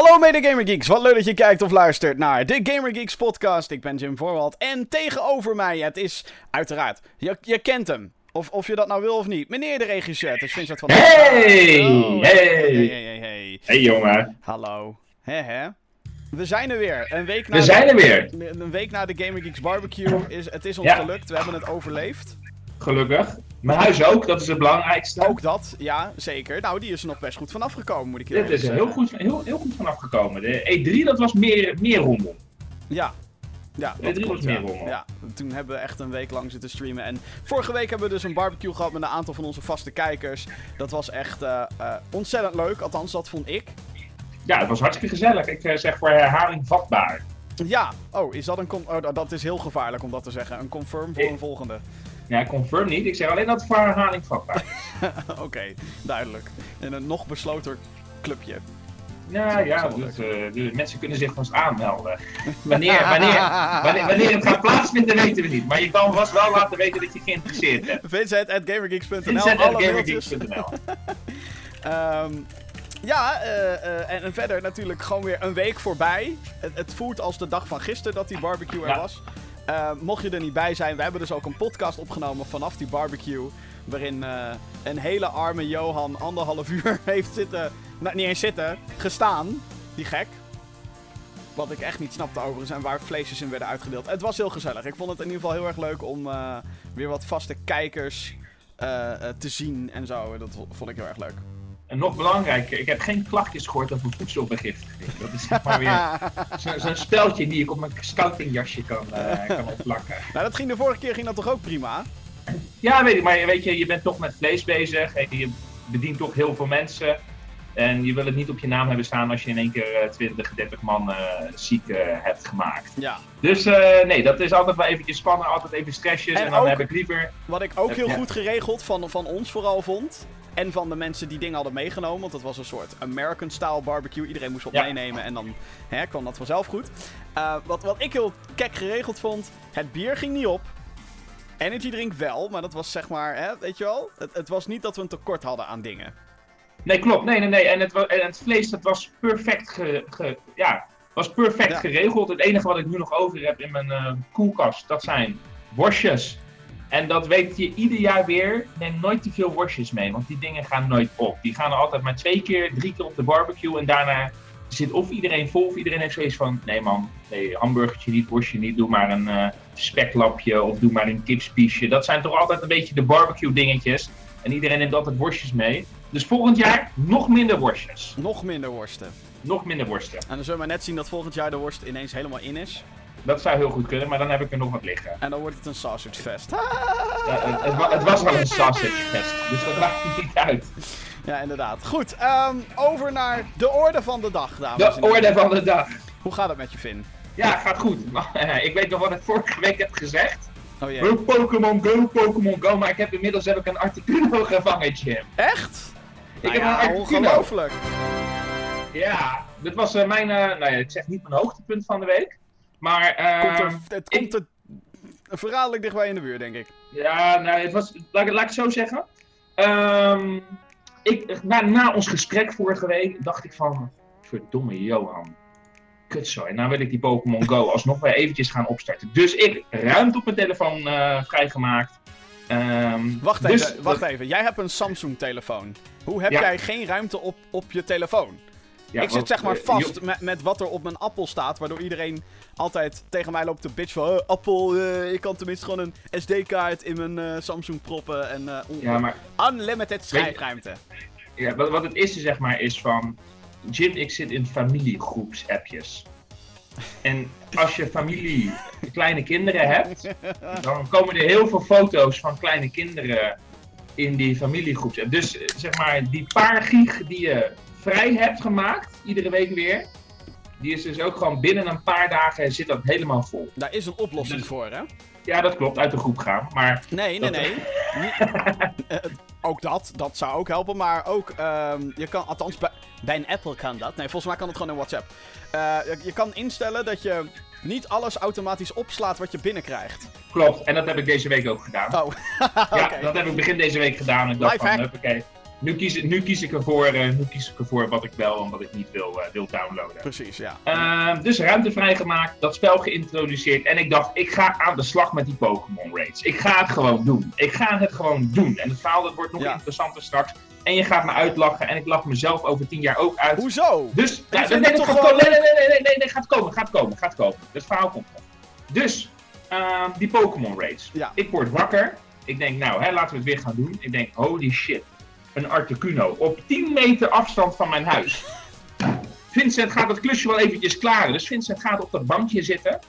Hallo mede Gamer Geeks, wat leuk dat je kijkt of luistert naar de Gamer Geeks podcast. Ik ben Jim Voorwald en tegenover mij, het is uiteraard, je, je kent hem. Of, of je dat nou wil of niet. Meneer de regisseur, het is Vincent van... Hey! Oh, Hey! hey, hey, hey. Hey jongen, Hallo. Hè. We zijn er weer. Een week na we zijn er weer. de, een week na de Gamer Geeks barbecue. Is, het is ons Ja. gelukt, we hebben het overleefd. Gelukkig. Mijn huis ook, dat is het belangrijkste. Ook dat, ja, zeker. Nou, die is er nog best goed vanaf gekomen, moet ik je Dit is er zeggen. heel goed, heel, heel goed vanaf gekomen. De E3 dat was meer, meer rommel. Ja. Ja, Nee, dat klopt, was ja. meer rommel. ja. Toen hebben we echt een week lang zitten streamen. En vorige week hebben we dus een barbecue gehad met een aantal van onze vaste kijkers. Dat was echt eh, eh, ontzettend leuk, althans dat vond ik. Ja, het was hartstikke gezellig. Ik eh, zeg voor herhaling vatbaar. Ja, oh, is dat een... Oh, dat is heel gevaarlijk om dat te zeggen. Een confirm voor Ik- een volgende. Ja, confirm niet. Ik zeg alleen dat het voor herhaling vatbaar. Oké, duidelijk. In een nog besloten clubje. Ja, Dat ja, dus, mensen kunnen zich vast aanmelden. Wanneer, wanneer, wanneer, wanneer het gaat plaatsvinden weten we niet. Maar je kan vast wel laten weten dat je geïnteresseerd bent. Vincent at gamergeeks.nl. Vincent. Ehm, ja, eh, eh, en, en verder natuurlijk gewoon weer een week voorbij. Het, het voelt als de dag van gisteren dat die barbecue er Ja. was. Eh, mocht je er niet bij zijn, we hebben dus ook een podcast opgenomen vanaf die barbecue. Waarin eh, een hele arme Johan anderhalf uur heeft zitten. Nou, niet eens zitten, gestaan. Die gek. Wat ik echt niet snapte overigens en waar vleesjes in werden uitgedeeld. Het was heel gezellig. Ik vond het in ieder geval heel erg leuk om eh, weer wat vaste kijkers te zien en zo. Dat vo- vond ik heel erg leuk. En nog belangrijker, ik heb geen klachtjes gehoord over voedselvergiftiging. Dat is zeg maar weer zo- zo'n speltje die ik op mijn scoutingjasje kan, eh, kan opplakken. Nou, dat ging de vorige keer ging dat toch ook prima? Ja, weet ik, maar weet je, je bent toch met vlees bezig en je bedient toch heel veel mensen. En je wil het niet op je naam hebben staan als je in één keer eh, 20, 30 man eh, ziek eh, hebt gemaakt. Ja. Dus eh, nee, dat is altijd wel eventjes spannen, altijd even stressjes. En En, dan ook- heb ik liever... Wat ik ook heel Ja. goed geregeld van, van ons vooral vond. En van de mensen die dingen hadden meegenomen. Want het was een soort American-style barbecue. Iedereen moest wat Ja. meenemen en dan hè, kwam dat vanzelf goed. Eh, wat, wat ik heel kek geregeld vond. Het bier ging niet op. Energy drink wel, maar dat was zeg maar, hè, weet je wel? Het, het was niet dat we een tekort hadden aan dingen. Nee, klopt. Nee, nee, nee. En het, en het vlees, dat was perfect, ge, ge- ja, was perfect Ja. geregeld. Het enige wat ik nu nog over heb in mijn eh, koelkast, dat zijn worstjes. En dat weet je ieder jaar weer. Neem nooit te veel worstjes mee, want die dingen gaan nooit op. Die gaan er altijd maar twee keer, drie keer op de barbecue. En daarna zit of iedereen vol of iedereen heeft zoiets van... Nee man, nee, hamburgertje niet, worstje niet. Doe maar een eh, speklapje of doe maar een kipspiesje. Dat zijn toch altijd een beetje de barbecue dingetjes. En iedereen neemt altijd worstjes mee. Dus volgend jaar nog minder worstjes. Nog minder worsten. Nog minder worsten. En dan zullen we net zien dat volgend jaar de worst ineens helemaal in is. Dat zou heel goed kunnen, maar dan heb ik er nog wat liggen. En dan wordt het een sausage fest. Ja, het, het wa- het was wel een sausage fest, dus dat maakt niet uit. Ja, inderdaad. Goed, ehm, over naar de orde van de dag, dames De en heren. orde van de dag. Hoe gaat het met je, Finn? Ja, gaat goed. Ik weet nog wat ik vorige week heb gezegd. Oh jee. Pokémon Go, Pokémon Go. Maar ik heb inmiddels heb ik een Articuno gevangen, Jim. Echt? Ik Nou heb ja, een Articuno. ongelooflijk. Ja, dit was eh, mijn, eh, nou ja, ik zeg niet mijn hoogtepunt van de week. Maar, ehm, Komt er, het ik- komt er verraderlijk dichtbij in de buurt, denk ik. Ja, nou, het was, laat, ik- laat ik het zo zeggen. Ehm, ik, na, na ons gesprek vorige week dacht ik van, verdomme Johan, kutzooi. Nou wil ik die Pokémon Go alsnog weer eventjes gaan opstarten. Dus ik ruimte op mijn telefoon eh, vrijgemaakt. Ehm, Wacht dus even, wacht dat- even. Jij hebt een Samsung-telefoon. Hoe heb Ja. jij geen ruimte op, op je telefoon? ja, ik zit zeg maar eh, vast met, met wat er op mijn Apple staat, waardoor iedereen altijd tegen mij loopt te bitch van... "Eh, Apple, eh, ik kan tenminste gewoon een SD-kaart in mijn Samsung proppen en... ja, maar Unlimited schijfruimte. ja, wat, wat het is, zeg maar, is van... Jim, ik zit in familiegroeps-appjes. En als je familie, kleine kinderen hebt, dan komen er heel veel foto's van kleine kinderen in die familiegroeps. Dus zeg maar, die paar gig die je vrij hebt gemaakt, iedere week weer, die is dus ook gewoon binnen een paar dagen zit dat helemaal vol. Daar is een oplossing Dus- voor, hè? Ja, dat klopt, uit de groep gaan. Maar Nee, nee, Dat- nee. Ook dat, dat zou ook helpen. Maar ook, ehm, je kan, althans bij, bij een Apple kan dat. Nee, volgens mij kan het gewoon in WhatsApp. Eh, je, je kan instellen dat je niet alles automatisch opslaat wat je binnenkrijgt. klopt, en dat heb ik deze week ook gedaan. Oh, Ja, oké. dat heb ik begin deze week gedaan. Ik dacht Lifehack. van, huppakee. Nu kies, nu kies ik ervoor, uh, nu kies ik ervoor wat ik wel en wat ik niet wil, uh, wil downloaden. Precies, ja. Uh, dus ruimte vrijgemaakt, dat spel geïntroduceerd. En ik dacht, ik ga aan de slag met die Pokémon raids. Ik ga het gewoon doen. Ik ga het gewoon doen. En het verhaal dat wordt nog interessanter straks. En je gaat me uitlachen. En ik lach mezelf over tien jaar ook uit. Hoezo? Dus, ja, nee, nee, toch gewoon... nee, nee, nee, nee, nee, nee, gaat komen, gaat komen, gaat komen. Het verhaal komt nog. Dus, ehm, die Pokémon raids. Ja. Ik word wakker. Ik denk, nou, hè, laten we het weer gaan doen. Ik denk, holy shit een Articuno op 10 meter afstand van mijn huis. Vincent gaat het klusje wel eventjes klaren. Dus Vincent gaat op dat bankje zitten.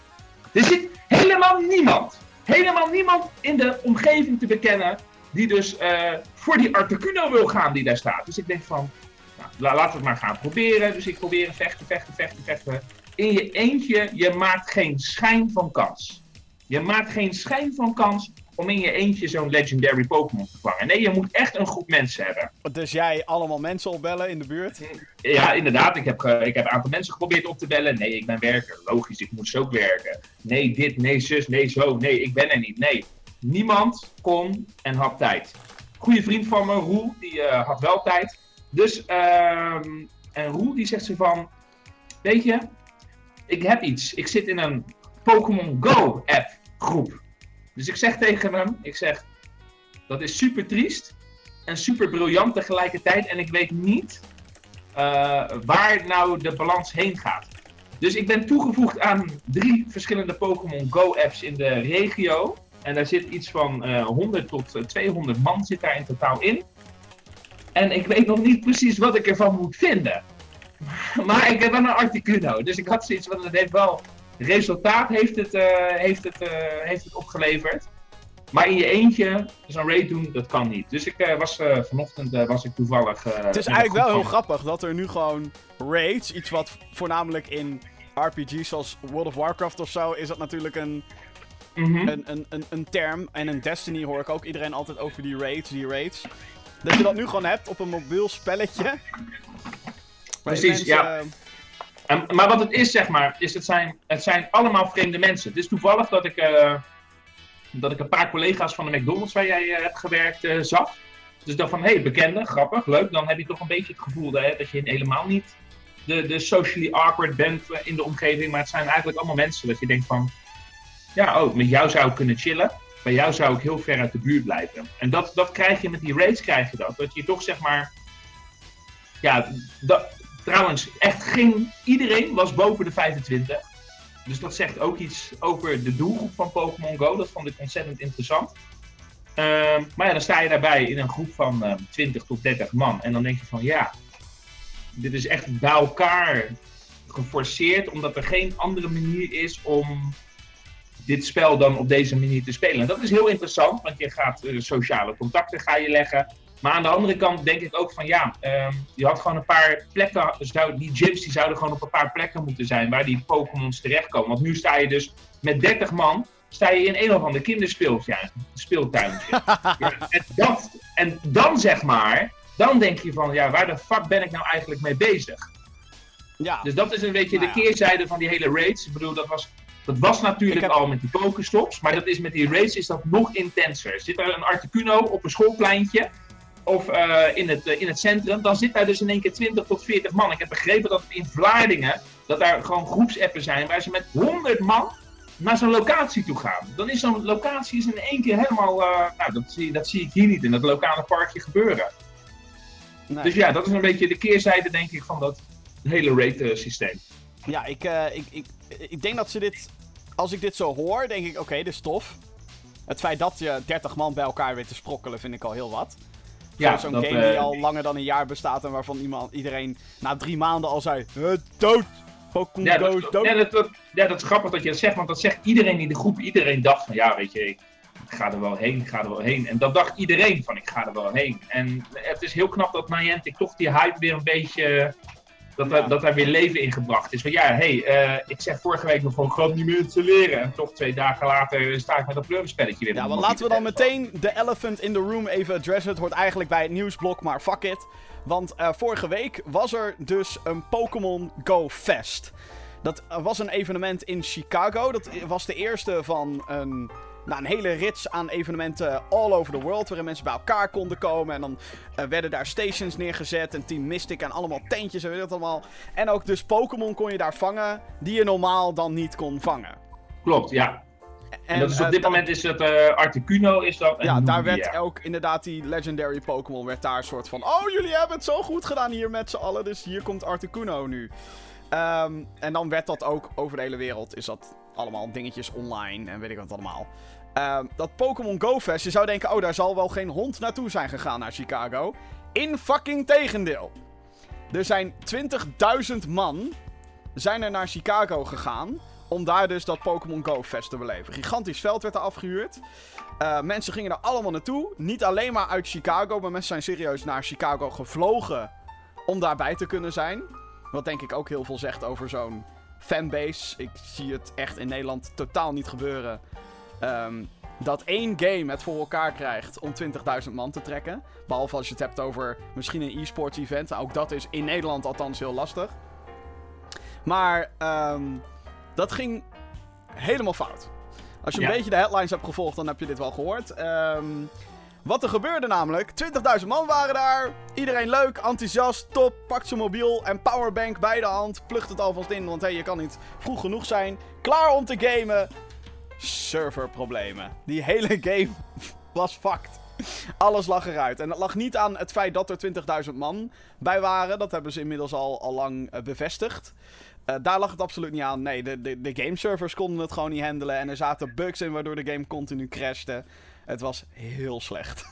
Er zit helemaal niemand. Helemaal niemand in de omgeving te bekennen. Die dus uh, voor die Articuno wil gaan die daar staat. Dus ik denk van, nou, laten we het maar gaan proberen. Dus ik probeer vechten, vechten, vechten, vechten. In je eentje, je maakt geen schijn van kans. Je maakt geen schijn van kans om in je eentje zo'n legendary Pokémon te vangen. Nee, je moet echt een groep mensen hebben. Dus jij allemaal mensen opbellen in de buurt? Ja, inderdaad. Ik heb, ik heb een aantal mensen geprobeerd op te bellen. Nee, ik ben werker. Logisch, ik moet ook werken. Nee, dit, nee, zus, nee, zo. Nee, ik ben er niet. Nee, niemand kon en had tijd. Goede vriend van me, Roel, die uh, had wel tijd. Dus, uh, en Roel die zegt ze van, weet je, ik heb iets. Ik zit in een Pokémon Go app groep. Dus ik zeg tegen hem, ik zeg, dat is super triest en super briljant tegelijkertijd. En ik weet niet uh, waar nou de balans heen gaat. Dus ik ben toegevoegd aan drie verschillende Pokémon Go apps in de regio. En daar zit iets van uh, 100 tot 200 man zit daar in totaal in. En ik weet nog niet precies wat ik ervan moet vinden. Maar ik heb wel een Articuno. Dus ik had zoiets van, het heeft wel resultaat heeft het, uh, heeft het, uh, heeft het opgeleverd. Maar in je eentje zo'n raid doen, dat kan niet. Dus ik uh, was vanochtend was ik toevallig. het is eigenlijk wel heel grappig dat er nu gewoon raids, iets wat voornamelijk in RPG's zoals World of Warcraft of zo, is dat natuurlijk een, mm -hmm. een, een, een, een, term. En in Destiny hoor ik ook iedereen altijd over die raids, die raids. Dat je dat nu gewoon hebt op een mobiel spelletje. Precies, mensen, ja. Maar wat het is, zeg maar, is het zijn, het zijn allemaal vreemde mensen. Het is toevallig dat ik, uh, dat ik een paar collega's van de McDonald's waar jij uh, hebt gewerkt uh, zag. Dus dan van, hé, hey, bekende, grappig, leuk. Dan heb je toch een beetje het gevoel hè, dat je helemaal niet de, de socially awkward bent in de omgeving. Maar het zijn eigenlijk allemaal mensen dat je denkt van, ja, oh, met jou zou ik kunnen chillen. Bij jou zou ik heel ver uit de buurt blijven. En dat, dat krijg je met die raids, krijg je dat. Dat je toch, zeg maar, ja, dat, Trouwens, echt geen. Iedereen was boven de 25. Dus dat zegt ook iets over de doelgroep van Pokémon Go. Dat vond ik ontzettend interessant. Uh, maar ja, dan sta je daarbij in een groep van uh, 20 tot 30 man. En dan denk je van ja, dit is echt bij elkaar geforceerd. Omdat er geen andere manier is om dit spel dan op deze manier te spelen. En dat is heel interessant, want je gaat uh, sociale contacten ga je leggen. Maar aan de andere kant denk ik ook van ja, um, je had gewoon een paar plekken, zou, die gyms die zouden gewoon op een paar plekken moeten zijn waar die Pokémons terechtkomen. Want nu sta je dus met 30 man, sta je in een of ander kinderspeeltuintje. ja, en, dat, en dan zeg maar, dan denk je van ja, waar de fuck ben ik nou eigenlijk mee bezig? Ja. Dus dat is een beetje nou de keerzijde van die hele raids. Ik bedoel, dat was, dat was natuurlijk heb... al met die Pokestops, maar dat is met die raids is dat nog intenser. Zit er een Articuno op een schoolpleintje of uh, in, het, uh, in het centrum, dan zit daar dus in één keer 20 tot 40 man. Ik heb begrepen dat in Vlaardingen, dat daar gewoon groepsappen zijn waar ze met 100 man naar zo'n locatie toe gaan. Dan is zo'n locatie is in één keer helemaal, uh, nou dat zie, dat zie ik hier niet in dat lokale parkje gebeuren. Nee. Dus ja, dat is een beetje de keerzijde denk ik van dat hele rate systeem. Ja, ik, ik, ik, ik denk dat ze dit, als ik dit zo hoor, denk ik oké, okay, dit is tof. Het feit dat je 30 man bij elkaar weet te sprokkelen vind ik al heel wat. Ja, zo'n game die al langer dan een jaar bestaat en waarvan iemand, iedereen na drie maanden al zei: dood! Pokémon ja, dood. Ja dat, dat, ja, dat is grappig dat je dat zegt, want dat zegt iedereen in de groep. Iedereen dacht van ja, weet je, ik ga er wel heen, ik ga er wel heen. En dat dacht iedereen van ik ga er wel heen. En het is heel knap dat Niantic toch die hype weer een beetje dat, ja. dat daar weer leven in gebracht is. Want ja, hey, uh, ik zeg vorige week nog gewoon groot niet meer te leren. En toch twee dagen later sta ik met dat plumspelletje weer. Ja, maar laten we dan meteen de elephant in the room even addressen. Het hoort eigenlijk bij het nieuwsblok, maar fuck it. Want uh, vorige week was er dus een Pokémon Go Fest. Dat was een evenement in Chicago. Dat was de eerste van een nou, een hele rits aan evenementen all over the world. Waarin mensen bij elkaar konden komen. En dan eh, werden daar stations neergezet. En Team Mystic en allemaal tentjes en weet dat allemaal. En ook dus Pokémon kon je daar vangen. Die je normaal dan niet kon vangen. Klopt, ja. En, dat is op dit moment is het uh, Articuno is dat. Ja, daar werd ook inderdaad die legendary Pokémon werd daar een soort van. Oh, jullie hebben het zo goed gedaan hier met z'n allen. Dus hier komt Articuno nu. Um, en dan werd dat ook over de hele wereld. Is dat allemaal dingetjes online en weet ik wat allemaal. Um, dat Pokémon Go Fest, je zou denken, oh, daar zal wel geen hond naartoe zijn gegaan naar Chicago. In fucking tegendeel. Er zijn 20.000 man zijn er naar Chicago gegaan om daar dus dat Pokémon Go Fest te beleven. Gigantisch veld werd er afgehuurd. Uh, mensen gingen er allemaal naartoe. Niet alleen maar uit Chicago, maar mensen zijn serieus naar Chicago gevlogen om daarbij te kunnen zijn. Wat denk ik ook heel veel zegt over zo'n fanbase. Ik zie het echt in Nederland totaal niet gebeuren. Um, dat één game het voor elkaar krijgt om 20.000 man te trekken. Behalve als je het hebt over misschien een e-sports event. Ook dat is in Nederland althans heel lastig. Maar um, dat ging helemaal fout. Als je een beetje de headlines hebt gevolgd, dan heb je dit wel gehoord. Um, wat er gebeurde namelijk, 20.000 man waren daar. Iedereen leuk, enthousiast, top. Pakt zijn mobiel en powerbank bij de hand. Plucht het alvast in, want hey, je kan niet vroeg genoeg zijn. Klaar om te gamen. Serverproblemen. Die hele game was fucked. Alles lag eruit. En dat lag niet aan het feit dat er 20.000 man bij waren. Dat hebben ze inmiddels al, al lang uh, bevestigd. Uh, daar lag het absoluut niet aan. Nee, de, de, de gameservers konden het gewoon niet handelen. En er zaten bugs in waardoor de game continu crashte. Het was heel slecht.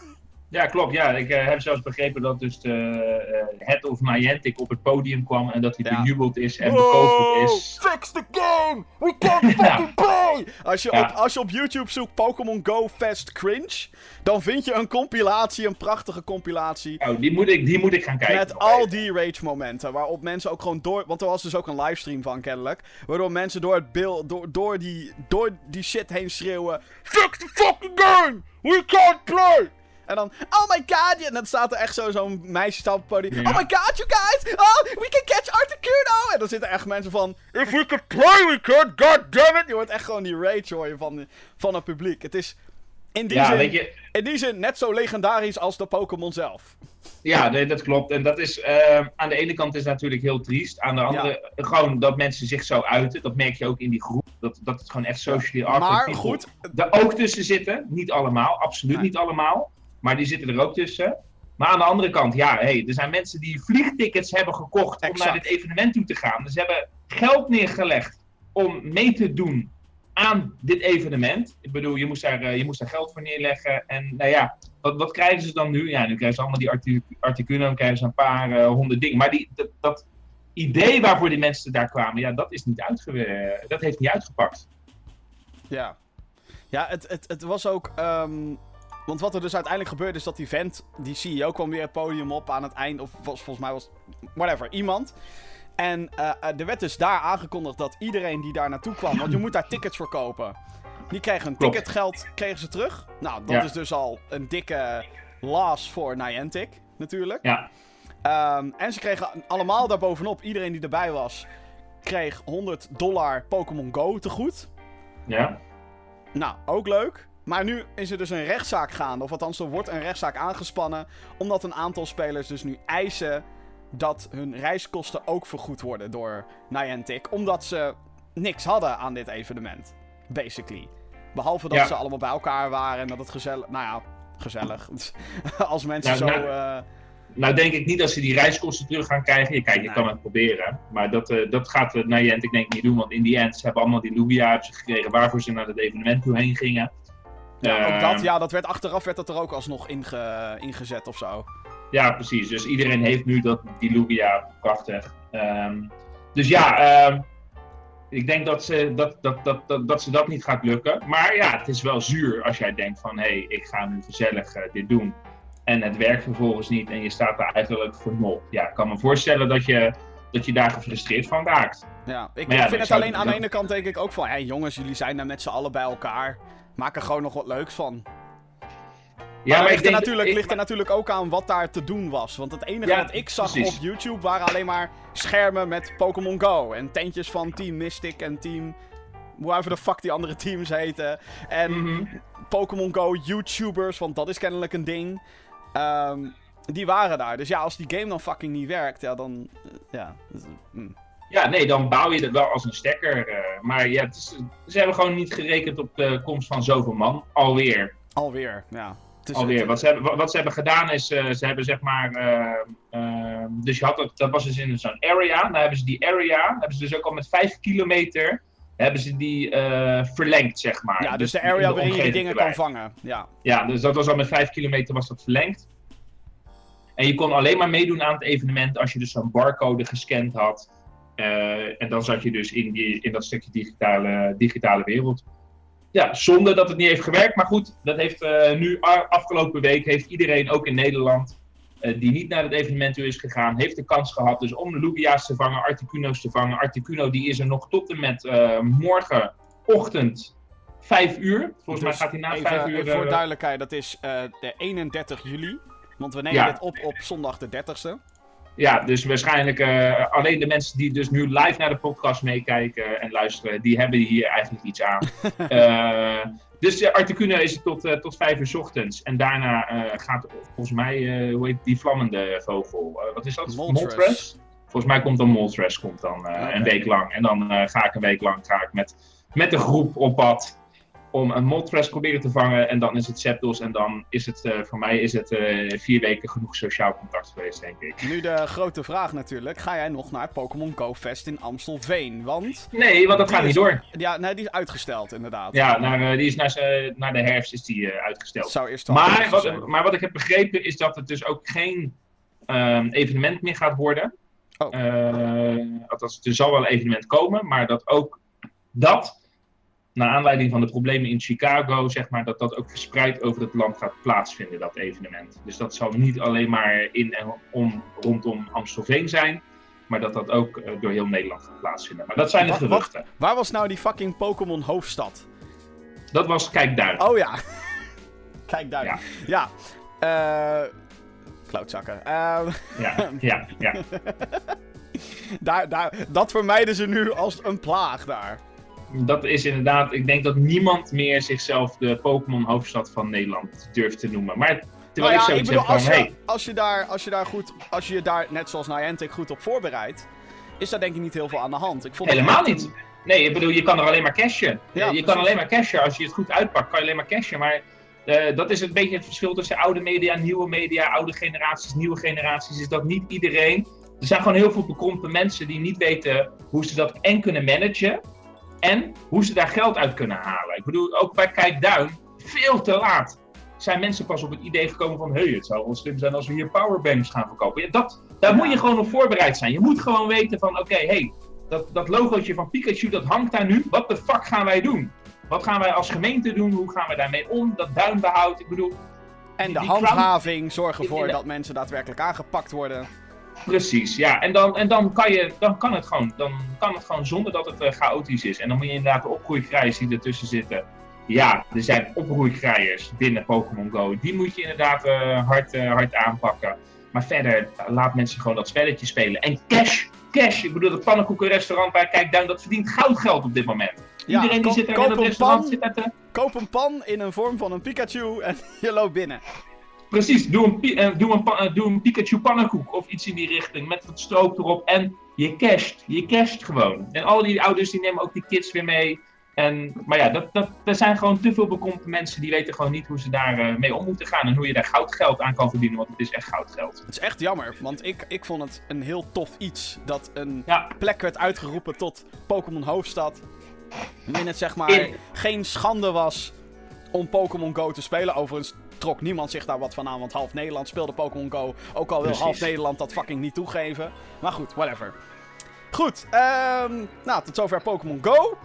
Ja, klopt. Ja, ik uh, heb zelfs begrepen dat dus de uh, head of Niantic op het podium kwam en dat hij ja. bejubeld is en bekogeld is. Fix the game! We can't fucking play! Als je, ja. op, als je op YouTube zoekt Pokémon Go Fest Cringe, dan vind je een compilatie, een prachtige compilatie. Oh, die moet ik, die moet ik gaan kijken. Met al die rage momenten, waarop mensen ook gewoon door... Want er was dus ook een livestream van, kennelijk. Waardoor mensen door, het beeld, door, door, die, door die shit heen schreeuwen... Fix the fucking game! We can't play! En dan, oh my god. En dan staat er echt zo zo'n meisje staat op het podium. Ja. Oh my god, you guys. Oh, we can catch Articuno. En dan zitten echt mensen van, if we could play, we could. God damn it. Je hoort echt gewoon die rage hoor je van, van het publiek. Het is in die, ja, zin, je... in die zin net zo legendarisch als de Pokémon zelf. Ja, nee, dat klopt. En dat is, uh, aan de ene kant is natuurlijk heel triest. Aan de andere, ja. gewoon dat mensen zich zo uiten. Dat merk je ook in die groep. Dat, dat het gewoon echt socially awkward Maar goed. Er ook tussen zitten. Niet allemaal, absoluut nee. niet allemaal. Maar die zitten er ook tussen. Maar aan de andere kant, ja, hey, er zijn mensen die vliegtickets hebben gekocht exact. om naar dit evenement toe te gaan. Dus ze hebben geld neergelegd om mee te doen aan dit evenement. Ik bedoel, je moest daar, uh, je moest daar geld voor neerleggen. En nou ja, wat, wat krijgen ze dan nu? Ja, nu krijgen ze allemaal die artic articulen, dan krijgen ze een paar uh, honderd dingen. Maar die, dat, dat, idee waarvoor die mensen daar kwamen, ja, dat is niet uitge dat heeft niet uitgepakt. Ja. Ja, het, het, het was ook... Um want wat er dus uiteindelijk gebeurde is dat die vent, die CEO kwam weer het podium op aan het eind. Of was, volgens mij was whatever, iemand. En uh, er werd dus daar aangekondigd dat iedereen die daar naartoe kwam, want je moet daar tickets voor kopen. Die kregen een ticketgeld kregen ze terug. Nou, dat ja. is dus al een dikke loss voor Niantic, natuurlijk. Ja. Um, en ze kregen allemaal daarbovenop, iedereen die erbij was, kreeg 100 dollar Pokémon Go te goed. Ja. Nou, ook leuk. Maar nu is er dus een rechtszaak gaande. Of althans, er wordt een rechtszaak aangespannen. Omdat een aantal spelers dus nu eisen dat hun reiskosten ook vergoed worden door Niantic. Omdat ze niks hadden aan dit evenement. Basically. Behalve dat ja. ze allemaal bij elkaar waren en dat het gezellig... Nou ja, gezellig. Als mensen nou, zo... Nou, uh... nou, denk ik niet dat ze die reiskosten terug gaan krijgen. Ja, kijk, je nee. kan het proberen. Maar dat, uh, dat gaat Niantic denk ik niet doen. Want in die end, ze hebben allemaal die Lugia gekregen waarvoor ze naar het evenement toe heen gingen. Ja, ook dat, ja, dat werd achteraf werd dat er ook alsnog inge, ingezet of zo. Ja, precies. Dus iedereen heeft nu dat, die Lugia prachtig. Um, dus ja, um, ik denk dat ze dat, dat, dat, dat, dat ze dat niet gaat lukken. Maar ja, het is wel zuur als jij denkt van... hé, hey, ik ga nu gezellig uh, dit doen. En het werkt vervolgens niet en je staat daar eigenlijk voor nul. Ja, ik kan me voorstellen dat je, dat je daar gefrustreerd van raakt. Ja, ik, ja, ik vind het alleen aan de ene kant denk ik ook van... hé hey, jongens, jullie zijn daar met z'n allen bij elkaar maak er gewoon nog wat leuks van. Ja, maar, ligt, er natuurlijk, ik, ligt er natuurlijk ook aan wat daar te doen was. Want het enige ja, wat ik zag precies. op YouTube waren alleen maar schermen met Pokémon Go. En tentjes van Team Mystic en Team Hoe de fuck die andere teams heten. En Mhm. Pokémon Go YouTubers, want dat is kennelijk een ding. Ehm, die waren daar. Dus ja, als die game dan fucking niet werkt, ja, dan. eh, ja. dus, mm. Ja, nee, dan bouw je het wel als een stekker. eh, maar ja, is, ze hebben gewoon niet gerekend op de komst van zoveel man. Alweer. Alweer, ja. Is- Alweer. Wat ze hebben, wat ze hebben gedaan is, eh, ze hebben zeg maar. eh, eh, dus je had het, dat was dus in zo'n area. Dan hebben ze die area, hebben ze dus ook al met 5 kilometer. Hebben ze die verlengd, zeg maar. ja, dus de in area waarin je dingen kan vangen. Ja. Ja, dus dat was al met 5 kilometer was dat verlengd. En je kon alleen maar meedoen aan het evenement als je dus zo'n barcode gescand had. Eh, en dan zat je dus in, die, in dat stukje digitale, digitale wereld. Ja, zonde dat het niet heeft gewerkt. Maar goed, dat heeft eh, nu afgelopen week heeft iedereen, ook in Nederland, eh, die niet naar het evenement toe is gegaan, heeft de kans gehad dus om Lugia's te vangen, Articuno's te vangen. Articuno die is er nog tot en met morgenochtend 5 uur. Volgens mij Dus gaat hij na even, 5 uur. voor duidelijkheid, dat is de 31 juli. Want we nemen Ja. dit op op zondag de 30ste. Ja, dus waarschijnlijk eh, alleen de mensen die dus nu live naar de podcast meekijken en luisteren, die hebben hier eigenlijk iets aan. Eh, dus uh, Articuno is het tot, eh, tot vijf uur 's ochtends. En daarna eh, gaat volgens mij, eh, hoe heet die vlammende vogel? Eh, wat is dat? Moltres. Volgens mij komt dan Moltres komt dan, eh, een week lang. En dan eh, ga ik een week lang ga ik met, met de groep op pad om een Moltres proberen te vangen. En dan is het Zapdos. En dan is het, eh, voor mij is het eh, vier weken genoeg sociaal contact geweest, denk ik. Nu de grote vraag natuurlijk. Ga jij nog naar Pokémon Go Fest in Amstelveen? Want, Nee, want dat gaat is- niet door. ja, nee, die is uitgesteld inderdaad. Ja, naar, eh, die is naar, naar de herfst is die uitgesteld. zou eerst Maar wat, maar wat ik heb begrepen is dat het dus ook geen ehm, evenement meer gaat worden. Oh. Althans, er zal wel een evenement komen, maar dat ook dat, naar aanleiding van de problemen in Chicago, zeg maar, dat dat ook verspreid over het land gaat plaatsvinden, dat evenement. Dus dat zal niet alleen maar in en om, rondom Amstelveen zijn, maar dat dat ook eh, door heel Nederland gaat plaatsvinden. Maar dat zijn de wat- geruchten. Waar was nou die fucking Pokémon hoofdstad? Dat was Kijkduin. Oh ja. Kijk daar. Ja. Ja. Klootzakken. Eh, Ja, ja, ja. daar, daar, dat vermijden ze nu als een plaag daar. Dat is inderdaad, ik denk dat niemand meer zichzelf de Pokémon hoofdstad van Nederland durft te noemen. Maar terwijl Nou ik zoiets bedoel, heb van, als, je, hey, als, je daar, als, je daar goed, als je daar, net zoals Niantic, goed op voorbereidt, is daar denk ik niet heel veel aan de hand. Ik vond helemaal niet. een- Nee, ik bedoel, je kan er alleen maar cashen. Ja, je kan alleen maar cashen. Als je het goed uitpakt, kan je alleen maar cashen. Maar eh, dat is een beetje het verschil tussen oude media, nieuwe media, oude generaties, nieuwe generaties. Is dat niet iedereen. Er zijn gewoon heel veel bekrompen mensen die niet weten hoe ze dat en kunnen managen. En hoe ze daar geld uit kunnen halen. Ik bedoel, ook bij Kijkduin, veel te laat. Zijn mensen pas op het idee gekomen van: hé, hey, het zou wel slim zijn als we hier powerbanks gaan verkopen. Ja, dat, daar moet je gewoon op voorbereid zijn. Je moet gewoon weten van: oké, hey, dat, dat logootje van Pikachu, dat hangt daar nu. Wat de fuck gaan wij doen? Wat gaan wij als gemeente doen? Hoe gaan we daarmee om? Dat duinbehoud. Ik bedoel, En de handhaving zorgen ervoor dat mensen daadwerkelijk aangepakt worden. Precies. Ja, en dan, en dan, kan, je, dan, kan, het gewoon, dan kan het gewoon zonder dat het eh, chaotisch is. En dan moet je inderdaad de opgroeikrijers die ertussen zitten. Ja, er zijn opgroeikrijers binnen Pokémon Go. Die moet je inderdaad eh, hard, eh, hard aanpakken. Maar verder, laat mensen gewoon dat spelletje spelen. En cash, cash. Ik bedoel, het pannenkoekenrestaurant bij Kijkduin, dat verdient goudgeld op dit moment. Ja, Iedereen die zit koop in het restaurant pan. zit. Koop een pan in een vorm van een Pikachu en je loopt binnen. Precies, doe een, eh, doe, een, pa- eh, doe een Pikachu pannenkoek of iets in die richting met wat stroop erop. En je casht, je casht gewoon. En al die ouders die nemen ook die kids weer mee. En, maar ja, dat, dat, er zijn gewoon te veel bekrompen mensen die weten gewoon niet hoe ze daar eh, mee om moeten gaan. En hoe je daar goudgeld aan kan verdienen, want het is echt goudgeld. Het is echt jammer, want ik, ik vond het een heel tof iets dat een Ja, plek werd uitgeroepen tot Pokémon hoofdstad. Waarin het zeg maar In- geen schande was om Pokémon Go te spelen. Overigens trok niemand zich daar wat van aan, want half Nederland speelde Pokémon Go. Ook al wil half Nederland dat fucking niet toegeven. Maar goed, whatever. Goed, ehm, nou, tot zover Pokémon Go.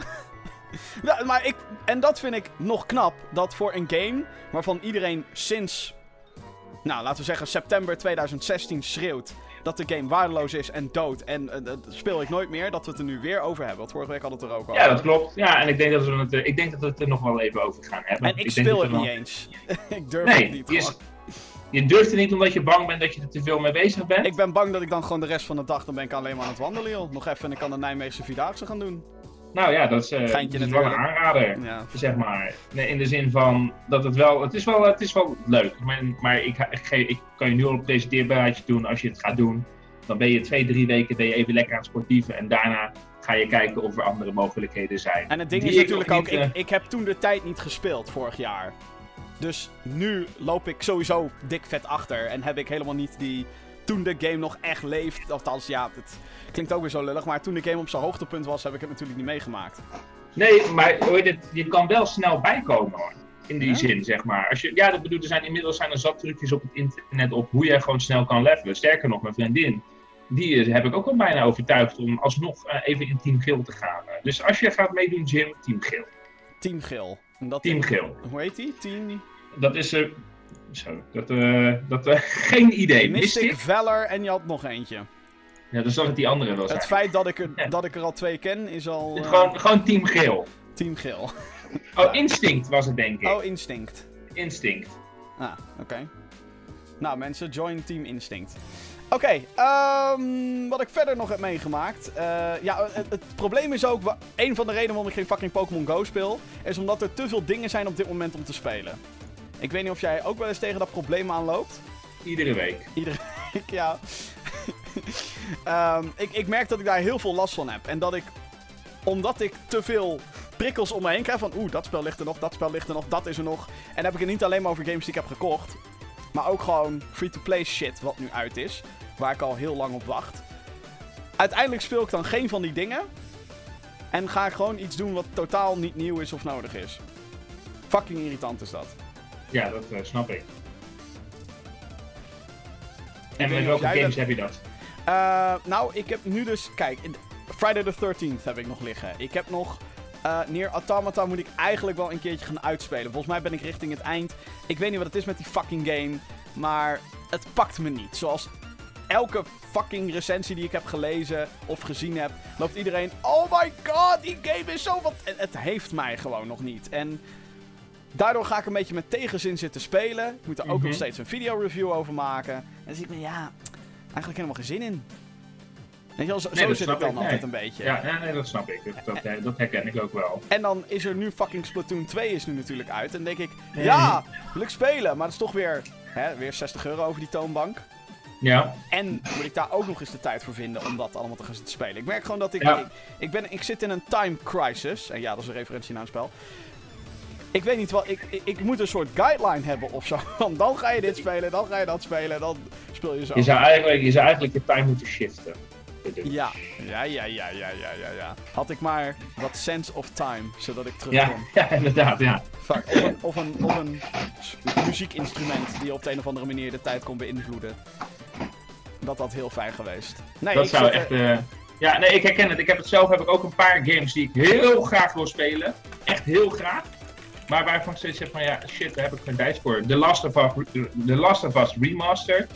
ja, maar ik, en dat vind ik nog knap, dat voor een game waarvan iedereen sinds, nou, laten we zeggen september 2016 schreeuwt dat de game waardeloos is en dood en eh, dat speel ik nooit meer, dat we het er nu weer over hebben. Want vorige week hadden we het er ook over. ja, dat klopt. Ja, en ik denk dat we het, eh, ik denk dat we het er nog wel even over gaan hebben. En ik, speel het niet wel- eens. ik durf Nee, het niet. gewoon. je durft er niet omdat je bang bent dat je er te veel mee bezig bent. Ik ben bang dat ik dan gewoon de rest van de dag, dan ben ik alleen maar aan het wandelen, joh. Nog even en ik kan de Nijmeegse Vierdaagse gaan doen. Nou ja, dat is, uh, dat is wel een aanrader. Ja. zeg maar. Nee, in de zin van dat het wel, het is wel, het is wel leuk. Maar, maar ik, ik, ik kan je nu al een presenteerbeleidje doen als je het gaat doen. Dan ben je twee, drie weken ben je even lekker aan het sportieven. En daarna ga je kijken of er andere mogelijkheden zijn. En het ding Die is natuurlijk ook, niet, ik, eh, ik heb toen de tijd niet gespeeld vorig jaar. Dus nu loop ik sowieso dik vet achter. En heb ik helemaal niet die. Toen de game nog echt leeft. Althans, ja, het klinkt ook weer zo lullig. Maar toen de game op zijn hoogtepunt was, heb ik het natuurlijk niet meegemaakt. Nee, maar het, je kan wel snel bijkomen hoor. In die Ja? zin, zeg maar. Als je, ja, dat bedoel, er zijn inmiddels zijn er zat trucjes op het internet op hoe je gewoon snel kan levelen. Sterker nog, mijn vriendin, die eh, heb ik ook al bijna overtuigd om alsnog eh, even in Team Geel te gaan. Eh, Dus als je gaat meedoen, Jim, Team Geel. Team. En dat Team Geel. Hoe heet die? Team Dat is er. Zo, dat, eh, dat, eh, geen idee. Mystic, Mystic? Valor en je had nog eentje. Ja, dan zal het die andere wel. Het feit dat ik, er, Ja. dat ik er al twee ken is al. eh, Gewoon, gewoon Team Geel. Team Gil. Oh, Instinct was het, denk ik. Oh, Instinct. Instinct. Ah, oké. Nou mensen, join Team Instinct. Oké, ehm, wat ik verder nog heb meegemaakt. ja, het, het probleem is ook. Een van de redenen waarom ik geen fucking Pokémon Go speel. Is omdat er te veel dingen zijn op dit moment om te spelen. Ik weet niet of jij ook wel eens tegen dat probleem aanloopt. Iedere week. Iedere week, ja. Ehm, ik, ik merk dat ik daar heel veel last van heb. En dat ik, omdat ik te veel prikkels om me heen krijg van... Oeh, dat spel ligt er nog, dat spel ligt er nog, dat is er nog. En dan heb ik het niet alleen maar over games die ik heb gekocht. Maar ook gewoon free-to-play shit wat nu uit is. Waar ik al heel lang op wacht. Uiteindelijk speel ik dan geen van die dingen. En ga ik gewoon iets doen wat totaal niet nieuw is of nodig is. Fucking irritant is dat. Ja, dat eh, snap ik. En met welke games dat- heb je dat? Eh, nou, ik heb nu dus... Kijk, Friday the 13th heb ik nog liggen. Ik heb nog... eh Neer Automata moet ik eigenlijk wel een keertje gaan uitspelen. Volgens mij ben ik richting het eind. Ik weet niet wat het is met die fucking game. Maar het pakt me niet. Zoals elke fucking recensie die ik heb gelezen of gezien heb... loopt iedereen... Oh my god, die game is zo wat... En het heeft mij gewoon nog niet. En... Daardoor ga ik een beetje met tegenzin zitten spelen. Ik moet er ook Mhm. nog steeds een video-review over maken. En dan zie ik me, ja, eigenlijk helemaal geen zin in. Weet je wel, zo, Nee, zo dat zit ik dan ik, altijd nee. een beetje. Ja, ja, nee, dat snap ik. Dat, dat, dat herken ik ook wel. En dan is er nu fucking Splatoon 2 is nu natuurlijk uit. En denk ik, Nee. ja, wil ik spelen. Maar dat is toch weer, hè, weer 60 euro over die toonbank. Ja, En moet ik daar ook nog eens de tijd voor vinden om dat allemaal te gaan zitten spelen. Ik merk gewoon dat ik, Ja. ik, ik, ben, ik zit in een time crisis. En ja, dat is een referentie naar een spel. Ik weet niet wat, ik, ik, ik moet een soort guideline hebben of zo. Want dan ga je dit spelen, dan ga je dat spelen, dan speel je zo. je zou eigenlijk je, zou eigenlijk je time moeten shiften. Ja, ja, ja, ja, ja, ja, ja, ja. Had ik maar wat sense of time, zodat ik terug Ja, ja, inderdaad, ja. Fuck, Of een, of, een, of een s- muziekinstrument die op de een of andere manier de tijd kon beïnvloeden. Dat had heel fijn geweest. Nee, Dat ik zou echt... eh, Ja, nee, ik herken het. Ik heb het zelf heb ik ook een paar games die ik heel graag wil spelen. Echt heel graag. Maar waarvan ik steeds zeg van ja, shit, daar heb ik geen tijd voor. The Last of Us, The Last of Us Remaster.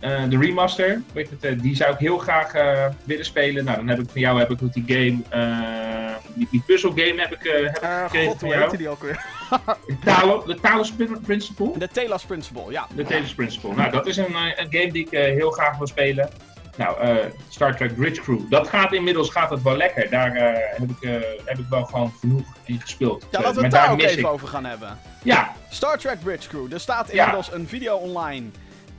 Eh, de remaster, weet het, eh, die zou ik heel graag eh, willen spelen. Nou, dan heb ik van jou heb ik ook die game, eh, die, die puzzle game heb ik, heb ik gekregen God, van jou. heette die ook weer? De Talos, de Talos Prin- Principle. De Talos Principle, ja. De Talos Principle. Nou, dat is een, een game die ik heel graag wil spelen. Nou, eh, Star Trek Bridge Crew. Dat gaat inmiddels gaat het wel lekker. Daar eh, heb, ik, eh, heb ik wel gewoon genoeg in gespeeld. Ja, laten we het daar ook even ik- over gaan hebben. Ja, Star Trek Bridge Crew. Er staat Ja. inmiddels een video online.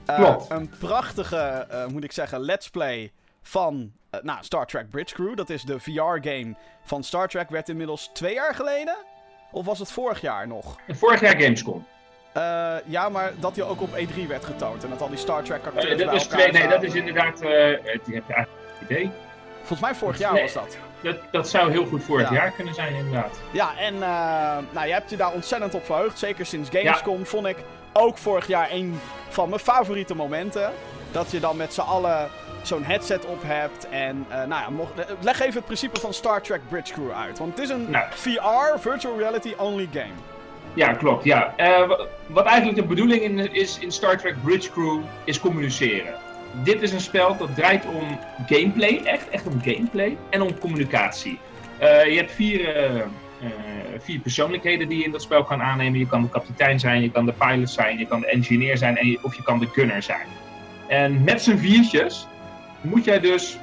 Klopt. Een prachtige, moet ik zeggen, let's play van nou, Star Trek Bridge Crew. Dat is de VR-game van Star Trek. Werd inmiddels twee jaar geleden? Of was het vorig jaar nog? vorig jaar Gamescom. Eh, ja, maar dat hij ook op E3 werd getoond. En dat al die Star Trek acteurs bij dat is twee, nee, dat is inderdaad. eh eh, die heb je eigenlijk idee. Volgens mij vorig jaar Nee. was dat. Dat, dat zou heel goed vorig Ja. jaar kunnen zijn, inderdaad. Ja, en eh, nou, je hebt je daar ontzettend op verheugd. Zeker sinds Gamescom vond ik ook vorig jaar een van mijn favoriete momenten. Dat je dan met z'n allen zo'n headset op hebt. En nou ja, mocht, leg even het principe van Star Trek Bridge Crew uit. Want het is een Nou. VR, virtual reality only game. Ja, klopt. Ja. Eh, wa- wat eigenlijk de bedoeling in, is in Star Trek Bridge Crew is communiceren. Dit is een spel dat draait om gameplay, echt, echt om gameplay en om communicatie. Eh, je hebt vier, eh, vier persoonlijkheden die je in dat spel kan aannemen. Je kan de kapitein zijn, je kan de pilot zijn, je kan de engineer zijn en of je kan de gunner zijn. En met z'n viertjes moet jij dus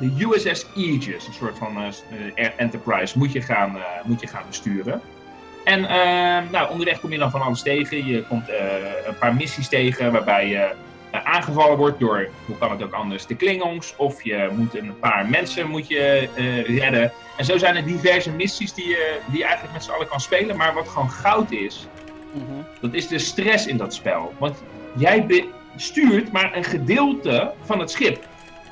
de USS Aegis, een soort van Enterprise, moet je gaan, moet je gaan besturen. En uh, nou, onderweg kom je dan van alles tegen. Je komt een paar missies tegen waarbij je aangevallen wordt door, hoe kan het ook anders, de Klingons. Of je moet een paar mensen moet je, redden. En zo zijn er diverse missies die je, die je eigenlijk met z'n allen kan spelen. Maar wat gewoon goud is, mhm. dat is de stress in dat spel. Want jij stuurt maar een gedeelte van het schip.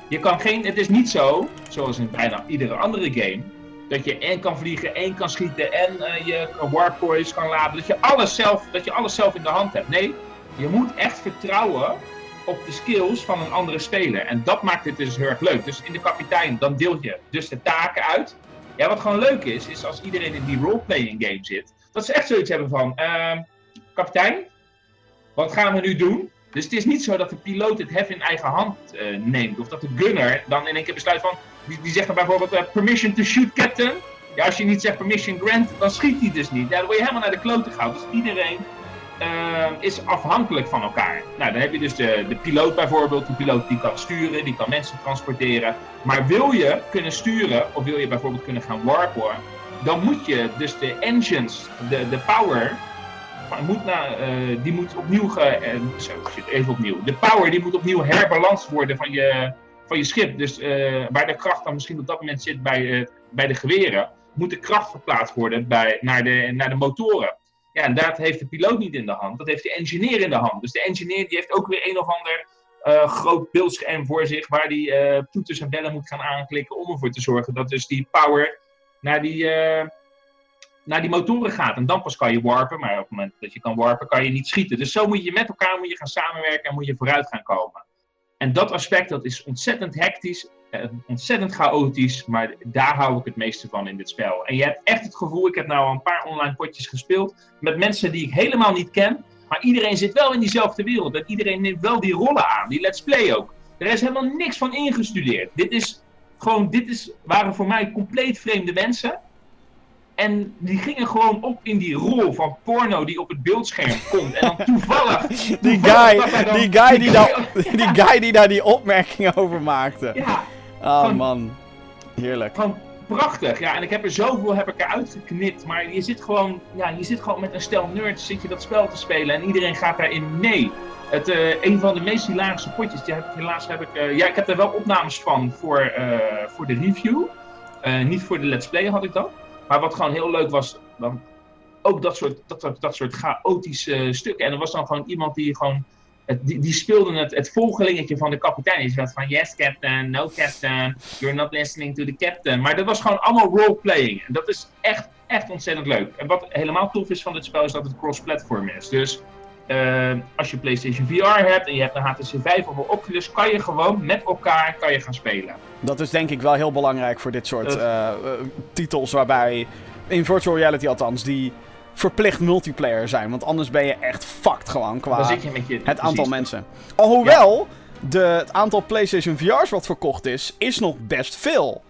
Je kan geen, het is niet zo, zoals in bijna iedere andere game, dat je en kan vliegen, en kan schieten en uh, je warp kan laden. Dat je, alles zelf, dat je alles zelf in de hand hebt. Nee, je moet echt vertrouwen op de skills van een andere speler. En dat maakt het dus heel erg leuk. Dus in de kapitein, dan deel je dus de taken uit. Ja, wat gewoon leuk is, is als iedereen in die roleplaying game zit, dat ze echt zoiets hebben van, uh, kapitein, wat gaan we nu doen? Dus het is niet zo dat de piloot het hef in eigen hand uh, neemt. Of dat de gunner dan in één keer besluit van. Die, die bijvoorbeeld: uh, permission to shoot, captain. Ja, als je niet zegt permission grant, dan schiet hij dus niet. Ja, dan word je helemaal naar de klote gehouden. Dus iedereen uh, is afhankelijk van elkaar. Nou, dan heb je dus de, de piloot bijvoorbeeld. De piloot die kan sturen, die kan mensen transporteren. Maar wil je kunnen sturen, of wil je bijvoorbeeld kunnen gaan warpen, dan moet je dus de engines, de, de power moet uh, die moet opnieuw, ge, uh, zo, even opnieuw. De power die moet opnieuw herbalans worden van je, van je schip. Dus uh, waar de kracht dan misschien op dat moment zit bij, bij de geweren, moet de kracht verplaatst worden bij, naar, de, naar de motoren. Ja, en dat heeft de piloot niet in de hand. Dat heeft de engineer in de hand. Dus de engineer die heeft ook weer een of ander groot beeldscherm voor zich, waar die toeters en bellen moet gaan aanklikken om ervoor te zorgen dat dus die power naar die naar die motoren gaat. En dan pas kan je warpen. Maar op het moment dat je kan warpen, kan je niet schieten. Dus zo moet je met elkaar moet je gaan samenwerken en moet je vooruit gaan komen. En dat aspect dat is ontzettend hectisch, eh, ontzettend chaotisch, maar daar hou ik het meeste van in dit spel. En je hebt echt het gevoel, ik heb nou al een paar online potjes gespeeld met mensen die ik helemaal niet ken, maar iedereen zit wel in diezelfde wereld en iedereen neemt wel die rollen aan, die let's play ook. Er is helemaal niks van ingestudeerd. Dit is gewoon, dit is, waren voor mij compleet vreemde mensen en die gingen gewoon op in die rol van porno die op het beeldscherm komt. En dan toevallig. die, guy, die, guy die, daar, die guy die daar die opmerkingen over maakte. Ja. Oh man. Heerlijk. Gewoon prachtig. Ja, en ik heb er zoveel heb ik eruit geknipt. Maar je zit gewoon, ja, je zit gewoon met een stel nerds zit je dat spel te spelen. En iedereen gaat daarin mee. Het, uh, een van de meest hilarische potjes, die heb ik, helaas heb ik... Uh, ja, ik heb er wel opnames van voor, uh, voor de review. niet voor de let's play had ik dat. Maar wat gewoon heel leuk was, dan ook dat soort, dat, dat soort chaotische stukken. En er was dan gewoon iemand die gewoon. Het, die, die speelde het, het volgelingetje van de kapitein. Die zei van yes captain, no captain, you're not listening to the captain. Maar dat was gewoon allemaal roleplaying. En dat is echt, echt ontzettend leuk. En wat helemaal tof is van dit spel is dat het cross-platform is. Dus uh, als je PlayStation VR hebt en je hebt een HTC 5 of een Oculus, kan je gewoon met elkaar kan je gaan spelen. Dat is denk ik wel heel belangrijk voor dit soort uh, titels waarbij, in virtual reality althans, die verplicht multiplayer zijn. Want anders ben je echt fucked gewoon qua je je, het aantal mensen. Alhoewel, de, het aantal PlayStation VR's wat verkocht is, is nog best veel.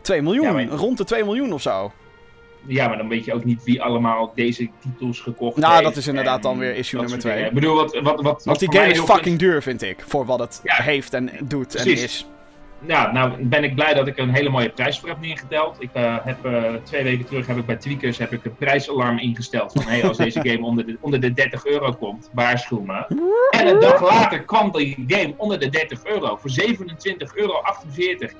2 miljoen, rond de 2 miljoen of zo ja, maar dan weet je ook niet wie allemaal deze titels gekocht nou, heeft. Nou, dat is inderdaad dan weer issue nummer 2. Ik bedoel, wat, wat, wat, Want die game is fucking duur, vind ik. Voor wat het heeft en doet en is ja, nou ben ik blij dat ik een hele mooie prijs voor heb neergeteld. Ik uh, heb uh, twee weken terug heb ik bij Tweakers heb ik een prijsalarm ingesteld. Van hey, als deze game onder de, onder de 30 euro komt, waarschuw me. En een dag later kwam die game onder de 30 euro. Voor 27,48 euro,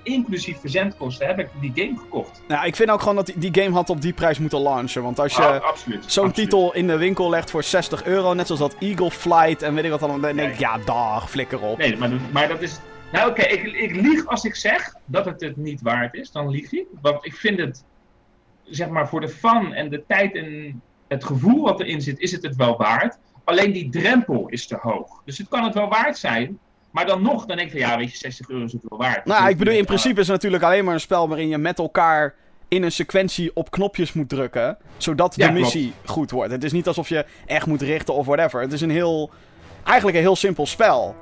inclusief verzendkosten, heb ik die game gekocht. Nou, ik vind ook gewoon dat die, die game had op die prijs moeten launchen. Want als je ah, zo'n titel in de winkel legt voor 60 euro, net zoals dat Eagle Flight en weet ik wat dan, dan denk ik, ja, dag, flikker op. Nee, maar, maar dat is nou oké, ik, ik lieg als ik zeg dat het het niet waard is. Dan lieg ik. Want ik vind het, zeg maar, voor de fun en de tijd en het gevoel wat erin zit, is het het wel waard. Alleen die drempel is te hoog. Dus het kan het wel waard zijn. Maar dan nog, dan denk ik van ja, weet je, 60 euro is het wel waard. Nou, ik bedoel, in principe is het natuurlijk alleen maar een spel waarin je met elkaar in een sequentie op knopjes moet drukken. Zodat de missie goed wordt. Het is niet alsof je echt moet richten of whatever. Het is een heel. Eigenlijk een heel simpel spel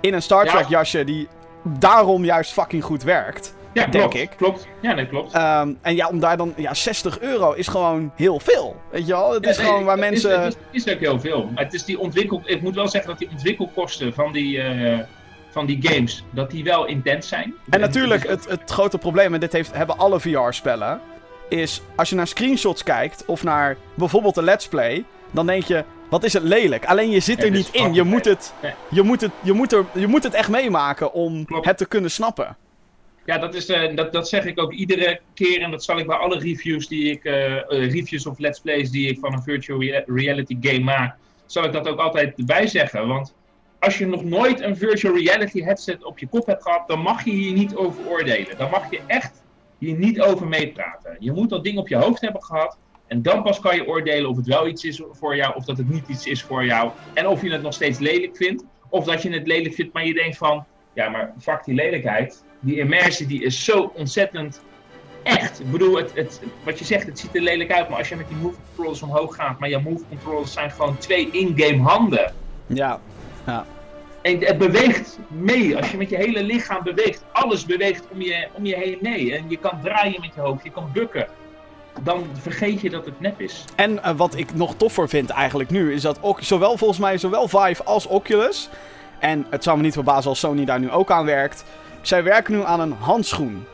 in een Star Trek jasje die daarom juist fucking goed werkt. Ja, denk ik. Klopt. Ja, dat klopt. Um, en ja, om daar dan. Ja, 60 euro is gewoon heel veel. Weet je wel? Het is gewoon waar mensen. Het is, is, ook heel veel. Maar het is die ontwikkel. Ik moet wel zeggen dat die ontwikkelkosten van die. Uh, van die games, dat die wel intens zijn. En natuurlijk, het, het grote probleem, en dit heeft, hebben alle VR-spellen, is als je naar screenshots kijkt of naar bijvoorbeeld een Let's Play, dan denk je, wat is het lelijk. Alleen je zit er niet in. Je moet, het, je, moet het, je, moet er, je moet het echt meemaken om Klopt. het te kunnen snappen. Ja, dat, is, eh, dat, dat zeg ik ook iedere keer en dat zal ik bij alle reviews die ik, eh, eh, reviews of let's plays die ik van een virtual rea- reality game maak, zal ik dat ook altijd erbij zeggen. Want als je nog nooit een virtual reality headset op je kop hebt gehad, dan mag je hier niet over oordelen. Dan mag je echt hier niet over meepraten. Je moet dat ding op je hoofd hebben gehad en dan pas kan je oordelen of het wel iets is voor jou of dat het niet iets is voor jou. En of je het nog steeds lelijk vindt of dat je het lelijk vindt, maar je denkt van, ja maar fuck die lelijkheid die immersie die is zo ontzettend echt. Ik bedoel, het, het, wat je zegt, het ziet er lelijk uit, maar als je met die move controllers omhoog gaat, maar je move controllers zijn gewoon twee in-game handen. Ja. En het beweegt mee. Als je met je hele lichaam beweegt, alles beweegt om je, om je heen mee. En je kan draaien met je hoofd, je kan bukken. Dan vergeet je dat het nep is. En eh, wat ik nog toffer vind eigenlijk nu, is dat ook, zowel volgens mij zowel Vive als Oculus, en het zou me niet verbazen als Sony daar nu ook aan werkt, zij werken nu aan een handschoen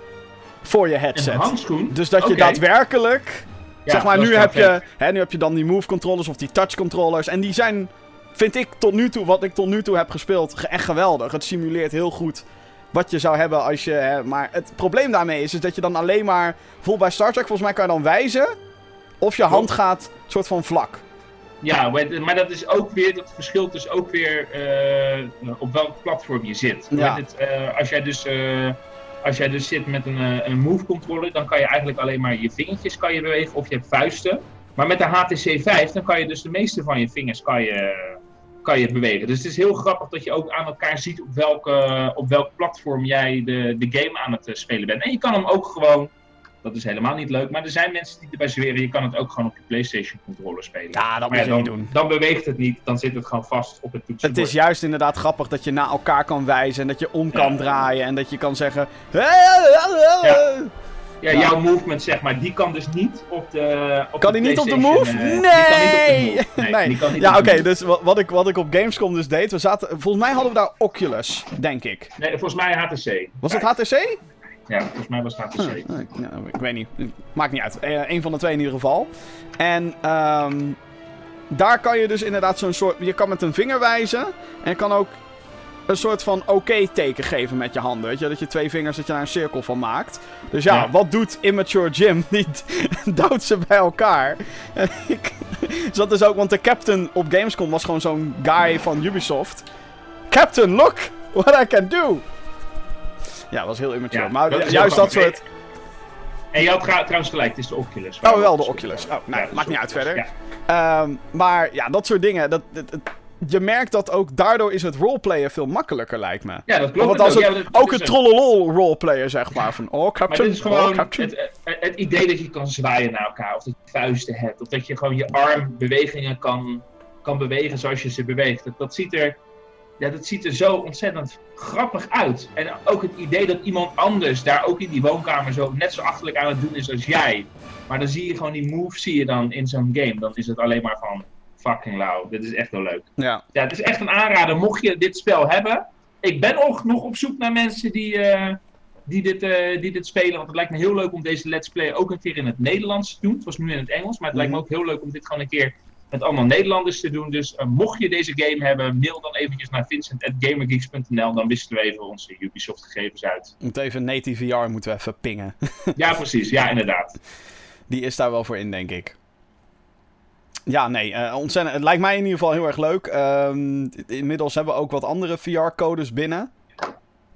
voor je headset. Een handschoen. Dus dat je daadwerkelijk. Ja, zeg maar, nu heb, je, hè, nu heb je dan die move controllers of die touch controllers. En die zijn, vind ik tot nu toe, wat ik tot nu toe heb gespeeld, ge- echt geweldig. Het simuleert heel goed wat je zou hebben als je. Hè, maar het probleem daarmee is, is dat je dan alleen maar. Bijvoorbeeld bij Star Trek, volgens mij kan je dan wijzen. Of je hand gaat soort van vlak. Ja, maar dat is ook weer, dat verschilt dus ook weer eh, op welk platform je zit. Ja. Met het, eh, als, jij dus, eh, als jij dus zit met een, een move controller, dan kan je eigenlijk alleen maar je vingertjes kan je bewegen of je hebt vuisten. Maar met de HTC 5, dan kan je dus de meeste van je vingers kan je, kan je bewegen. Dus het is heel grappig dat je ook aan elkaar ziet op, welke, op welk platform jij de, de game aan het eh, spelen bent. En je kan hem ook gewoon, dat is helemaal niet leuk, maar er zijn mensen die erbij zweren, je kan het ook gewoon op je PlayStation controller spelen. Ja, dat moet ja, je dan, niet doen. dan beweegt het niet, dan zit het gewoon vast op het Het toetsenbord. is juist inderdaad grappig dat je naar elkaar kan wijzen. En dat je om kan Ja. draaien. En dat je kan zeggen. Ja. Ja, jouw movement zeg maar, die kan dus niet op de op Kan de die niet op de move? eh, Nee! Die kan niet op de move. Nee, Nee. die kan niet Ja, oké, dus wat, wat, ik, wat ik op Gamescom dus deed, we zaten, volgens mij hadden we daar Oculus, denk ik. Nee, volgens mij HTC. Was het HTC? Ja, volgens mij was het HTC. Huh, nou, ik, nou, ik weet niet, maakt niet uit. Eén een van de twee in ieder geval. En ehm, daar kan je dus inderdaad zo'n soort, je kan met een vinger wijzen en je kan ook een soort van oké-teken geven met je handen. Weet je, dat je twee vingers, dat je daar een cirkel van maakt. Dus ja, Ja. wat doet Immature Jim? Die duwt ze bij elkaar. En ik zat dus ook, want de captain op Gamescom was gewoon zo'n guy van Ubisoft. Captain, look what I can do! Ja, dat was heel immature. Ja, maar dat juist dat soort... En je had trouwens gelijk, het is de Oculus. Oh, wel de Oculus. Oh, nou, Ja, maakt niet uit verder. ja. Ehm, maar ja, dat soort dingen. Dat, dat- dat- je merkt dat ook daardoor is het roleplayen veel makkelijker, lijkt me. Ja, dat klopt. Want als ook. het, Ja, dat- dat ook is het een- trollolol roleplayer, zeg maar. Van, oh, Maar captain, dit is oh, gewoon het idee dat je kan zwaaien naar elkaar, of dat je vuisten hebt, of dat je gewoon je armbewegingen kan, kan bewegen zoals je ze beweegt. Dat, dat, ziet er, ja, dat ziet er zo ontzettend grappig uit. En ook het idee dat iemand anders daar ook in die woonkamer zo net zo achterlijk aan het doen is als jij. Maar dan zie je gewoon die move zie je dan in zo'n game. Dan is het alleen maar van fucking lauw. Dit is echt wel leuk. Ja. Ja, het is echt een aanrader mocht je dit spel hebben. Ik ben ook nog op zoek naar mensen die, eh, die, dit, eh, die dit spelen. Want het lijkt me heel leuk om deze Let's Play ook een keer in het Nederlands te doen. Het was nu in het Engels, maar het lijkt me ook heel leuk om dit gewoon een keer met allemaal Nederlanders te doen. Dus eh, mocht je deze game hebben, mail dan eventjes naar vincent.gamergeeks.nl. Dan wisselen we even onze Ubisoft gegevens uit. Moet even native VR moeten we even pingen. Ja, precies. Ja, inderdaad. Die is daar wel voor in, denk ik. Ja, nee, eh, ontzettend. Het lijkt mij in ieder geval heel erg leuk. Ehm, inmiddels hebben we ook wat andere VR-codes binnen.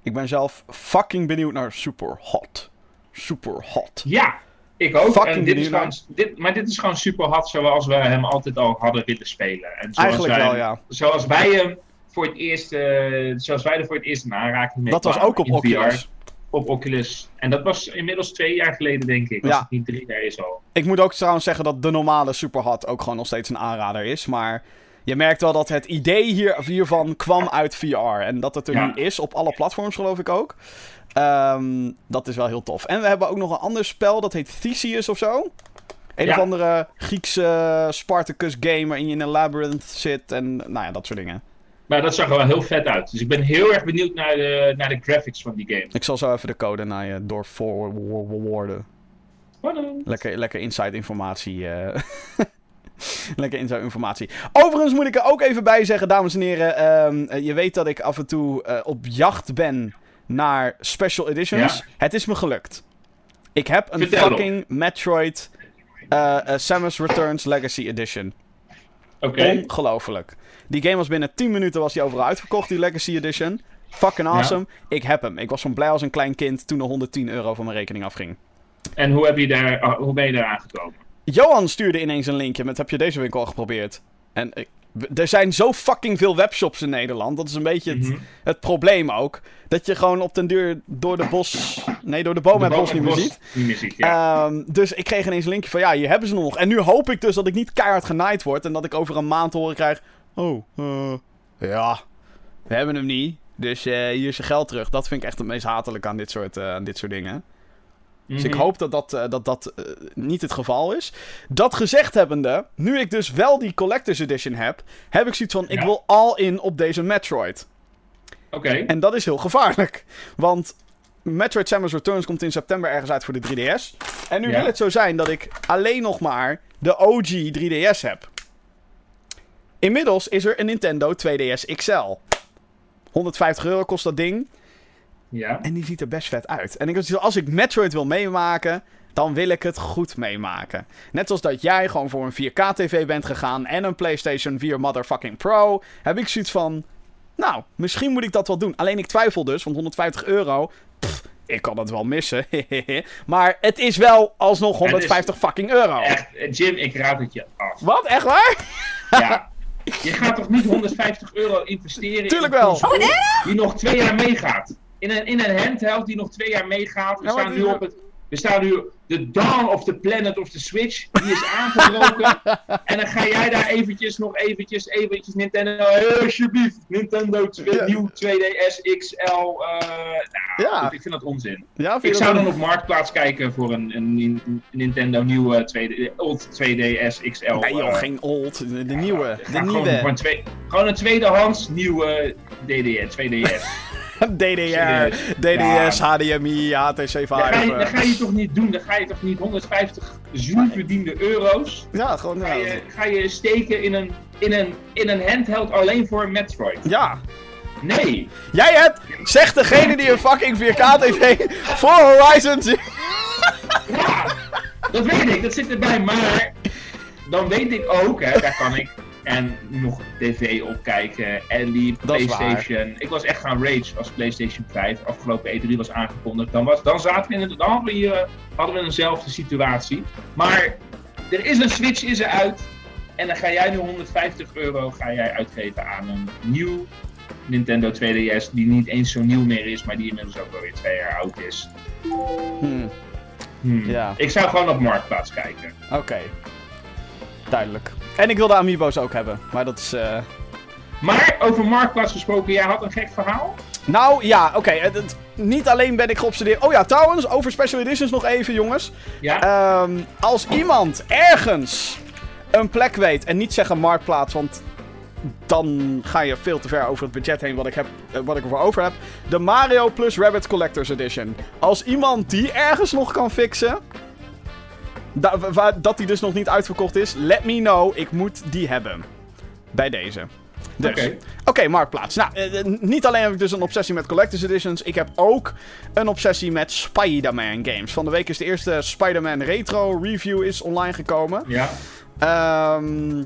Ik ben zelf fucking benieuwd naar Super Hot. Super Hot. Ja, ik ook. Fucking en dit is gewoon, dit, maar dit is gewoon super hard zoals we hem altijd al hadden willen spelen. En zoals Eigenlijk wij, wel, ja. Zoals wij hem voor het eerst, eh, zoals wij er voor het eerst in aanraking mee Dat was ook op VR, Oculus. Op Oculus. En dat was inmiddels twee jaar geleden, denk ik. Als Ja. het niet drie jaar is al. Ik moet ook trouwens zeggen dat de normale Superhot ook gewoon nog steeds een aanrader is. Maar je merkt wel dat het idee hier, hiervan kwam uit VR. En dat het er Ja. nu is op alle platforms, geloof ik ook. Ehm, dat is wel heel tof. En we hebben ook nog een ander spel, dat heet Theseus of zo. Een Ja. of andere Griekse Spartacus game waarin je in een labyrinth zit en nou ja, dat soort dingen. Maar dat zag er wel heel vet uit. Dus ik ben heel erg benieuwd naar de, naar de graphics van die game. Ik zal zo even de code naar je doorforwarden. Lekker, lekker inside informatie. eh. lekker inside informatie. Overigens moet ik er ook even bij zeggen, dames en heren. ehm, eh, je weet dat ik af en toe eh, op jacht ben naar special editions. Ja. Het is me gelukt. Ik heb een Vertel fucking Metroid Samus Returns Legacy Edition. Oké. Ongelooflijk. Die game was binnen 10 minuten was die overal uitverkocht, die Legacy Edition. Fucking awesome. Ik heb hem. Ik was zo blij als een klein kind toen er 110 euro van mijn rekening afging. En hoe, heb je daar, ah, hoe ben je daar aangekomen? Johan stuurde ineens een linkje met heb je deze winkel al geprobeerd? En ik- w- er zijn zo fucking veel webshops in Nederland. Dat is een beetje het, Mhm. het probleem ook. Dat je gewoon op den duur door de bos... Nee, door de boom het bos niet meer ziet. Niet meer ziet, ja. Ehm, dus ik kreeg ineens een linkje van ja, hier hebben ze nog. En nu hoop ik dus dat ik niet keihard genaaid word. En dat ik over een maand horen krijg. Oh, eh, ja, we hebben hem niet. Dus eh, hier is je geld terug. Dat vind ik echt het meest hatelijk aan dit soort, eh, aan dit soort dingen. Dus ik Mhm. hoop dat dat, eh, dat, dat niet het geval is. Dat gezegd hebbende, nu ik dus wel die Collector's Edition heb, heb ik zoiets van, ik wil all in op deze Metroid. Oké. En dat is heel gevaarlijk. Want Metroid Samus Returns komt in september ergens uit voor de 3DS. En nu Ja. wil het zo zijn dat ik alleen nog maar de OG 3DS heb. Inmiddels is er een Nintendo 2DS XL. 150 euro kost dat ding. Ja. En die ziet er best vet uit. En ik dacht, als ik Metroid wil meemaken, dan wil ik het goed meemaken. Net zoals dat jij gewoon voor een 4K-TV bent gegaan en een PlayStation 4 Motherfucking Pro, heb ik zoiets van, nou, misschien moet ik dat wel doen. Alleen ik twijfel dus, want 150 euro, pff, ik kan het wel missen. maar het is wel alsnog 150 fucking euro. Echt, Jim, ik raad het je af. Wat? Echt waar? Ja. Je gaat toch niet 150 euro investeren Tuurlijk in een wel. console die nog twee jaar meegaat? In een, in een handheld die nog twee jaar meegaat. We Ja, staan nu op het... We staan nu... De Dawn of the Planet of the Switch, die is aangebroken. en dan ga jij daar eventjes, nog eventjes, eventjes Nintendo... Hey, alsjeblieft, Nintendo Ja. nieuw 2DS XL. eh nou, Ja. ik vind dat onzin. Ja, vind Ik zou dat dan op Marktplaats kijken voor een, een, Nin- Nintendo nieuwe 2D, Old 2DS XL. Nee joh, eh, geen old. De, de nieuwe. De Gewoon, nieuwe. gewoon, twee, gewoon een tweedehands nieuwe DDS, 2DS. DDR, DDS, HDMI, HTC 5. Dat ga, je, eh. dat ga je toch niet doen? Ga je toch niet 150 zuurverdiende euro's Ja, gewoon. ga je, ga je steken in een, in, een, in een handheld alleen voor Metroid? Ja. Nee! Jij hebt, zegt degene die een fucking 4K-TV voor Horizon. Ja, dat weet ik, dat zit erbij. Maar dan weet ik ook, hè, daar kan ik en nog tv op kijken en die Dat is PlayStation. Ik was echt gaan rage als PlayStation 5 afgelopen E3 was aangekondigd. Dan, was, dan zaten we in het, dan hadden we hier hadden we eenzelfde situatie. Maar er is een Switch is eruit en dan ga jij nu 150 euro ga jij uitgeven aan een nieuw Nintendo 2DS die niet eens zo nieuw meer is, maar die inmiddels ook wel weer twee jaar oud is. Hmm, Hmm. Ja. Ik zou gewoon op Marktplaats kijken. Oké. Duidelijk. En ik wil de Amiibo's ook hebben, maar dat is... eh, Maar over Marktplaats gesproken, jij had een gek verhaal? Nou, ja, oké. niet alleen ben ik geobsedeerd... Oh ja, trouwens, over Special Editions nog even, jongens. Ja? Ehm, als iemand ergens een plek weet, en niet zeggen Marktplaats, want dan ga je veel te ver over het budget heen wat ik, heb, eh, wat ik ervoor over heb. De Mario plus Rabbit Collector's Edition. Als iemand die ergens nog kan fixen, da- wa- wa- dat die dus nog niet uitverkocht is, let me know. Ik moet die hebben. Bij deze. Dus. Oké. Oké, Marktplaats. Nou, eh, eh, niet alleen heb ik dus een obsessie met Collector's Editions. Ik heb ook een obsessie met Spider-Man games. Van de week is de eerste Spider-Man Retro review is online gekomen. Ja. Ehm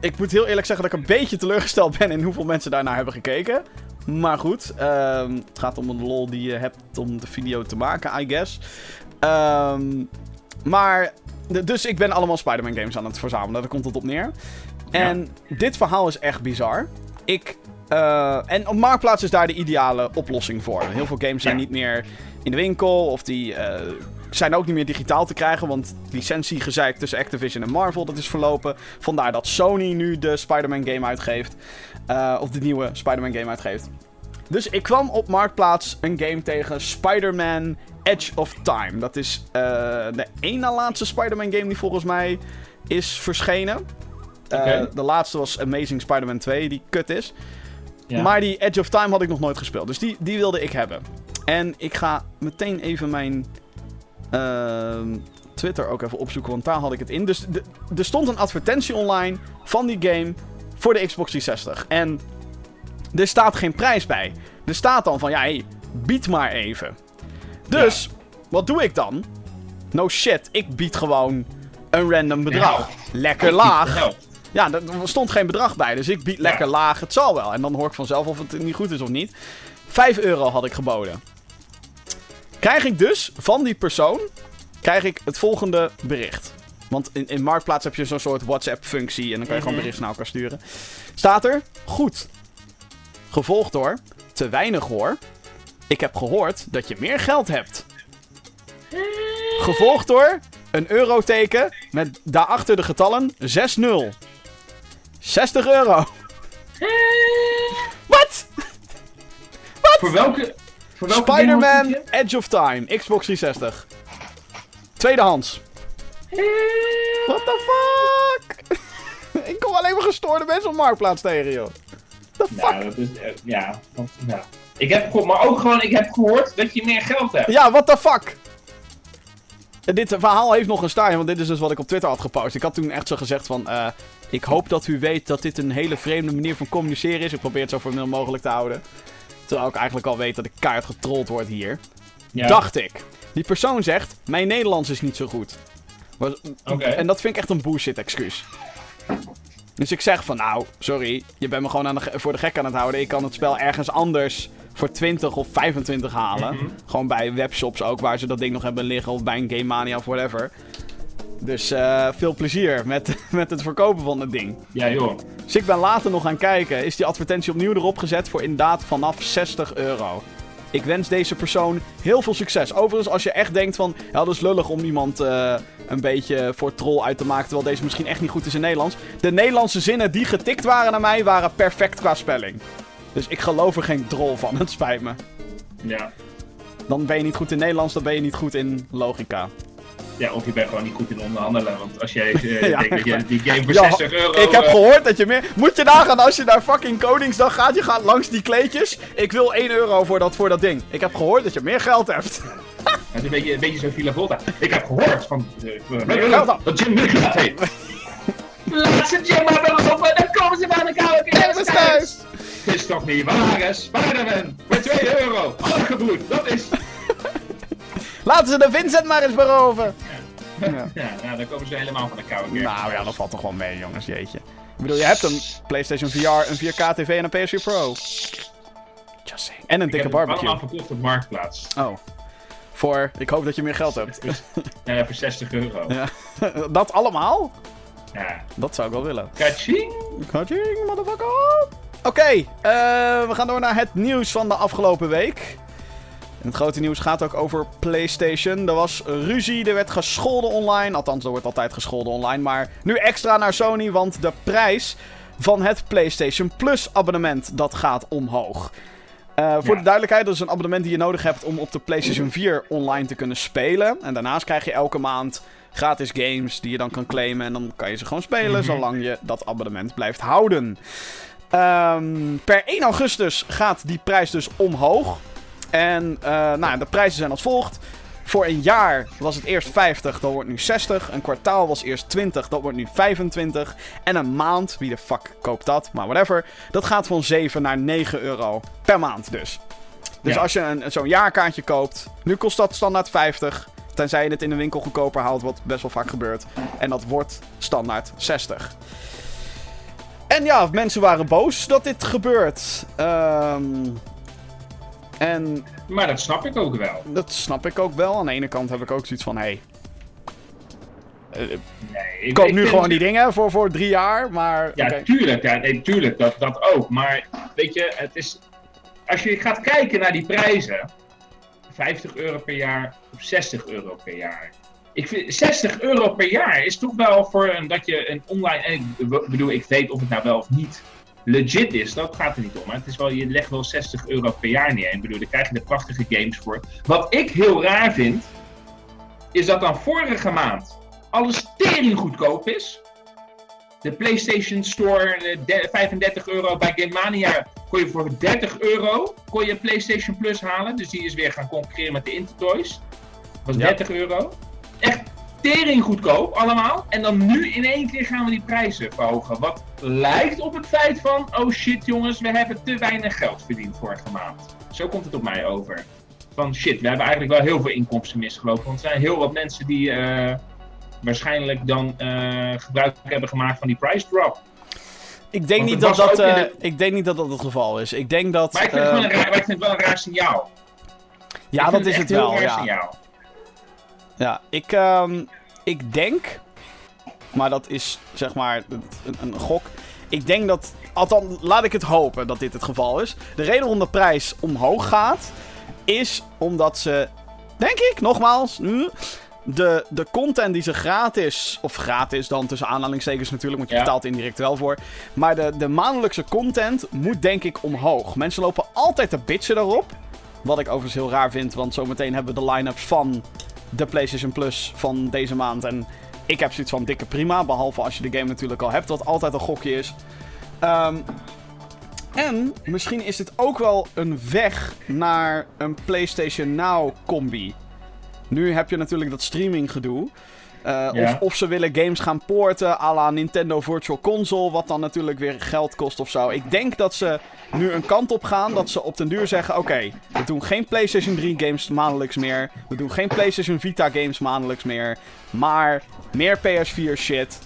ik moet heel eerlijk zeggen dat ik een beetje teleurgesteld ben in hoeveel mensen daarnaar hebben gekeken. Maar goed, ehm, het gaat om een lol die je hebt om de video te maken, I guess. Ehm, maar, dus ik ben allemaal Spider-Man games aan het verzamelen, daar komt het op neer. En dit verhaal is echt bizar. Ik, eh, en op Marktplaats is daar de ideale oplossing voor. Heel veel games zijn Ja. niet meer in de winkel of die eh, zijn ook niet meer digitaal te krijgen, want licentiegezeik tussen Activision en Marvel, dat is verlopen. Vandaar dat Sony nu de Spider-Man game uitgeeft. eh, of de nieuwe Spider-Man game uitgeeft. Dus ik kwam op Marktplaats een game tegen Spider-Man Edge of Time. Dat is eh, de één na laatste Spider-Man game die volgens mij is verschenen. Eh. De laatste was Amazing Spider-Man 2, die kut is. Ja. Maar die Edge of Time had ik nog nooit gespeeld. Dus die, die wilde ik hebben. En ik ga meteen even mijn ehm, Twitter ook even opzoeken, want daar had ik het in. Dus er stond een advertentie online van die game voor de Xbox 360. En er staat geen prijs bij. Er staat dan van, ja, hey, bied maar even. Dus, wat doe ik dan? No shit, ik bied gewoon een random bedrag. Lekker laag. Ja, er er stond geen bedrag bij, dus ik bied lekker laag. Het zal wel. En dan hoor ik vanzelf of het niet goed is of niet. 5 euro had ik geboden. Krijg ik dus van die persoon krijg ik het volgende bericht. Want in, in Marktplaats heb je zo'n soort WhatsApp-functie en dan kan je gewoon Mhm. berichten naar elkaar sturen. Staat er, goed. Gevolgd door, te weinig hoor. Ik heb gehoord dat je meer geld hebt. Gevolgd door een euroteken met daarachter de getallen 6-0. 60 euro. Wat? Voor welke... Voor welke game Spider-Man? Edge of Time, Xbox 360. Tweedehands. What the fuck? Ik kom alleen maar gestoorde mensen op Marktplaats tegen, joh. The fuck? Nou, dat is... eh, ja, ja. Ik heb, maar ook gewoon, ik heb gehoord dat je meer geld hebt. Ja, what the fuck? En dit verhaal heeft nog een staartje, want dit is dus wat ik op Twitter had gepost. Ik had toen echt zo gezegd van... eh, ik hoop dat u weet dat dit een hele vreemde manier van communiceren is. Ik probeer het zo formeel mogelijk te houden. Terwijl ik eigenlijk al weet dat ik kaart getrold word hier. Ja. Dacht ik. Die persoon zegt, mijn Nederlands is niet zo goed. En dat vind ik echt een bullshit excuus. Dus ik zeg van, nou, sorry, je bent me gewoon aan de, voor de gek aan het houden. Ik kan het spel ergens anders voor 20 of 25 halen. Mhm. Gewoon bij webshops ook, waar ze dat ding nog hebben liggen. Of bij een Game Mania of whatever. Dus eh, veel plezier met, met het verkopen van het ding. Ja, joh. Dus ik ben later nog gaan kijken. Is die advertentie opnieuw erop gezet voor inderdaad vanaf 60 euro. Ik wens deze persoon heel veel succes. Overigens, als je echt denkt van... Ja, dat is lullig om iemand eh, een beetje voor troll uit te maken... terwijl deze misschien echt niet goed is in Nederlands. De Nederlandse zinnen die getikt waren naar mij... waren perfect qua spelling. Dus ik geloof er geen drol van. Het spijt me. Ja. Dan ben je niet goed in Nederlands, dan ben je niet goed in logica. ja, of je bent gewoon niet goed in onderhandelen. Want als jij eh, Ja, denkt dat je die game voor Ja, 60 euro... Ik heb eh, gehoord dat je meer... Moet je nagaan als je naar fucking Koningsdag gaat, je gaat langs die kleedjes. Ik wil 1 euro voor dat, voor dat ding. Ik heb gehoord dat je meer geld hebt. Het is een beetje, een beetje zo'n Villa Volta. Ik heb gehoord van... Meer Uh, geld dan. dat Jim Nicholas het heeft. Laat ze Jim maar wel op en dan komen ze bij de koude Kennis thuis! Het is toch niet waar, hè? Spider-Man! Voor 2 euro! Afgeboet! Dat is... Laten ze de Vincent maar eens beroven. Ja. Ja, nou, dan komen ze helemaal van de koude kerk. Nou ja, dat valt toch wel mee, jongens, jeetje. Ik bedoel, je hebt een PlayStation VR, een 4K TV en een PS4 Pro. Just saying. En een Ik dikke barbecue. allemaal verkocht op Marktplaats. Oh. Voor, ik hoop dat je meer geld hebt. Ja, voor 60 euro. Ja. Dat allemaal? Ja. Dat zou ik wel willen. Kaching! Kaching, motherfucker! Oké, eh, we gaan door naar het nieuws van de afgelopen week. En het grote nieuws gaat ook over PlayStation. Er was ruzie, er werd gescholden online. Althans, er wordt altijd gescholden online. Maar nu extra naar Sony, want de prijs van het PlayStation Plus abonnement dat gaat omhoog. Eh, voor Ja. de duidelijkheid, dat is een abonnement die je nodig hebt om op de PlayStation 4 online te kunnen spelen. En daarnaast krijg je elke maand gratis games die je dan kan claimen. En dan kan je ze gewoon spelen, Mhm. zolang je dat abonnement blijft houden. Ehm, per 1 augustus gaat die prijs dus omhoog. En eh, nou, de prijzen zijn als volgt. Voor een jaar was het eerst 50, dat wordt nu 60. Een kwartaal was eerst 20, dat wordt nu 25. En een maand, wie de fuck koopt dat, maar whatever. Dat gaat van 7 naar 9 euro per maand dus. Dus Ja. als je een, zo'n jaarkaartje koopt, nu kost dat standaard 50. Tenzij je het in de winkel goedkoper haalt, wat best wel vaak gebeurt. En dat wordt standaard 60. En ja, mensen waren boos dat dit gebeurt. Ehm en Maar dat snap ik ook wel. dat snap ik ook wel. Aan de ene kant heb ik ook zoiets van: hé, hey, Nee, ik koop nu gewoon die dingen voor, voor drie jaar, maar. Ja, tuurlijk. Ja, nee, tuurlijk, dat, dat ook. Maar weet je, het is... Als je gaat kijken naar die prijzen... 50 euro per jaar of 60 euro per jaar. Ik vind 60 euro per jaar is toch wel voor een, dat je een online... En ik be- bedoel, ik weet of het nou wel of niet legit is. Dat gaat er niet om. Maar het is wel, je legt wel 60 euro per jaar neer. Ik bedoel, daar krijg je de prachtige games voor. Wat ik heel raar vind... Is dat dan vorige maand alles tering goedkoop is... De PlayStation Store, de- 35 euro. Bij Game Mania kon je voor 30 euro kon je PlayStation Plus halen. Dus die is weer gaan concurreren met de Intertoys. Dat was Ja. 30 euro. Echt tering goedkoop allemaal. En dan nu in één keer gaan we die prijzen verhogen. Wat lijkt op het feit van, oh shit jongens, we hebben te weinig geld verdiend vorige maand. Zo komt het op mij over. Van shit, we hebben eigenlijk wel heel veel inkomsten misgelopen. Want er zijn heel wat mensen die eh, waarschijnlijk dan eh, gebruik hebben gemaakt van die price drop. Ik denk, niet dat dat, eh, de- ik denk niet dat dat het geval is. Ik denk dat... Maar ik vind, het, gewoon een raar, maar ik vind het wel een raar signaal. ja, dat is het wel, raar ja. signaal. Ja, ik, ehm, ik denk, maar dat is zeg maar een, een gok. Ik denk dat, althans, laat ik het hopen dat dit het geval is. De reden waarom de prijs omhoog gaat, is omdat ze, denk ik, nogmaals, de, de content die ze gratis, of gratis dan tussen aanhalingstekens natuurlijk, want je Ja. betaalt indirect wel voor. Maar de, de maandelijkse content moet denk ik omhoog. Mensen lopen altijd te bitchen daarop. Wat ik overigens heel raar vind, want zometeen hebben we de line-ups van de PlayStation Plus van deze maand. En ik heb zoiets van dikke prima. Behalve als je de game natuurlijk al hebt, wat altijd een gokje is. Ehm, en misschien is dit ook wel een weg naar een PlayStation Now combi. Nu heb je natuurlijk dat streaming gedoe. Eh, Ja. of, of ze willen games gaan porten à la Nintendo Virtual Console, wat dan natuurlijk weer geld kost of zo. Ik denk dat ze nu een kant op gaan dat ze op den duur zeggen: Oké, we doen geen PlayStation 3 games maandelijks meer. We doen geen PlayStation Vita games maandelijks meer. Maar meer PS4 shit.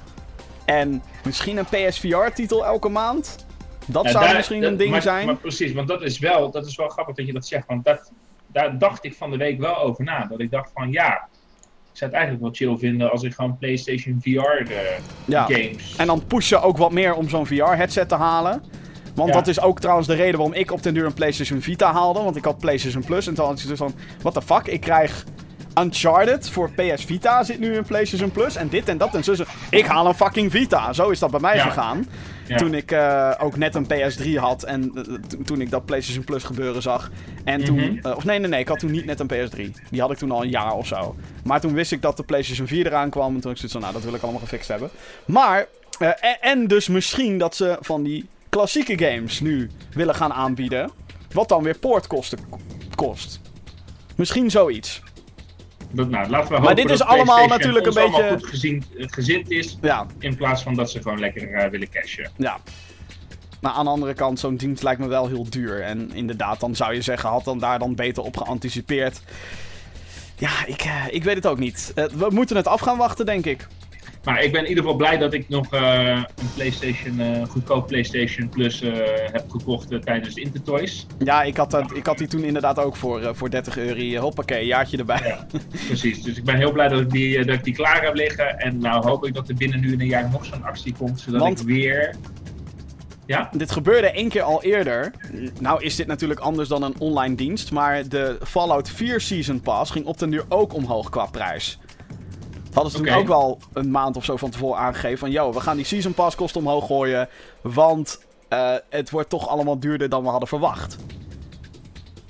En misschien een PSVR-titel elke maand. Dat Ja, zou daar- misschien dat- een ding maar, zijn. Maar precies, want dat is, wel, dat is wel grappig dat je dat zegt. Want dat, daar dacht ik van de week wel over na. Dat ik dacht van ja, zou het eigenlijk wel chill vinden als ik gewoon PlayStation VR eh, Ja. games. En dan pushen ook wat meer om zo'n VR-headset te halen. Want Ja. dat is ook trouwens de reden waarom ik op den duur een PlayStation Vita haalde. Want ik had PlayStation Plus. En toen had ik dus van, what the fuck, ik krijg Uncharted voor PS Vita zit nu in PlayStation Plus. En dit en dat en zo. zo. Ik haal een fucking Vita. Zo is dat bij mij Ja. gegaan. Ja. Toen ik eh, ook net een PS3 had. En eh, to- toen ik dat PlayStation Plus gebeuren zag. En toen. Mhm. eh, of nee, nee, nee. Ik had toen niet net een PS3. Die had ik toen al een jaar of zo. Maar toen wist ik dat de PlayStation 4 eraan kwam. En toen ik zoiets van, nou, dat wil ik allemaal gefixt hebben. Maar. en, en dus misschien dat ze van die klassieke games nu willen gaan aanbieden. Wat dan weer poortkosten kost. Misschien zoiets. Dat, nou, laten we hopen Maar dit is dat allemaal natuurlijk een beetje- goed gezien, eh, gezind is. Ja, In plaats van dat ze gewoon lekker eh, willen cashen. ja. Maar aan de andere kant, zo'n dienst lijkt me wel heel duur. En inderdaad, dan zou je zeggen, had dan daar dan beter op geanticipeerd. Ja, ik, eh, ik weet het ook niet. We moeten het af gaan wachten, denk ik. Maar ik ben in ieder geval blij dat ik nog eh, een PlayStation, eh goedkoop PlayStation Plus eh, heb gekocht tijdens de Intertoys. Ja, ik had, dat, ik had die toen inderdaad ook voor, voor 30 euro. Hoppakee, jaartje erbij. Ja, precies. Dus ik ben heel blij dat ik die, dat ik die klaar heb liggen. En nou hoop ik dat er binnen nu een jaar nog zo'n actie komt, zodat Want- ik weer... Ja? Dit gebeurde één keer al eerder. Nou is dit natuurlijk anders dan een online dienst. Maar de Fallout 4 Season Pass ging op den duur ook omhoog qua prijs. Hadden ze toen ook wel een maand of zo van tevoren aangegeven van... Yo, we gaan die Season Pass kosten omhoog gooien. Want eh, het wordt toch allemaal duurder dan we hadden verwacht.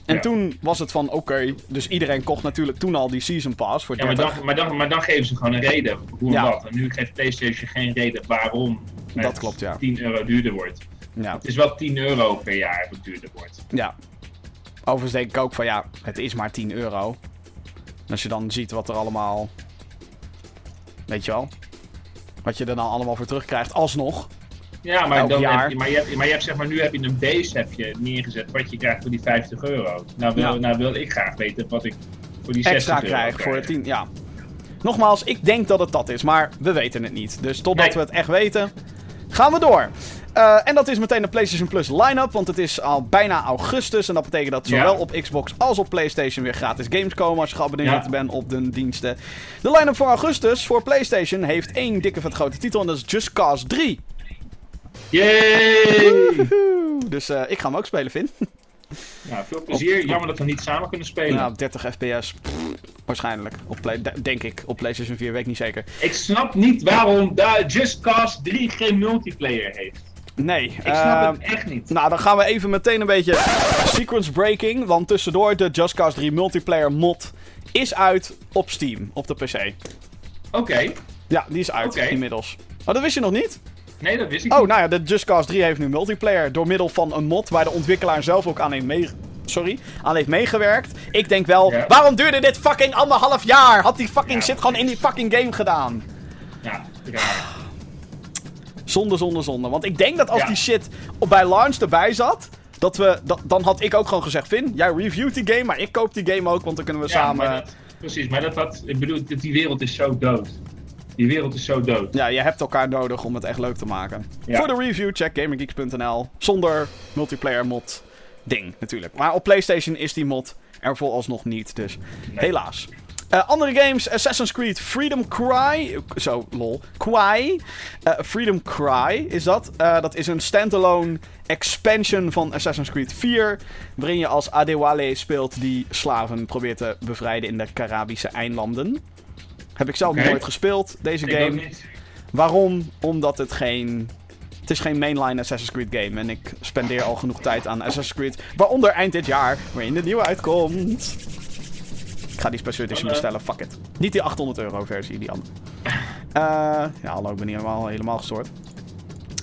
En Ja. toen was het van, oké, dus iedereen kocht natuurlijk toen al die Season Pass voor Ja, maar 30. dan, maar, dan, maar dan geven ze gewoon een reden hoe Ja. wat. En nu geeft PlayStation geen reden waarom Dat het klopt, ja. 10 euro duurder wordt. Ja, Het is wel 10 euro per jaar dat het duurder wordt. ja. Overigens denk ik ook van, ja, het is maar 10 euro. Als je dan ziet wat er allemaal... Weet je wel? Wat je er dan allemaal voor terugkrijgt, alsnog. Ja, maar, dan. Heb je, maar, je hebt, maar je hebt zeg maar, nu heb je een base heb je neergezet wat je krijgt voor die 50 euro. Nou wil, Ja. nou wil ik graag weten wat ik voor die 60 extra euro krijg voor de krijg. 10. Ja. Nogmaals, ik denk dat het dat is, maar we weten het niet. Dus totdat Nee. we het echt weten, gaan we door. Eh, en dat is meteen de PlayStation Plus line-up, want het is al bijna augustus. En dat betekent dat Ja. zowel op Xbox als op PlayStation weer gratis games komen als je geabonneerd Ja. bent op de diensten. De line-up voor augustus voor PlayStation heeft één dikke vet grote titel en dat is Just Cause 3. Yay! Woehoe. Dus eh, ik ga hem ook spelen, Vin. Nou, veel plezier. Jammer dat we niet samen kunnen spelen. Ja, 30 fps. waarschijnlijk. Op play, de- denk ik. Op PlayStation 4 weet ik niet zeker. Ik snap niet waarom Just Cause 3 geen multiplayer heeft. Nee. Ik snap ehm, het echt niet. Nou, dan gaan we even meteen een beetje sequence breaking. Want tussendoor, de Just Cause 3 multiplayer mod is uit op Steam, op de PC. Oké. Ja, die is uit inmiddels. Oh, dat wist je nog niet? Nee, dat wist ik Oh, niet. nou ja, de Just Cause 3 heeft nu multiplayer. Door middel van een mod waar de ontwikkelaar zelf ook aan heeft, mee... Sorry, aan heeft meegewerkt. Ik denk wel, Ja. waarom duurde dit fucking anderhalf jaar? Had die fucking Ja, shit gewoon in die fucking game gedaan. Ja, raar. Zonde, zonde, zonde. Want ik denk dat als Ja. die shit op, bij launch erbij zat, dat we, dat, dan had ik ook gewoon gezegd, Vin, jij reviewt die game, maar ik koop die game ook, want dan kunnen we Ja, samen... maar dat- precies, maar dat, dat, ik bedoel, die wereld is zo dood. Die wereld is zo dood. Ja, je hebt elkaar nodig om het echt leuk te maken. Ja. Voor de review, check gamergeeks.nl. Zonder multiplayer mod ding, natuurlijk. Maar op PlayStation is die mod er vooralsnog niet, dus Nee. helaas. Eh, andere games, Assassin's Creed Freedom Cry. Zo, lol. Kwai. Eh, Freedom Cry is dat. Eh, dat is een standalone expansion van Assassin's Creed 4. Waarin je als Adewale speelt die slaven probeert te bevrijden in de Caribische eilanden. Heb ik zelf nooit gespeeld, deze Ik game. Waarom? Omdat het geen. Het is geen mainline Assassin's Creed game. En ik spendeer al genoeg tijd aan Assassin's Creed. Waaronder eind dit jaar, waarin de nieuwe uitkomt. Ik ga die Special Edition bestellen, fuck it. Niet die 800 euro versie, die andere. Eh, ja, hallo, ik ben hier helemaal, helemaal gestoord.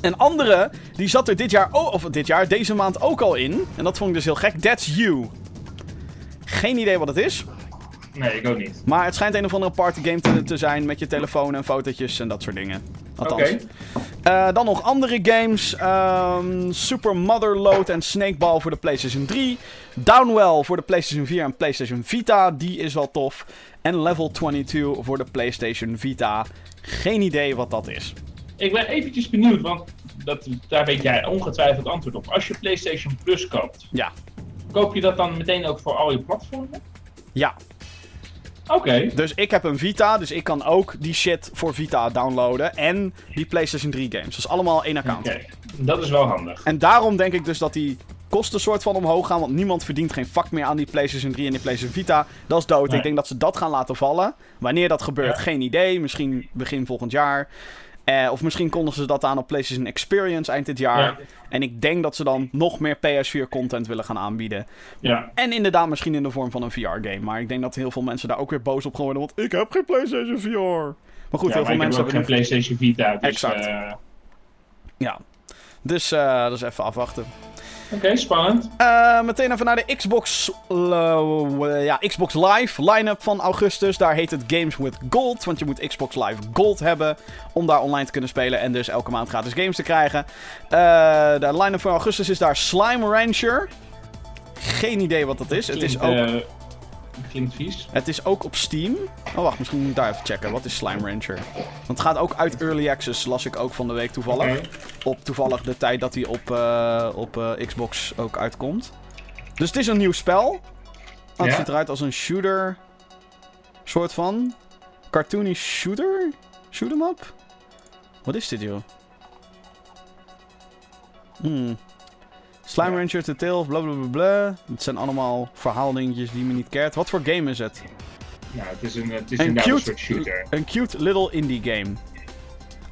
Een andere, die zat er dit jaar, oh, of dit jaar, deze maand ook al in. En dat vond ik dus heel gek. That's You. Geen idee wat het is. Nee, ik ook niet. Maar het schijnt een of andere partygame te, te zijn met je telefoon en fotootjes en dat soort dingen. Althans. Oké. Eh, dan nog andere games. ehm, Super Motherload en Snakeball voor de PlayStation 3. Downwell voor de PlayStation 4 en PlayStation Vita. Die is wel tof. En Level 22 voor de PlayStation Vita. Geen idee wat dat is. Ik ben eventjes benieuwd, want dat, daar weet jij ongetwijfeld antwoord op. Als je PlayStation Plus koopt, Ja. koop je dat dan meteen ook voor al je platformen? Ja. Oké. Dus ik heb een Vita. Dus ik kan ook die shit voor Vita downloaden. En die PlayStation 3 games. Dus allemaal één account. Oké, dat is wel handig. En daarom denk ik dus dat die kosten soort van omhoog gaan. Want niemand verdient geen vak meer aan die PlayStation 3 en die PlayStation Vita. Dat is dood. Nee. Ik denk dat ze dat gaan laten vallen. Wanneer dat gebeurt, Ja. geen idee. Misschien begin volgend jaar. Eh, of misschien kondigen ze dat aan op PlayStation Experience eind dit jaar. Ja. En ik denk dat ze dan nog meer PS4 content willen gaan aanbieden. Ja. En inderdaad misschien in de vorm van een VR-game. Maar ik denk dat heel veel mensen daar ook weer boos op geworden. Want ik heb geen PlayStation VR. Maar goed, Ja, heel maar veel ik heb mensen ook hebben geen. PlayStation Vita, dus... Exact. eh, Ja. Dus eh, dat is even afwachten. Oké, spannend. Eh, meteen even naar de Xbox, eh, ja, Xbox Live line-up van augustus. Daar heet het Games with Gold. Want je moet Xbox Live Gold hebben om daar online te kunnen spelen. En dus elke maand gratis games te krijgen. Eh, de line-up van augustus is daar Slime Rancher. Geen idee wat dat is. Het is, ook, klinkt vies. het is ook op Steam. Oh wacht, misschien moet ik daar even checken. Wat is Slime Rancher? Want het gaat ook uit Early Access, las ik ook van de week toevallig op toevallig de tijd dat hij op, eh, op eh, Xbox ook uitkomt. Dus het is een nieuw spel. Oh, het ziet eruit als een shooter. Soort van. Cartoony shooter? Shoot 'em up? Wat is dit, joh? Hmm. Slime Ja. Rancher, The Tale of bla bla bla bla. Het zijn allemaal verhaaldingetjes die me niet keert. Wat voor game is het? Nou, het is een, het is Een cute, soort shooter. een cute little indie game.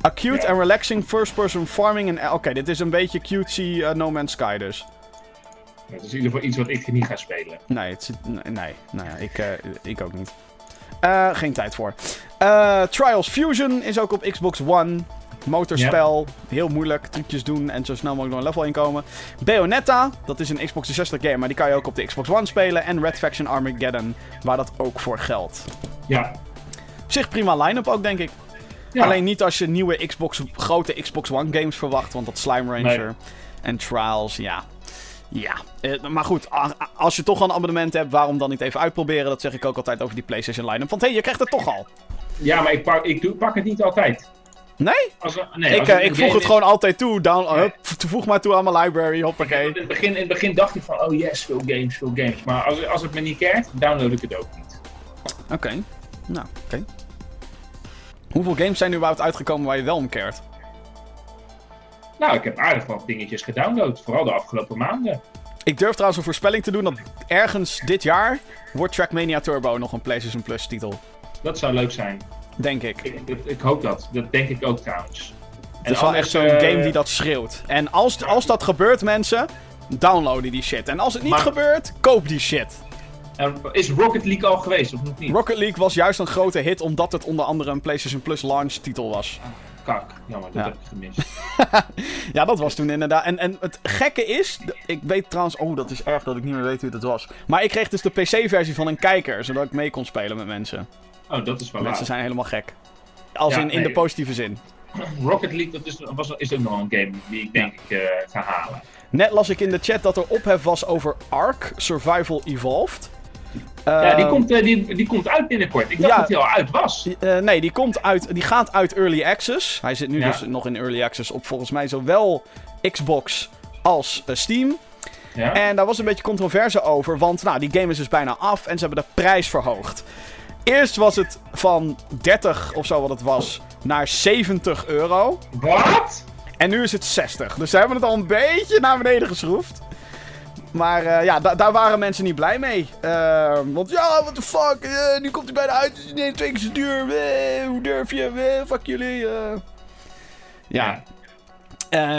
A cute Ja. and relaxing first-person farming en... Oké, dit is een beetje cutesy eh, No Man's Sky dus. Het is in ieder geval iets wat ik niet ga spelen. Nee, het zit, nee, nee, nou ja, ik, eh, ik ook niet. Eh, geen tijd voor. Eh, Trials Fusion is ook op Xbox One. Motorspel, heel moeilijk, trucjes doen en zo snel mogelijk door een level heen komen. Bayonetta, dat is een Xbox 360 game, maar die kan je ook op de Xbox One spelen. En Red Faction Armageddon, waar dat ook voor geldt. Ja. Op zich prima line-up ook, denk ik. ja. Alleen niet als je nieuwe Xbox, grote Xbox One games verwacht, want dat Slime Rancher Nee. en Trials, ja. Ja, eh, maar goed, als je toch al een abonnement hebt, waarom dan niet even uitproberen? Dat zeg ik ook altijd over die PlayStation line-up. Want hé, hey, je krijgt het toch al. ja, maar ik pak, ik doe, pak het niet altijd. Nee? Als, nee ik eh, ik voeg het is- gewoon altijd toe. Down, Nee. voeg maar toe aan mijn library, hoppakee. In het, begin, in het begin dacht ik van, oh yes, veel games, veel games. Maar als, als het me niet keert, download ik het ook niet. Oké, nou, oké. Hoeveel games zijn er überhaupt uitgekomen waar je wel om keert? Nou, ik heb aardig wat dingetjes gedownload. Vooral de afgelopen maanden. Ik durf trouwens een voorspelling te doen dat ergens dit jaar wordt Trackmania Turbo nog een PlayStation Plus titel. Dat zou leuk zijn. Denk ik. Ik, ik, ik hoop dat. Dat denk ik ook trouwens. Het is wel echt zo'n game die dat schreeuwt. En als, als dat gebeurt, mensen, downloaden die shit. En als het niet Maar- gebeurt, koop die shit. Is Rocket League al geweest, of nog niet? Rocket League was juist een grote hit, omdat het onder andere een PlayStation Plus launch titel was. Kak, jammer, dat Ja. heb ik gemist. Ja, dat was toen inderdaad. En, en het gekke is, ik weet trouwens, oh dat is erg dat ik niet meer weet hoe het was. Maar ik kreeg dus de PC-versie van een kijker, zodat ik mee kon spelen met mensen. Oh, dat is wel Mensen zijn helemaal gek. Als Ja, in, in nee. de positieve zin. Rocket League dat is, was, is ook nog een game die ik denk ik eh, ga halen. Net las ik in de chat dat er ophef was over Ark Survival Evolved. ja, die Ehm, komt, eh, die, die komt uit binnenkort. Ik dacht ja. dat hij al uit was. Eh, nee, die, komt uit, die gaat uit Early Access. Hij zit nu Ja. dus nog in Early Access op volgens mij zowel Xbox als Steam. Ja? En daar was een beetje controverse over, want nou, die game is dus bijna af en ze hebben de prijs verhoogd. Eerst was het van 30 of zo wat het was, naar 70 euro. Wat? En nu is het 60. Dus ze hebben het al een beetje naar beneden geschroefd. Maar eh, ja, da- daar waren mensen niet blij mee. Eh, want ja, what the fuck, eh, nu komt hij bijna uit, ineens twee keer zo duur. Eh, hoe durf je, fuck jullie. Ja.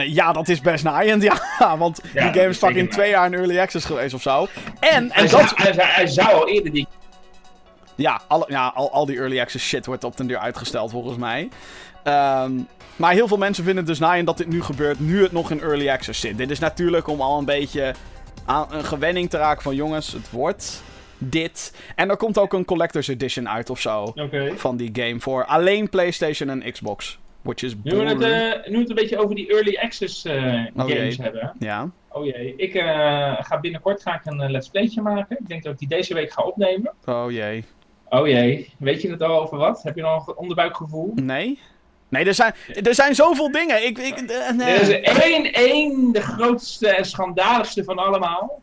Ja, dat is best naaiend, ja. Want Ja, die game is fucking twee jaar in early access geweest of zo. En, Hij, en zou, dat... hij, zou, hij zou al eerder die... Ja, alle, ja al, al die early access shit wordt op den duur uitgesteld volgens mij. Ehm, maar heel veel mensen vinden het dus naaiend dat dit nu gebeurt, nu het nog in early access zit. Dit is natuurlijk om al een beetje aan een gewenning te raken van jongens, het wordt dit. En er komt ook een collector's edition uit of zo van die game voor alleen PlayStation en Xbox. Which is Nu we, het, eh, nu we het een beetje over die early access eh, Oh, games hebben. Ja. Oh jee, ik eh, ga binnenkort ga ik een let's playtje maken. Ik denk dat ik die deze week ga opnemen. Oh jee. Oh jee, weet je het al over wat? Heb je nog een onderbuikgevoel? Nee? Nee, er zijn, er zijn zoveel dingen. Ik, ik, eh, nee. Er is één, één, de grootste en schandaligste van allemaal.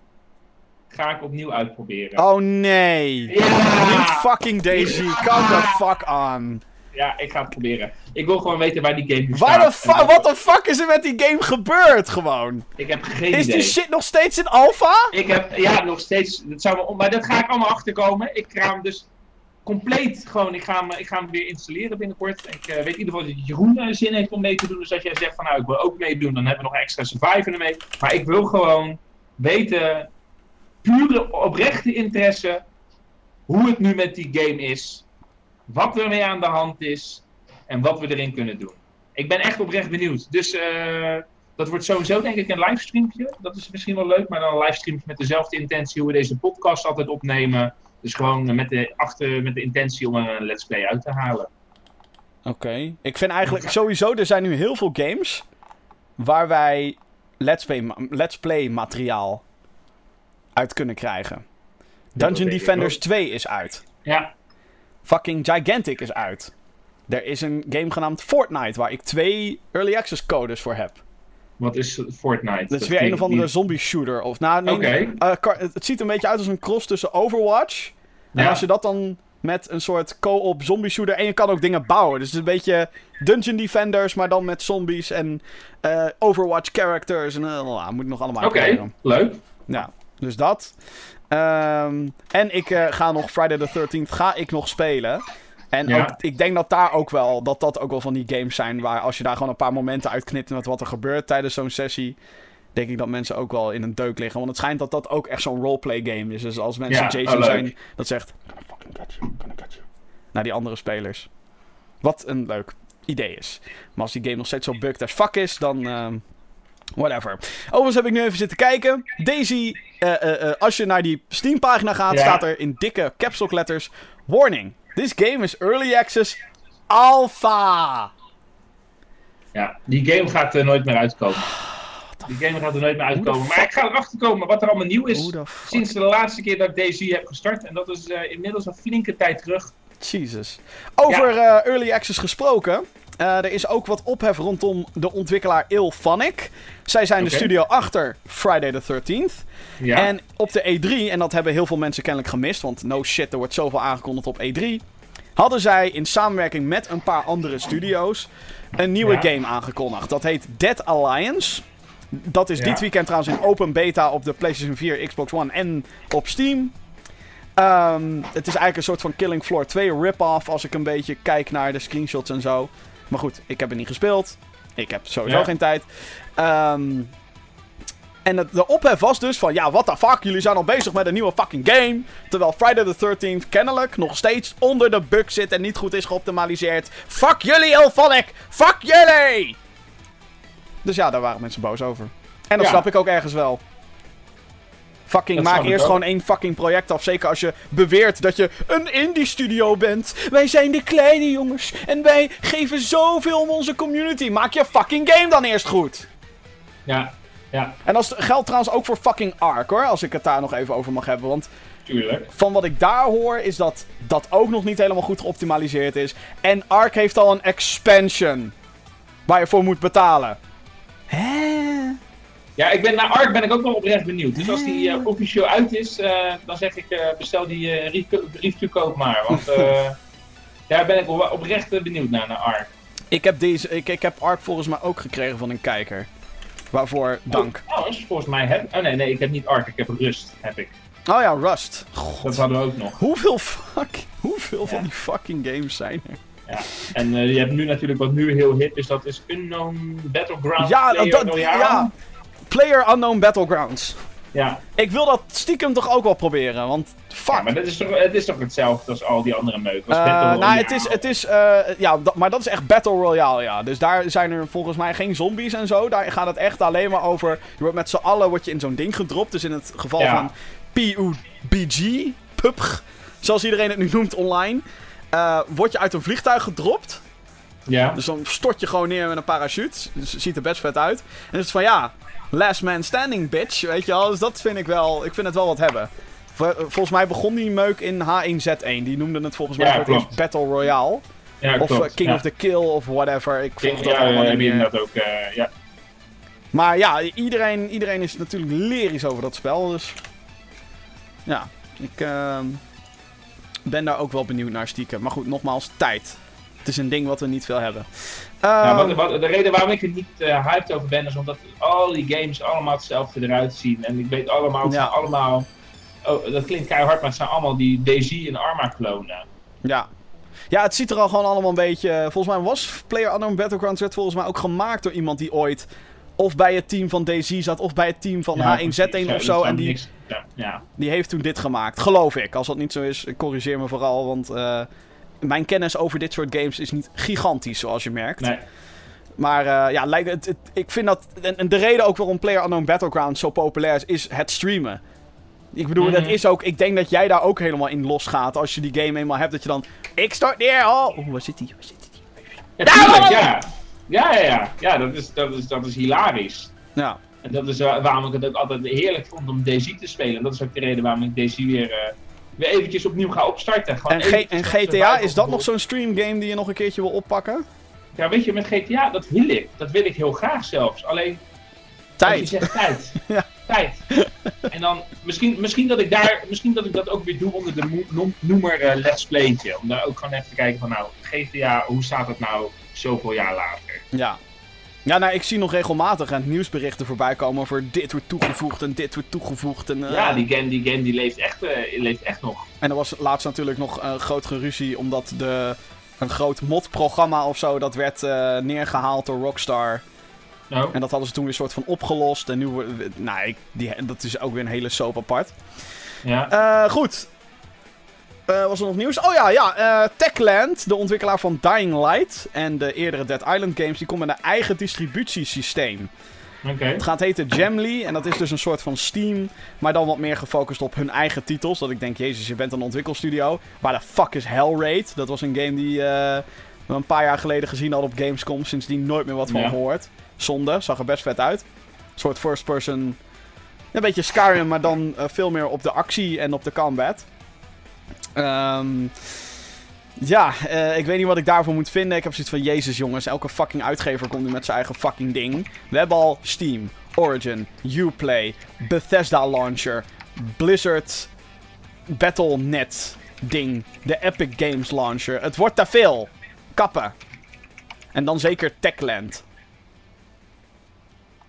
Ga ik opnieuw uitproberen. Oh nee. Ja! Niet fucking Daisy. Come the fuck on. Ja, ik ga het proberen. Ik wil gewoon weten waar die game nu Waar de staat. fuck, is er met die game gebeurd gewoon? Ik heb geen Is idee. die shit nog steeds in alpha? Ik heb, ja, nog steeds. Dat zou me, maar dat ga ik allemaal achterkomen. Ik hem dus compleet gewoon. Ik ga hem, ik ga hem weer installeren binnenkort. Ik eh, weet in ieder geval dat Jeroen eh, zin heeft om mee te doen. Dus als jij zegt van nou, ik wil ook meedoen, dan hebben we nog extra survivor ermee. Maar ik wil gewoon weten, pure oprechte interesse, hoe het nu met die game is. Wat er mee aan de hand is. En wat we erin kunnen doen. Ik ben echt oprecht benieuwd. Dus eh, dat wordt sowieso denk ik een livestreampje. Dat is misschien wel leuk, maar dan een livestreampje met dezelfde intentie hoe we deze podcast altijd opnemen. Dus gewoon met de, achter, met de intentie om een let's play uit te halen. Oké. Ik vind eigenlijk sowieso, er zijn nu heel veel games waar wij let's play, let's play materiaal uit kunnen krijgen. Dungeon Defenders ook. 2 is uit. Ja, Fucking Gigantic is uit. Er is een game genaamd Fortnite waar ik twee early access codes voor heb. Wat is Fortnite? Dat is weer een of andere niet- zombie shooter. Of, nou, nee, Oké. eh, het, ziet een beetje uit als een cross tussen Overwatch. En Ja. als je dat dan met een soort co-op zombie shooter. En je kan ook dingen bouwen. Dus het is een beetje Dungeon Defenders, maar dan met zombies en eh, Overwatch characters. En uh, moet ik nog allemaal Oké, leuk. Ja, dus dat. Ehm, en ik ga nog Friday the 13th ga ik nog spelen. En Ja. ook, ik denk dat daar ook wel, dat dat ook wel van die games zijn waar als je daar gewoon een paar momenten uitknipt met wat er gebeurt tijdens zo'n sessie, denk ik dat mensen ook wel in een deuk liggen. Want het schijnt dat dat ook echt zo'n roleplay game is. Dus als mensen Ja, Jason oh, leuk. zijn, dat zegt, naar die andere spelers. Wat een leuk idee is. Maar als die game nog steeds zo bugged as fuck is, dan... ehm, Whatever. Overigens heb ik nu even zitten kijken. Daisy, eh, eh, eh, als je naar die Steam-pagina gaat, Ja. staat er in dikke caps lock letters: Warning: This game is early access alpha. Ja, die game gaat er nooit meer uitkomen. Die game gaat er nooit meer uitkomen. Maar ik ga erachter komen wat er allemaal nieuw is. Sinds de laatste keer dat ik DayZ heb gestart. En dat is eh, inmiddels een flinke tijd terug. Jesus. Over eh, early access gesproken. Eh, er is ook wat ophef rondom de ontwikkelaar Ilphonic. Zij zijn de studio achter Friday the 13th. Ja, En op de E3, en dat hebben heel veel mensen kennelijk gemist, want no shit, er wordt zoveel aangekondigd op E3. Hadden zij in samenwerking met een paar andere studio's een nieuwe Ja. game aangekondigd. Dat heet Dead Alliance. Dat is Ja. dit weekend trouwens in open beta op de PlayStation 4, Xbox One en op Steam. Ehm, het is eigenlijk een soort van Killing Floor 2 rip-off als ik een beetje kijk naar de screenshots en zo. Maar goed, ik heb het niet gespeeld. Ik heb sowieso Ja. geen tijd. Ehm, En het, de ophef was dus van, ja, what the fuck, jullie zijn al bezig met een nieuwe fucking game. Terwijl Friday the 13th kennelijk nog steeds onder de bug zit en niet goed is geoptimaliseerd. Fuck jullie, Elphonic! Fuck jullie! Dus ja, daar waren mensen boos over. En dat Ja. snap ik ook ergens wel. Fucking, Dat maak eerst gewoon één fucking project af. Zeker als je beweert dat je een indie studio bent. Wij zijn de kleine jongens. En wij geven zoveel om onze community. Maak je fucking game dan eerst goed. Ja, ja, En dat geldt trouwens ook voor fucking Ark hoor. Als ik het daar nog even over mag hebben. Want tuurlijk. van wat ik daar hoor is dat dat ook nog niet helemaal goed geoptimaliseerd is. En Ark heeft al een expansion. Waar je voor moet betalen. Hè? Ja, ik ben, naar Ark ben ik ook wel oprecht benieuwd. Dus als die eh, officieel uit is, eh, dan zeg ik eh, bestel die eh review- review koop maar. Want eh, daar ben ik wel oprecht benieuwd naar, naar Ark. Ik heb, deze, ik, ik heb Ark volgens mij ook gekregen van een kijker. Waarvoor dank. Oh, trouwens, volgens mij heb Oh nee, nee, ik heb niet Ark, ik heb Rust, heb ik. Oh ja, Rust. Dat God. hadden we ook nog. Hoeveel, fuck, hoeveel van die fucking games zijn er? Ja. En eh, je hebt nu natuurlijk wat nu heel hip is, dat is Unknown Battleground Ja, dat, Royale. ja. Player Unknown Battlegrounds. Ja. Ik wil dat stiekem toch ook wel proberen, want fuck. Ja, maar dat is toch, het is toch hetzelfde als al die andere meuk. Eh, nou, het is, het is eh, ja, dat- maar dat is echt Battle Royale, ja. Dus daar zijn er volgens mij geen zombies en zo. Daar gaat het echt alleen maar over, je wordt met z'n allen word je in zo'n ding gedropt. Dus in het geval Ja. van PUBG, PUBG, zoals iedereen het nu noemt online, eh, word je uit een vliegtuig gedropt. Ja. Dus dan stort je gewoon neer met een parachute. Dus het ziet er best vet uit. En dan is het van ja, last man standing bitch, weet je wel. Dus dat vind ik wel, ik vind het wel wat hebben. Vol- Volgens mij begon die meuk in H1Z1. Die noemden het volgens mij Ja. Battle Royale. ja, Of klopt. eh, King ja. of the Kill of whatever. Ik volg Ja, dat allemaal niet meer. dat ook, eh, ja. Maar ja, iedereen, iedereen is natuurlijk lyrisch over dat spel. Dus ja, ik ehm, ben daar ook wel benieuwd naar stiekem. Maar goed, nogmaals, tijd. Het is een ding wat we niet veel hebben. Ja, Ehm, wat, wat- de reden waarom ik er niet eh, hyped over ben, is omdat al die games allemaal hetzelfde eruit zien. En ik weet allemaal, het Ja. zijn allemaal... Oh, dat klinkt keihard, maar het zijn allemaal die DayZ en Arma klonen. Ja. Ja, het ziet er al gewoon allemaal een beetje... Volgens mij was PlayerUnknown Battlegrounds werd volgens mij ook gemaakt door iemand die ooit... Of bij het team van DayZ zat, of bij het team van Ja, H1Z1 precies. Ja, of zo. En die, niks- ja, ja. die heeft toen dit gemaakt. Geloof ik. Als dat niet zo is, corrigeer me vooral. Want eh, mijn kennis over dit soort games is niet gigantisch, zoals je merkt. Nee. Maar eh, ja, lijkt het, het- ik vind dat... En, de reden ook waarom PlayerUnknown Battlegrounds zo populair is, is het streamen. Ik bedoel, Mhm. dat is ook... Ik denk dat jij daar ook helemaal in losgaat als je die game eenmaal hebt. Dat je dan... Ik start neer! Oh, Oeh, waar zit die? Waar zit die? Ja, tuurlijk, ja. Ja, ja, ja. Ja, dat is, dat is, dat is hilarisch. Ja. En dat is wa- waarom ik het ook altijd heerlijk vond om DayZ te spelen. En dat is ook de reden waarom ik DayZ weer, eh, weer eventjes opnieuw ga opstarten. Gewoon En, GTA, is dat nog zo'n stream game die je nog een keertje wil oppakken? Ja, weet je, met GTA, dat wil ik. Dat wil ik heel graag zelfs. Alleen, als je Tijd. zegt tijd. Ja. Tijd. En dan, misschien, misschien, dat ik daar, misschien dat ik dat ook weer doe onder de noemer eh, Let's Playtje. Om daar ook gewoon even te kijken van, nou, GTA, hoe staat het nou zoveel jaar later? Ja. Ja, nou, ik zie nog regelmatig aan het nieuwsberichten voorbij komen over dit wordt toegevoegd en dit wordt toegevoegd. En, eh, Ja, die game, die game die leeft, echt, eh, leeft echt nog. En er was laatst natuurlijk nog een groot geruzie omdat de, een groot modprogramma of zo, dat werd eh, neergehaald door Rockstar. Nou, En dat hadden ze toen weer soort van opgelost. En nu, nou, ik, die, dat is ook weer een hele soap apart. ja. Eh, goed. Eh, was er nog nieuws? Oh ja, ja. eh, Techland, de ontwikkelaar van Dying Light en de eerdere Dead Island games, die komt met een eigen distributiesysteem. Oké. Het gaat heten Jamly en dat is dus een soort van Steam, maar dan wat meer gefocust op hun eigen titels. Dat ik denk, jezus, je bent een ontwikkelstudio. Waar de fuck is Hellraid? Dat was een game die eh, we een paar jaar geleden gezien hadden op Gamescom, sindsdien nooit meer wat van Ja. gehoord. Zonde, zag er best vet uit. Een soort first person, een beetje Skyrim, maar dan eh, veel meer op de actie en op de combat. Ehm... Ja, eh, ik weet niet wat ik daarvoor moet vinden. Ik heb zoiets van, jezus jongens, elke fucking uitgever komt nu met zijn eigen fucking ding. We hebben al Steam, Origin, Uplay, Bethesda Launcher, Blizzard Battle.net ding, de Epic Games Launcher. Het wordt te veel. Kappen. En dan zeker Techland.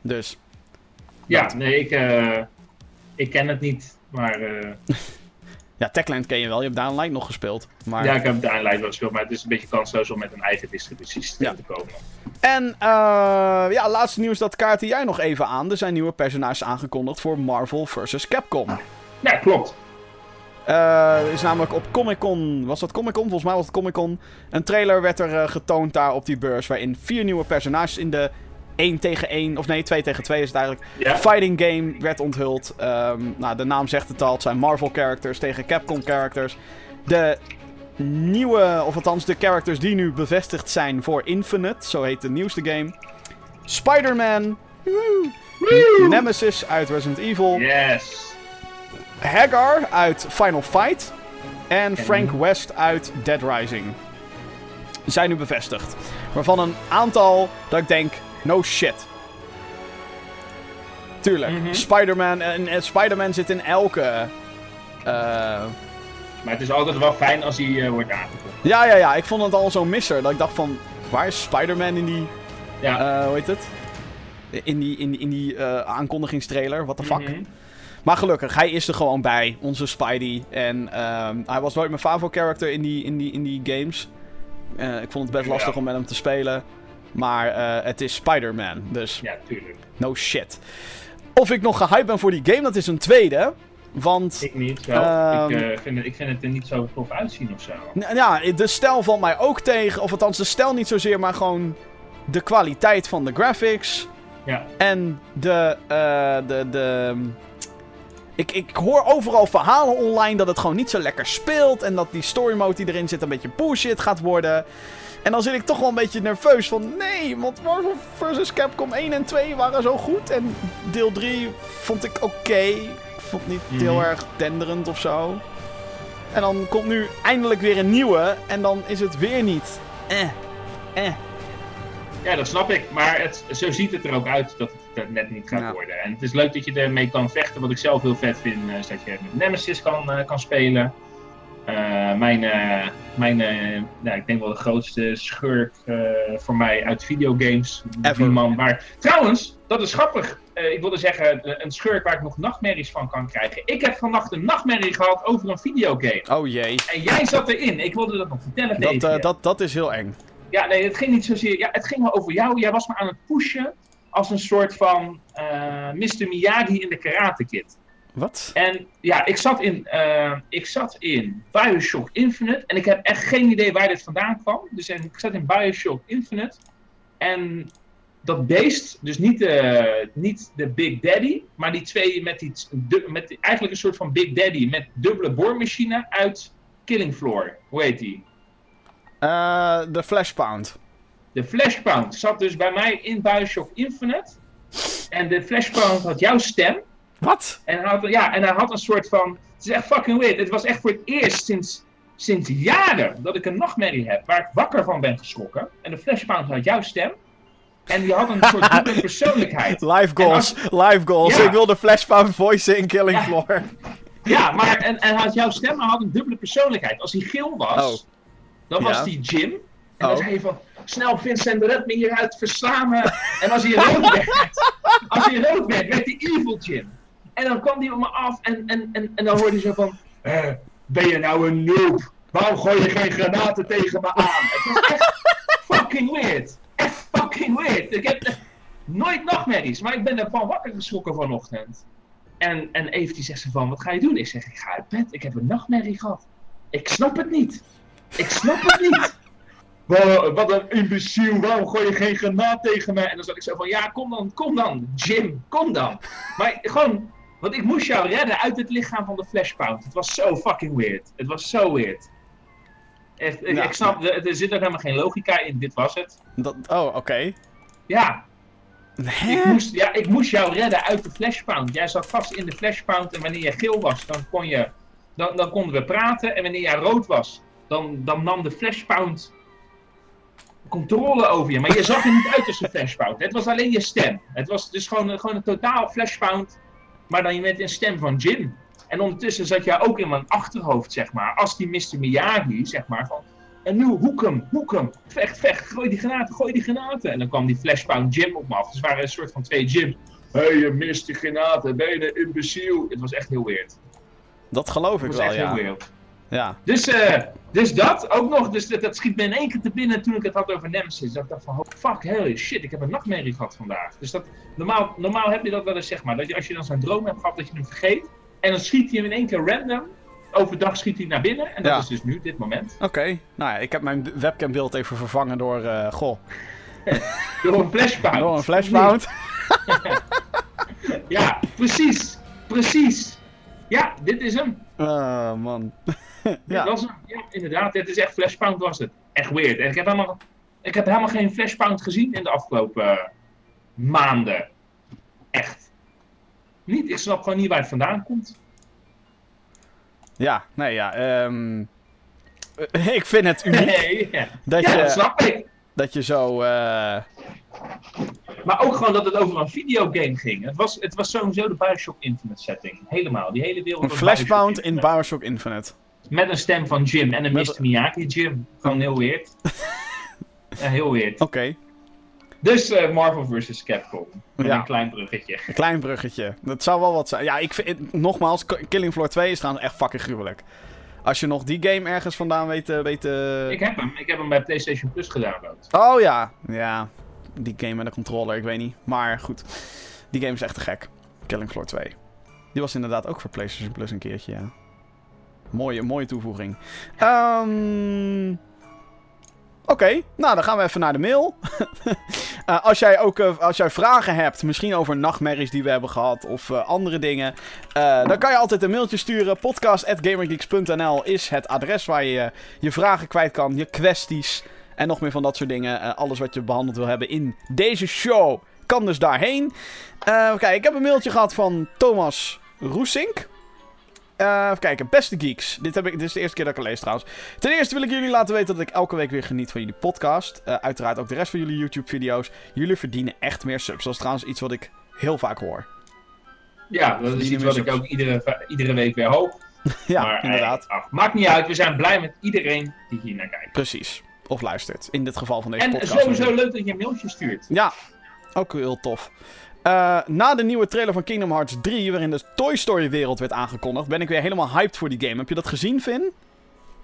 Dus, Ja, nee, ik, eh, ik ken het niet. Maar eh, ja, Techland ken je wel. Je hebt Dying Light nog gespeeld. Maar ja, ik heb de Light wel gespeeld, maar het is een beetje kansloos om met een eigen distributiesysteem Ja. te komen. En uh, ja, laatste nieuws, dat kaartte jij nog even aan. Er zijn nieuwe personages aangekondigd voor Marvel vs. Capcom. Ja, klopt. Uh, is namelijk op Comic Con, was dat Comic Con? Volgens mij was het Comic Con. Een trailer werd er uh, getoond daar op die beurs. Waarin vier nieuwe personages in de 1 tegen 1, of nee, 2 tegen 2 is het eigenlijk. Ja. Fighting game werd onthuld. Um, nou, de naam zegt het al. Het zijn Marvel characters tegen Capcom characters. De nieuwe, of althans de characters die nu bevestigd zijn voor Infinite. Zo heet de nieuwste game. Spider-Man. Nemesis uit Resident Evil. Yes. Hagar uit Final Fight. En Frank West uit Dead Rising. Zijn nu bevestigd. Waarvan een aantal dat ik denk, no shit. Tuurlijk, Mhm. Spider-Man en, en Spider-Man zit in elke. eh, Maar het is altijd wel fijn als hij eh, wordt aangekondigd. ja, ja, ja. Ik vond het al zo'n misser. Dat ik dacht van, waar is Spider-Man in die, Ja. eh, hoe heet het? In die, in die, in die eh, aankondigingstrailer. What the fuck? Mhm. Maar gelukkig, hij is er gewoon bij, onze Spidey. En ehm, hij was nooit mijn favo-character in die, in, die, in die games. Eh, ik vond het best Ja. lastig om met hem te spelen. Maar eh, het is Spider-Man, dus Ja, tuurlijk. no shit. Of ik nog gehyped ben voor die game, dat is een tweede. Want, Ik niet. Ehm. ik, eh, vind het, ik vind het er niet zo tof uitzien of zo. ja, de stijl valt mij ook tegen. Of althans, de stijl niet zozeer, maar gewoon de kwaliteit van de graphics. Ja. En de, eh, de, de... Ik, ik hoor overal verhalen online dat het gewoon niet zo lekker speelt. En dat die story mode die erin zit een beetje bullshit gaat worden. En dan zit ik toch wel een beetje nerveus van... Nee, want Marvel vs. Capcom 1 en 2 waren zo goed. En deel 3 vond ik oké. Ik vond het niet heel Mhm. erg denderend of zo. En dan komt nu eindelijk weer een nieuwe. En dan is het weer niet. Eh. Eh. Ja, dat snap ik. Maar het, zo ziet het er ook uit dat het net niet gaat Ja. worden. En het is leuk dat je ermee kan vechten. Wat ik zelf heel vet vind, eh, is dat je met Nemesis kan, eh, kan spelen. Eh, mijn, eh, mijn nou, ik denk wel de grootste schurk voor mij uit videogames. Ever. Die man waar... Trouwens, dat is grappig. Ik wilde zeggen, een schurk waar ik nog nachtmerries van kan krijgen. Ik heb vannacht een nachtmerrie gehad over een videogame. Oh jee. En jij zat erin. Ik wilde dat nog vertellen Dat, dat, dat is heel eng. Ja, nee, het ging niet zozeer. Ja, het ging wel over jou. Jij was me aan het pushen als een soort van Mr. Miyagi in de Karate Kid. Wat? En ja, ik zat in, eh, ik zat in Bioshock Infinite. En ik heb echt geen idee waar dit vandaan kwam. Dus en ik zat in Bioshock Infinite. En dat beest, dus niet de, niet de Big Daddy, maar die twee met, die, du- met die- eigenlijk een soort van Big Daddy met dubbele boormachine uit Killing Floor. Hoe heet die? Eh, de Flashpound. De Flashpound zat dus bij mij in Bioshock Infinite. En de Flashpound had jouw stem. Wat? En hij had, ja, en hij had een soort van. Het is echt fucking weird. Het was echt voor het eerst sinds, sinds jaren dat ik een nachtmerrie heb. Waar ik wakker van ben geschrokken. En de Flashpound had jouw stem. En die had een soort dubbele persoonlijkheid. Live goals. Live goals. Ja. Ik wil de Flashpound voice in Killing Ja. Floor. Ja, maar en, en had jouw stem, maar hij had een dubbele persoonlijkheid. Als hij geel was, Oh. dan was Ja. hij Jim. En dan Oh. zei hij van, snel Vincent, red me hieruit, versla me. En als hij rood werd, als hij rood werd, werd hij evil Jim. En dan kwam hij op me af en, en, en, en dan hoorde hij zo van, eh, ben je nou een noob? Waarom gooi je geen granaten tegen me aan? Het was echt fucking weird. Echt fucking weird. Ik heb nooit nachtmerries, maar ik ben ervan wakker geschrokken vanochtend. En, en Eve die zegt ze van, wat ga je doen? Ik zeg, ik ga uit bed. Ik heb een nachtmerrie gehad. Ik snap het niet. Ik snap het niet. Wa- Wat een imbeciel, waarom gooi je geen granaat tegen me? En dan zat ik zo van, ja, kom dan, kom dan, Jim, kom dan. Maar gewoon, want ik moest jou redden uit het lichaam van de Flashpound. Het was zo fucking weird. Het was zo weird. Echt, ik, snap, er, er zit ook helemaal geen logica in, dit was het. Dat, oh, oké. Ja, Hè? ik moest, ja, ik moest jou redden uit de Flashpound. Jij zat vast in de Flashpound en wanneer je geel was, dan, kon je, dan, dan konden we praten. En wanneer jij rood was, dan, dan nam de Flashpound controle over je. Maar je zag er niet uit als de Flashpound. Het was alleen je stem. Het was dus gewoon, gewoon een totaal Flashpound, maar dan met een stem van Jim. En ondertussen zat jij ook in mijn achterhoofd, zeg maar, als die Mr. Miyagi, zeg maar, van... En nu, hoek hem, hoek hem, vecht, vecht, gooi die granaten, gooi die granaten. En dan kwam die Flashpound Jim op me af. Dus het waren een soort van twee Jims. Hé, hey, je mist die granaten, ben je een imbeciel? Het was echt heel weird. Dat geloof ik wel, echt ja. heel weird. Ja. Dus, eh, dus dat ook nog. Dus dat, dat schiet me in één keer te binnen toen ik het had over Nemesis. Dat ik dacht van, oh, fuck, holy shit, ik heb een nachtmerrie gehad vandaag. Dus dat, normaal, normaal heb je dat wel eens, zeg maar. Dat je, als je dan zo'n droom hebt gehad, dat je hem vergeet. En dan schiet hij hem in één keer random. Overdag schiet hij naar binnen. En dat Ja. is dus nu, dit moment. Oké. Nou ja, ik heb mijn webcambeeld even vervangen door, eh goh, Door een flashpound. door een flashbound. Ja, precies. Precies. Ja, dit is hem. Oh, man. Dit ja. was hem. Ja, inderdaad. Het is echt Flashpound was het. Echt weird. En ik heb helemaal, ik heb helemaal geen Flashpound gezien in de afgelopen eh, maanden. Echt. Niet. Ik snap gewoon niet waar het vandaan komt. Ja, nee, ja. ehm, eh, ik vind het uniek Nee, ja, dat, ja, dat je, snap ik. dat je zo... eh, Maar ook gewoon dat het over een videogame ging. Het was, het was sowieso de Bioshock Infinite setting. Helemaal. Die hele wereld een flashbound Bioshock in. Bioshock Infinite. Met een stem van Jim en een Met- Mr. Miyagi Jim. Gewoon heel weird. ja, heel weird. Oké, Dus eh, Marvel vs. Capcom. Met Ja. een klein bruggetje. een klein bruggetje. Dat zou wel wat zijn. Ja, ik vind... Nogmaals, Killing Floor 2 is trouwens echt fucking gruwelijk. Als je nog die game ergens vandaan weet... eh, weet eh, Ik heb hem. Ik heb hem bij PlayStation Plus gedownload. Oh ja, ja. Die game met de controller, ik weet niet. Maar goed, die game is echt te gek. Killing Floor 2. Die was inderdaad ook voor PlayStation Plus een keertje, ja. Mooie, mooie toevoeging. Ehm Oké, nou dan gaan we even naar de mail. Eh, als, jij ook, eh, als jij vragen hebt, misschien over nachtmerries die we hebben gehad of eh, andere dingen, dan kan je altijd een mailtje sturen. Podcast.gamergeeks.nl is het adres waar je je vragen kwijt kan, je kwesties en nog meer van dat soort dingen. Eh, alles wat je behandeld wil hebben in deze show kan dus daarheen. Eh kijk, ik heb een mailtje gehad van Thomas Roesink. Eh, even kijken, beste geeks. Dit, heb ik, dit is de eerste keer dat ik het lees trouwens. Ten eerste wil ik jullie laten weten dat ik elke week weer geniet van jullie podcast. Uiteraard ook de rest van jullie YouTube-video's. Jullie verdienen echt meer subs. Dat is trouwens iets wat ik heel vaak hoor. Ja, dat is iets wat ik ook iedere, iedere week weer hoop. ja, maar, inderdaad. ach, maakt niet uit. We zijn blij met iedereen die hier naar kijkt. Precies. Of luistert. In dit geval van deze En podcast. sowieso leuk dat je een mailtje stuurt. Ja, ook heel tof. Eh, na de nieuwe trailer van Kingdom Hearts 3, waarin de Toy Story wereld werd aangekondigd, ben ik weer helemaal hyped voor die game. Heb je dat gezien, Finn?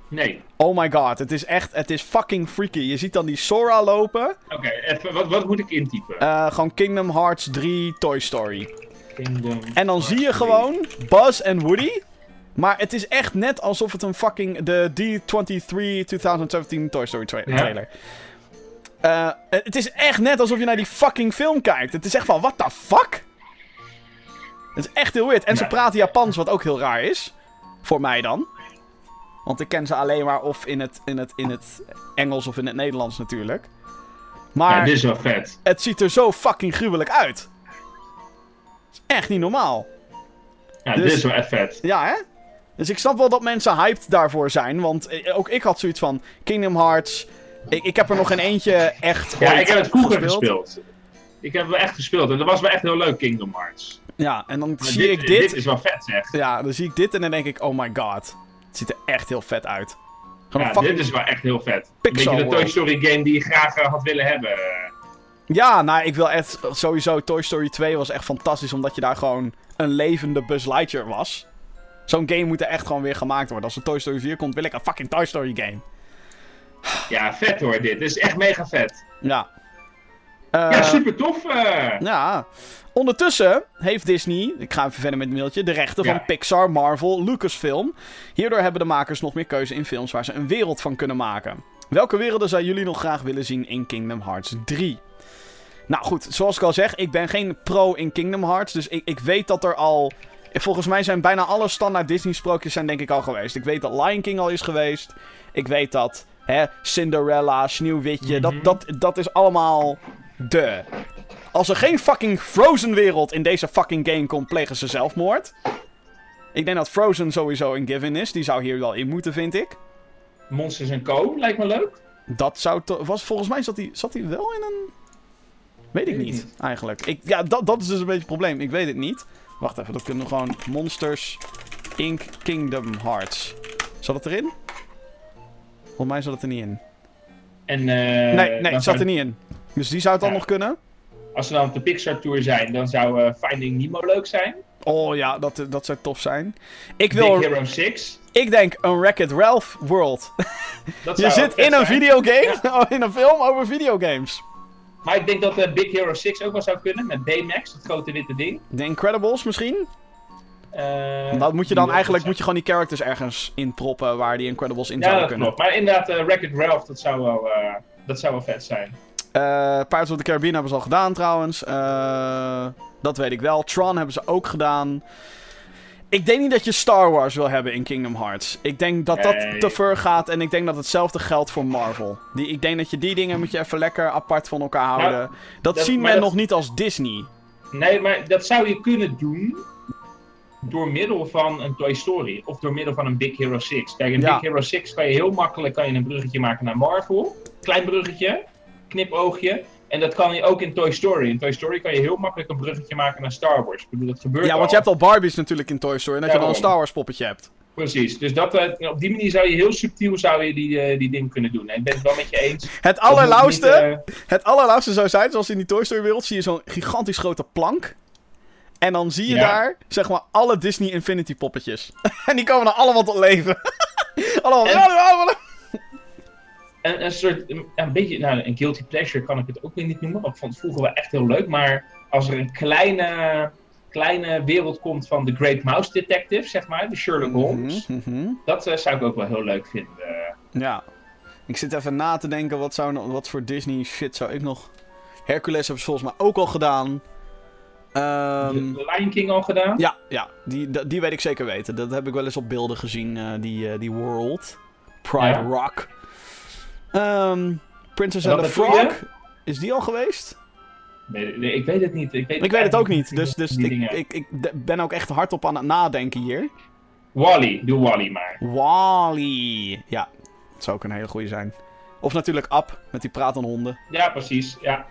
Nee. Oh my god, het is echt, het is fucking freaky. Je ziet dan die Sora lopen. Oké, even. Wat, wat moet ik intypen? Eh, gewoon Kingdom Hearts 3 Toy Story. Kingdom En dan zie je gewoon Buzz en Woody. Maar het is echt net alsof het een fucking. De D23 2017 Toy Story tra- Ja. trailer. Eh, het is echt net alsof je naar die fucking film kijkt. Het is echt van, what the fuck? Het is echt heel weird. En ze praten Japans, wat ook heel raar is. Voor mij dan. Want ik ken ze alleen maar of in het, in het, in het Engels of in het Nederlands natuurlijk. Maar Ja, dit is wel vet. het ziet er zo fucking gruwelijk uit. Het is echt niet normaal. Ja, Dus- dit is wel echt vet. Ja, hè? Dus ik snap wel dat mensen hyped daarvoor zijn. Want eh, ook ik had zoiets van Kingdom Hearts. Ik, ik heb er nog geen eentje echt. Ja, ik heb het vroeger gespeeld. Ik heb het wel echt gespeeld. En dat was wel echt heel leuk, Kingdom Hearts. Ja, en dan Maar zie ik dit. Dit is wel vet, zeg. Ja, dan zie ik dit en dan denk ik: oh my god. Het ziet er echt heel vet uit. Gewoon Ja, een dit is wel echt heel vet. Een Pixar beetje de Toy. Story game die je graag eh, had willen hebben. Ja, nou, ik wil echt. Sowieso, Toy Story 2 was echt fantastisch. Omdat je daar gewoon een levende Buzz Lightyear was. Zo'n game moet er echt gewoon weer gemaakt worden. Als er Toy Story 4 komt, wil ik een fucking Toy Story game. Ja, vet hoor, dit. Dit is echt mega vet. Ja. ja, Eh, super tof. eh. Ja. Ondertussen heeft Disney, ik ga even verder met het mailtje, de rechten Ja. van Pixar, Marvel, Lucasfilm. Hierdoor hebben de makers nog meer keuze in films waar ze een wereld van kunnen maken. Welke werelden zou jullie nog graag willen zien in Kingdom Hearts 3? Nou goed, zoals ik al zeg, ik ben geen pro in Kingdom Hearts, dus ik, ik weet dat er al... Volgens mij zijn bijna alle standaard Disney sprookjes zijn denk ik al geweest. Ik weet dat Lion King al is geweest. Ik weet dat hè, Cinderella, Sneeuwwitje, dat, Mhm. dat, dat is allemaal de. Als er geen fucking Frozen wereld in deze fucking game komt, plegen ze zelfmoord. Ik denk dat Frozen sowieso een given is. Die zou hier wel in moeten, vind ik. Monsters Co. lijkt me leuk. Dat zou was Volgens mij zat hij zat wel in een... Weet ik Weet ik niet, niet. eigenlijk. Ik, ja, dat, dat is dus een beetje het probleem. Ik weet het niet. Wacht even, dat kunnen we gewoon... Monsters Inc. Kingdom Hearts. Zat het erin? Volgens mij zat het er niet in. En, eh, nee, nee, het zat er niet in. Dus die zou het dan Ja. nog kunnen? Als ze dan op de Pixar Tour zijn, dan zou eh, Finding Nemo leuk zijn. Oh ja, dat, dat zou tof zijn. Ik wil... Big Hero 6. Ik denk een Wreck-It Ralph World. Dat Je zit in een zijn. videogame, oh, in een film over videogames. Maar ik denk dat eh, Big Hero 6 ook wel zou kunnen. Met Baymax, dat grote witte ding. The Incredibles misschien? Eh, Dat moet je dan eigenlijk moet je gewoon die characters ergens in proppen waar die Incredibles in Ja, zouden dat kunnen. klopt. Maar inderdaad, uh, Wreck-It Ralph, dat zou wel, eh, dat zou wel vet zijn. Eh Pirates of the Caribbean hebben ze al gedaan trouwens. Eh, dat weet ik wel. Tron hebben ze ook gedaan. Ik denk niet dat je Star Wars wil hebben in Kingdom Hearts. Ik denk dat dat Nee. te ver gaat. En ik denk dat hetzelfde geldt voor Marvel. Die, ik denk dat je die dingen moet je even lekker apart van elkaar houden. dat, dat- zien men dat- nog niet als Disney. Nee, maar dat zou je kunnen doen door middel van een Toy Story. Of door middel van een Big Hero 6. Kijk, in Ja. Big Hero 6 kan je heel makkelijk kan je een bruggetje maken naar Marvel. Klein bruggetje, knipoogje. En dat kan je ook in Toy Story. In Toy Story kan je heel makkelijk een bruggetje maken naar Star Wars. Ik bedoel, dat gebeurt Ja, want je hebt al Barbies natuurlijk in Toy Story. En dat je dan een. Star Wars poppetje hebt. Precies, dus dat, eh, op die manier zou je heel subtiel zou je die, eh, die ding kunnen doen. En ik ben het wel met je eens. Het allerlauwste, niet, eh, het allerlauwste zou zijn, zoals in die Toy Story wereld, zie je zo'n gigantisch grote plank. En dan zie je Ja. daar, zeg maar, alle Disney Infinity poppetjes. en die komen dan allemaal tot leven. allemaal. En- een, een soort, een, een beetje, nou een guilty pleasure kan ik het ook weer niet noemen, want ik vond het vroeger wel echt heel leuk, maar als er een kleine, kleine wereld komt van The Great Mouse Detective, zeg maar, de Sherlock Holmes, Mhm, mhm. dat eh, zou ik ook wel heel leuk vinden. Ja. Ik zit even na te denken, wat, zou, wat voor Disney shit zou ik nog... Hercules hebben ze volgens mij ook al gedaan. Ehm, de Lion King al gedaan? ja, ja die, die, weet ik zeker weten. Dat heb ik wel eens op beelden gezien, eh, die, eh, die world. Pride Ja. Rock. Ehm, Princess and the? Frog. Is die al geweest? Nee, nee, ik weet het niet. Ik weet, Ik weet het ook niet. Dus, dus ik, ik, ik ben ook echt hardop aan het nadenken hier. Wally, doe Wally maar. Wally. Ja, dat zou ook een hele goede zijn. Of natuurlijk Ab, met die pratende honden. Ja, precies. Ja.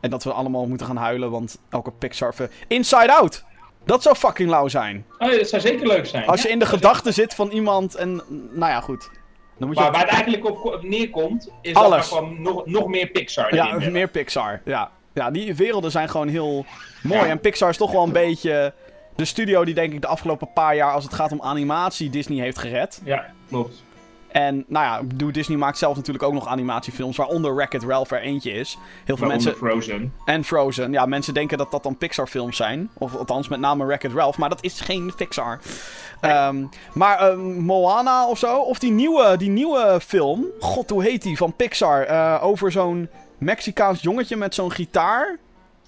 En dat we allemaal moeten gaan huilen, want elke Pixar... Inside Out! Dat zou fucking lauw zijn. Oh, ja, dat zou zeker leuk zijn. Als je in de gedachten zit van iemand en... Nou ja, goed. Dan moet je... Maar waar het eigenlijk op, neerkomt, is Alles. dat er gewoon nog, nog meer Pixar ja, meer Pixar. Ja. ja, die werelden zijn gewoon heel mooi. Ja. En Pixar is toch wel een beetje... De studio die denk ik de afgelopen paar jaar, als het gaat om animatie, Disney heeft gered. Ja, klopt. En nou ja, bedoel, Disney maakt zelf natuurlijk ook nog animatiefilms, waaronder Wreck-It Ralph er eentje is. Heel veel mensen... Frozen. En Frozen. Ja, mensen denken dat dat dan Pixar-films zijn. Of althans, met name Wreck-It Ralph. Maar dat is geen Pixar. Ehm, maar ehm, Moana of zo. Of die nieuwe, die nieuwe film. God, hoe heet die? Van Pixar. Eh, over zo'n Mexicaans jongetje met zo'n gitaar.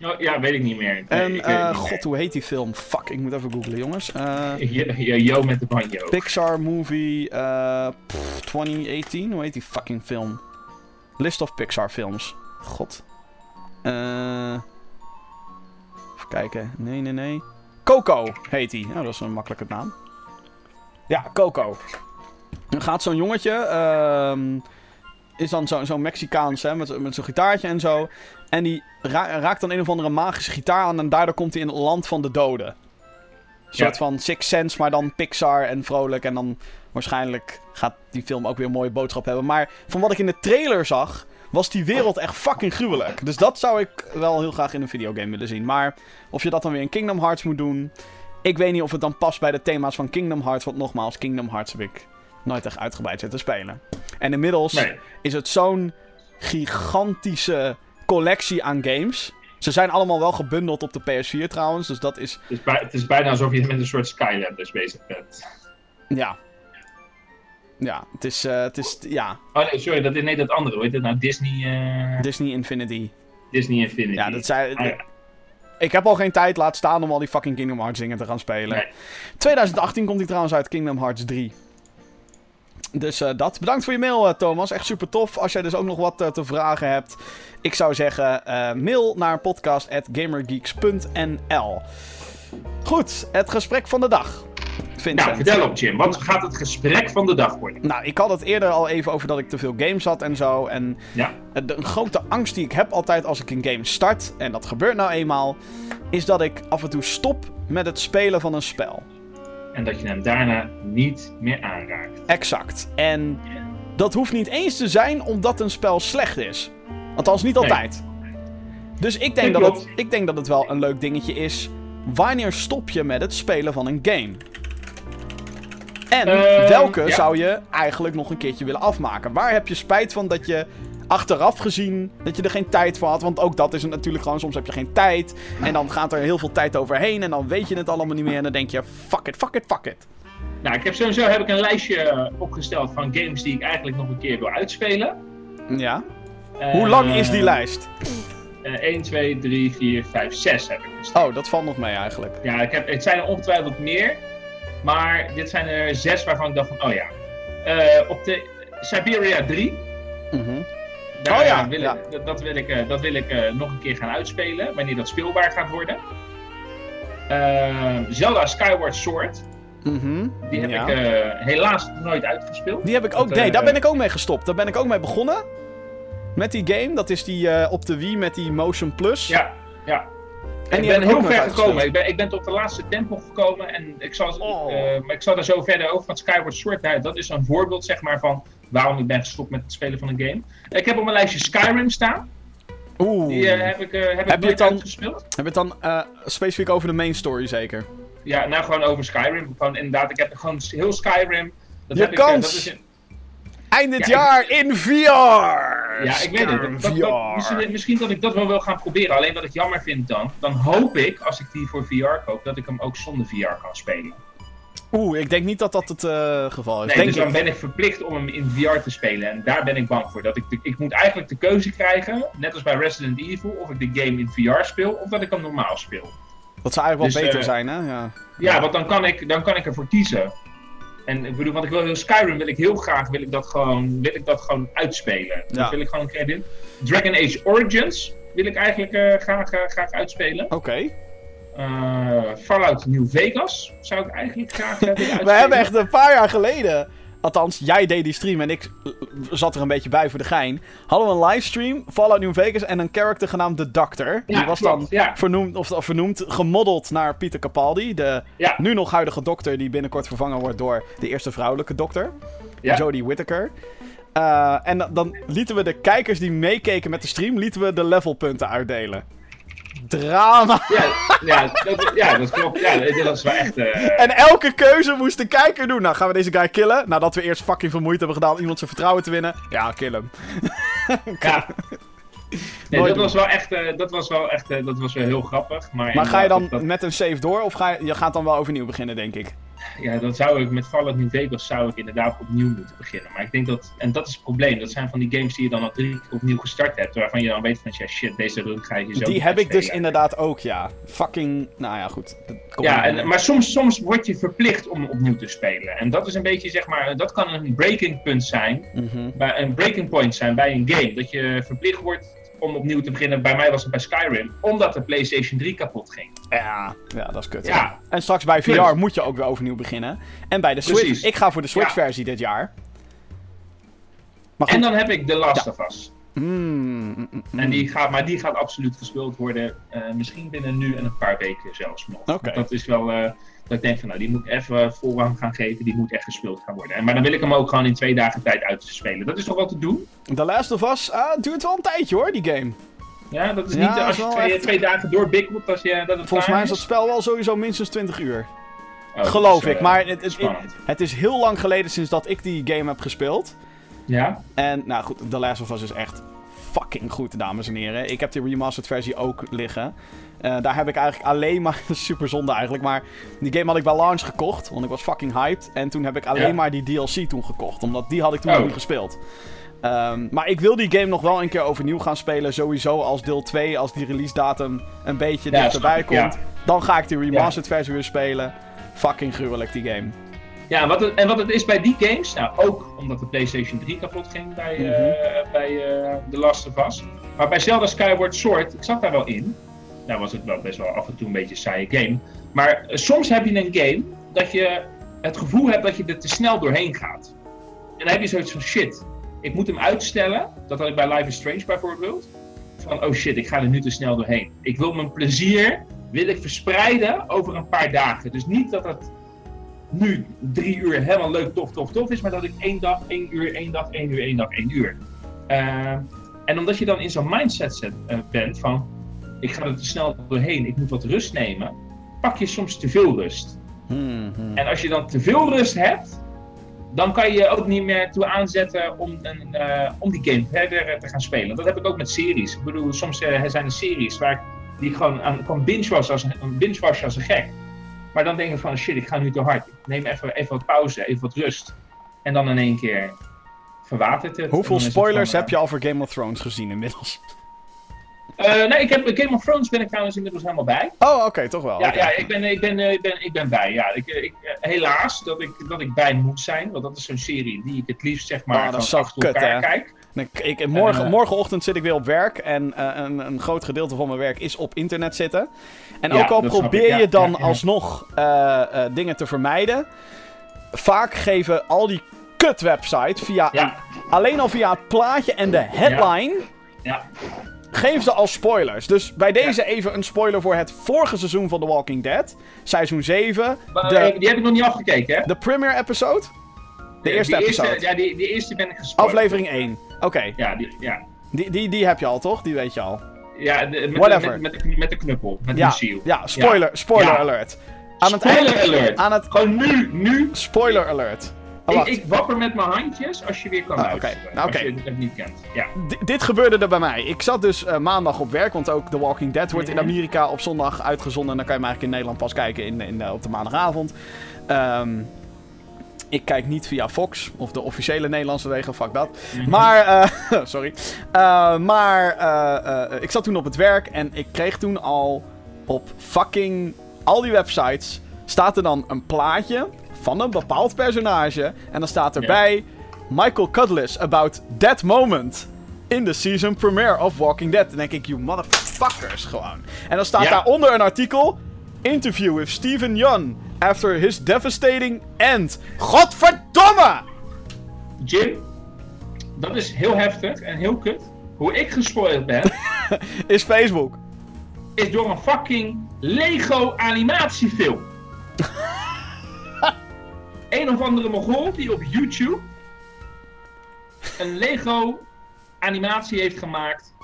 Oh, ja, weet ik niet meer. Nee, en, ik eh, niet god, hoe heet die film? Fuck, ik moet even googlen, jongens. Eh, Yo met de banjo. Pixar movie eh, pff, 2018. Hoe heet die fucking film? List of Pixar films. God. Eh even kijken. Nee, nee, nee. Coco heet die. Oh, dat is een makkelijke naam. Ja, Coco. Dan gaat zo'n jongetje. ehm, is dan zo- zo'n Mexicaans hè, met, met zo'n gitaartje en zo. En die ra- raakt dan een of andere magische gitaar aan. En daardoor komt hij in het land van de doden. Een soort Ja. van Six Sense, maar dan Pixar en vrolijk. En dan waarschijnlijk gaat die film ook weer een mooie boodschap hebben. Maar van wat ik in de trailer zag, was die wereld echt fucking gruwelijk. Dus dat zou ik wel heel graag in een videogame willen zien. Maar of je dat dan weer in Kingdom Hearts moet doen. Ik weet niet of het dan past bij de thema's van Kingdom Hearts. Want nogmaals, Kingdom Hearts heb ik nooit echt uitgebreid zitten spelen. En inmiddels Nee. is het zo'n gigantische collectie aan games. Ze zijn allemaal wel gebundeld op de PS4 trouwens. Dus dat is, Het is, bij- het is bijna alsof je met een soort Skylanders bezig bent. ja. Ja, het is, eh, het is, ja, Oh nee, sorry, dat is nee, dat andere. Hoe heet het nou? Disney, eh, Disney Infinity. Disney Infinity. Ja, dat zijn... Ah, ja. Ik heb al geen tijd laat staan om al die fucking Kingdom Hearts dingen te gaan spelen. Nee. 2018 komt hij trouwens uit Kingdom Hearts 3. Dus eh, dat. Bedankt voor je mail, eh, Thomas. Echt super tof. Als jij dus ook nog wat eh, te vragen hebt. Ik zou zeggen, mail naar podcast.gamergeeks.nl Goed, het gesprek van de dag. Vincent. Nou, vertel op Jim. Wat gaat het gesprek van de dag worden? Nou, ik had het eerder al even over dat ik te veel games had en zo. En Ja. de, een grote angst die ik heb altijd als ik een game start, en dat gebeurt nou eenmaal, is dat ik af en toe stop met het spelen van een spel. En dat je hem daarna niet meer aanraakt. Exact. En dat hoeft niet eens te zijn omdat een spel slecht is. Althans, niet Nee. altijd. Dus ik denk, Dat dat het, ik denk dat het wel een leuk dingetje is wanneer stop je met het spelen van een game? En Ehm, welke ja. zou je eigenlijk nog een keertje willen afmaken? Waar heb je spijt van dat je achteraf gezien dat je er geen tijd voor had? Want ook dat is het natuurlijk gewoon, soms heb je geen tijd. En dan gaat er heel veel tijd overheen en dan weet je het allemaal niet meer. En dan denk je, fuck it, fuck it, fuck it. Nou, ik heb sowieso heb ik een lijstje eh, opgesteld van games die ik eigenlijk nog een keer wil uitspelen. Ja. Hoe lang is die Eh, lijst? eh, 1, 2, 3, 4, 5, 6 heb ik gesteld. Oh, dat valt nog mee eigenlijk. Ja, ik heb, het zijn er ongetwijfeld meer. Maar dit zijn er zes waarvan ik dacht van, oh ja. Eh, op de Siberia 3. Mhm. Daar, Oh ja, wil ja. Ik, dat, wil ik, eh, dat wil ik eh, nog een keer gaan uitspelen. Wanneer dat speelbaar gaat worden. Eh, Zelda Skyward Sword. Mhm. Die heb Ja. ik eh, helaas nooit uitgespeeld. Die heb ik ook. Dat, Nee, eh, daar ben ik ook mee gestopt. Daar ben ik ook mee begonnen. Met die game. Dat is die eh, op de Wii met die Motion Plus. Ja, ja. En ik die ben heel ver gekomen. Ik ben, ik ben tot de laatste tempel gekomen en ik zal, Oh. eh, maar ik zal daar zo verder over van Skyward Sword. Dat is een voorbeeld zeg maar van waarom ik ben gestopt met het spelen van een game. Ik heb op mijn lijstje Skyrim staan. Oeh. Die eh, heb ik, eh, heb ik Heb je het dan- uitgespeeld. Heb je het dan eh, specifiek over de main story zeker? Ja, nou gewoon over Skyrim. Gewoon inderdaad, ik heb gewoon heel Skyrim. Dat Je heb ik, kans. dat is in- Eind dit Ja, jaar in VR! Ja, ik weet het. Dat- dat- misschien, misschien dat ik dat wel wil gaan proberen. Alleen wat ik jammer vind dan, dan hoop ik, als ik die voor VR koop, dat ik hem ook zonder VR kan spelen. Oeh, ik denk niet dat dat het eh, geval is. Nee, denk dus dan ben ik verplicht om hem in VR te spelen. En daar ben ik bang voor. Dat ik, de- ik moet eigenlijk de keuze krijgen, net als bij Resident Evil, of ik de game in VR speel of dat ik hem normaal speel. Dat zou eigenlijk wel dus, beter eh, zijn, hè? Ja. Ja, want dan kan ik, dan kan ik ervoor kiezen. En ik bedoel, want ik wil Skyrim wil ik heel graag wil ik dat gewoon, wil ik dat gewoon uitspelen. Ja. Dat wil ik gewoon een keer doen. Dragon Age Origins wil ik eigenlijk eh, graag, graag uitspelen. Oké. Eh, Fallout New Vegas zou ik eigenlijk graag uitspelen. We hebben echt een paar jaar geleden. Althans, jij deed die stream en ik zat er een beetje bij voor de gein. Hadden we een livestream, Fallout New Vegas en een character genaamd The Doctor. Ja, die was klopt, dan ja. vernoemd, of, of vernoemd, gemoddeld naar Peter Capaldi. De Ja. nu nog huidige dokter die binnenkort vervangen wordt door de eerste vrouwelijke dokter. Jodie Whittaker. Eh, en dan, dan lieten we de kijkers die meekeken met de stream, lieten we de levelpunten uitdelen. Drama. Ja, ja, dat, ja, dat klopt. Ja, dat is wel echt... eh, En elke keuze moest de kijker doen. Nou, gaan we deze guy killen? Nadat we eerst fucking veel moeite hebben gedaan om iemand zijn vertrouwen te winnen. Ja, kill hem. Ja. Nee, Nooit dat doen. was wel echt, eh, dat was wel echt, eh, dat was wel heel grappig. Maar, Maar ga je dan dat, met een save door? Of ga je, je gaat dan wel overnieuw beginnen, denk ik? Ja, dan zou ik met Fallout New Vegas zou ik inderdaad opnieuw moeten beginnen. Maar ik denk dat, en dat is het probleem, dat zijn van die games die je dan al drie keer opnieuw gestart hebt. Waarvan je dan weet van, ja, shit, deze run ga je zo Die heb ik dus inderdaad ook, ja. Fucking. Nou ja, goed. Dat Ja, en, maar soms, soms word je verplicht om opnieuw te spelen. En dat is een beetje, zeg maar, dat kan een breaking punt zijn bij een breaking point zijn bij een game. Dat je verplicht wordt om opnieuw te beginnen. Bij mij was het bij Skyrim, omdat de PlayStation 3 kapot ging. Ja, ja, dat is kut. Ja. En straks bij VR moet je ook weer overnieuw beginnen. En bij de Switch. Precies. Ik ga voor de Ja. Switch-versie dit jaar. Maar goed. En dan heb ik The Last of Us. Mm, mm, mm. En die gaat, maar die gaat absoluut gespeeld worden. eh, misschien binnen nu en een paar weken zelfs nog. Oké. Dat is wel. eh, dat ik denk van nou, die moet ik even voorrang gaan geven. Die moet echt gespeeld gaan worden. En, maar dan wil ik hem ook gewoon in twee dagen tijd uitspelen. Dat is toch wel te doen? The Last of Us ah, duurt wel een tijdje hoor, die game. Ja, dat is niet als je twee, echt- twee dagen doorbikkelt als je dat het Volgens mij is dat spel wel sowieso minstens 20 uur. Oh, Geloof is, ik. eh, Maar het, het, het, het is heel lang geleden sinds dat ik die game heb gespeeld. Ja? En nou goed, The Last of Us is echt fucking goed, dames en heren. Ik heb die remastered versie ook liggen. Eh, daar heb ik eigenlijk alleen maar... super zonde eigenlijk, maar... Die game had ik bij launch gekocht, want ik was fucking hyped. En toen heb ik alleen Ja. maar die DLC toen gekocht, omdat die had ik toen Oh. nog niet gespeeld. Ehm, maar ik wil die game nog wel een keer overnieuw gaan spelen. Sowieso als deel 2, als die release datum een beetje Ja, dichterbij komt. Dan ga ik die remastered versie weer spelen. Fucking gruwelijk die game. Ja, en wat, het, en wat het is bij die games, nou ook omdat de PlayStation 3 kapot ging bij, Mhm. eh, bij eh, The Last of Us. Maar bij Zelda Skyward Sword, ik zat daar wel in. Nou was het wel best wel af en toe een beetje een saaie game. Maar eh, soms heb je een game dat je het gevoel hebt dat je er te snel doorheen gaat. En dan heb je zoiets van shit, ik moet hem uitstellen. Dat had ik bij Life is Strange bijvoorbeeld. Van oh shit, ik ga er nu te snel doorheen. Ik wil mijn plezier wil ik verspreiden over een paar dagen. Dus niet dat het nu drie uur helemaal leuk, tof, tof, tof is, maar dat ik één dag, één uur, één dag, één uur, één dag, één uur. Eh, en omdat je dan in zo'n mindset zet, eh, bent van, ik ga er te snel doorheen, ik moet wat rust nemen, pak je soms te veel rust. Hmm, hmm. En als je dan te veel rust hebt, dan kan je ook niet meer toe aanzetten om, een, eh, om die game verder te gaan spelen. Dat heb ik ook met series. Ik bedoel, soms zijn er series waar ik die gewoon aan kan binge-watchen als, een- binge-watchen als een gek. Maar dan denk ik van, shit, ik ga nu te hard. Ik neem even, even wat pauze, even wat rust. En dan in één keer verwatert het. Hoeveel spoilers van, heb je al voor Game of Thrones gezien inmiddels? eh, nee, ik heb Game of Thrones ben ik trouwens inmiddels helemaal bij. Oh, oké, toch wel. Ja, ja ik, ben, ik, ben, eh, ik, ben, ik ben bij. Ja. Ik, eh, ik, eh, helaas dat ik, dat ik bij moet zijn. Want dat is zo'n serie die ik het liefst zeg maar Ah, dat is gewoon zo achter kut, elkaar hè? kijk. Ik, ik, morgen, eh, morgenochtend zit ik weer op werk en eh, een, een groot gedeelte van mijn werk is op internet zitten. En Ja, ook al probeer ja, je dan ja, alsnog eh, dingen te vermijden, vaak geven al die kut-websites via Ja, alleen al via het plaatje en de headline ja. geven ze al spoilers. Dus bij deze even een spoiler voor het vorige seizoen van The Walking Dead, seizoen 7, Maar, de, eh, die heb ik nog niet afgekeken, hè? de premiere episode, de eerste die episode, ja, die, die eerste ben ik gespoord. aflevering 1. Oké, Ja, die, ja. die, die, die heb je al toch? Die weet je al. ja de, met, Whatever. Met, met, de, met de knuppel, met Ja, Lucille. ja spoiler, spoiler alert. Aan het Spoiler eind- alert! Aan het Gewoon nu, nu. spoiler alert. Oh, ik, ik wapper met mijn handjes als je weer kan Ah. Nou, Als je het niet kent. Ja. D- dit gebeurde er bij mij. Ik zat dus eh, maandag op werk, want ook The Walking Dead wordt in Mhm. Amerika op zondag uitgezonden. En dan kan je hem eigenlijk in Nederland pas kijken in, in, op de maandagavond. Ehm, ik kijk niet via Fox of de officiële Nederlandse wegen, fuck dat. Mhm. Maar, eh, sorry. Eh, maar eh, ik zat toen op het werk en ik kreeg toen al op fucking al die websites staat er dan een plaatje van een bepaald personage. En dan staat erbij Michael Cudlitz about that moment in the season premiere of Walking Dead. Dan denk ik, you motherfuckers gewoon. En dan staat Ja. daaronder een artikel. Interview with Steven Yeun after his devastating end. Godverdomme! Jim, dat is heel heftig en heel kut. Hoe ik gespoild ben, Is Facebook. is door een fucking Lego animatiefilm. een of andere mogol die op YouTube een Lego animatie heeft gemaakt.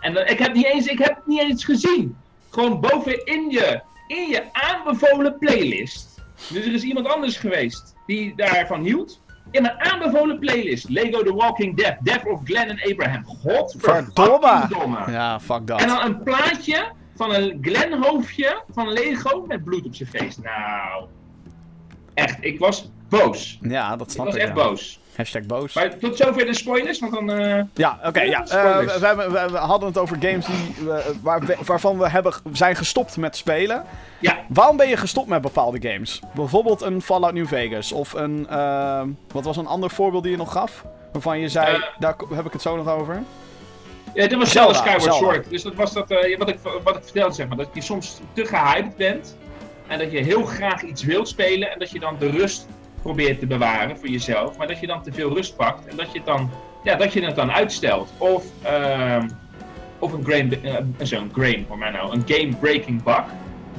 En ik heb niet eens, ik heb het niet eens gezien. Gewoon bovenin je, in je aanbevolen playlist. Dus er is iemand anders geweest die daarvan hield. In mijn aanbevolen playlist. Lego The Walking Dead. Death of Glenn en Abraham. Verdomme! Godverdomme. Ja, fuck dat. En dan een plaatje van een Glenn hoofdje van Lego met bloed op zijn face. Nou, echt, ik was boos. Ja, dat Ik snap was ik. echt ja. boos. Hashtag boos. Maar tot zover de spoilers, want dan... eh, Ja, oké, ja. Eh, we, hebben- we, we hadden het over games die, we- waar, waarvan we hebben, zijn gestopt met spelen. ja, Waarom ben je gestopt met bepaalde games? Bijvoorbeeld een Fallout New Vegas of een... wat was een ander voorbeeld die je nog gaf? Waarvan je zei, Eh. daar heb ik het zo nog over. ja, dit was Zelda, Skyward Zelda. Sword. Dus dat was dat, eh, wat, ik, wat ik vertelde, zeg maar. Dat je soms te gehyped bent. En dat je heel graag iets wilt spelen. En dat je dan de rust probeert te bewaren voor jezelf. Maar dat je dan te veel rust pakt. En dat je het dan, ja, dat je het dan uitstelt. Of, ehm, of een, grain, eh, zo'n grain, voor mij nou, een game-breaking bug.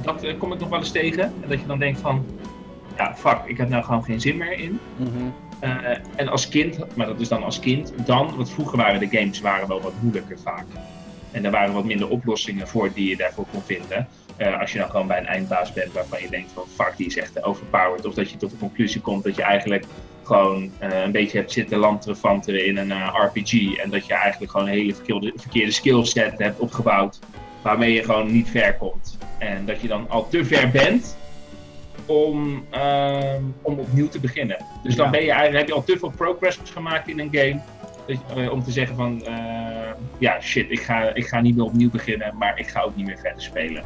Dat eh, kom ik nog wel eens tegen. En dat je dan denkt van, ja, fuck, ik heb nou gewoon geen zin meer in. Mhm. Eh, en als kind, maar dat is dan als kind, dan, want vroeger waren de games waren wel wat moeilijker vaak. En er waren wat minder oplossingen voor die je daarvoor kon vinden. Eh, als je dan gewoon bij een eindbaas bent waarvan je denkt van fuck, die is echt overpowered. Of dat je tot de conclusie komt dat je eigenlijk gewoon eh, een beetje hebt zitten lanterfanteren in een eh, RPG. En dat je eigenlijk gewoon een hele verkeerde, verkeerde skillset hebt opgebouwd. Waarmee je gewoon niet ver komt. En dat je dan al te ver bent om, ehm, om opnieuw te beginnen. Dus dan Ja. ben je eigenlijk, heb je al te veel progress gemaakt in een game. eh, om te zeggen van, ja shit, ik ga, ik ga niet meer opnieuw beginnen, maar ik ga ook niet meer verder spelen.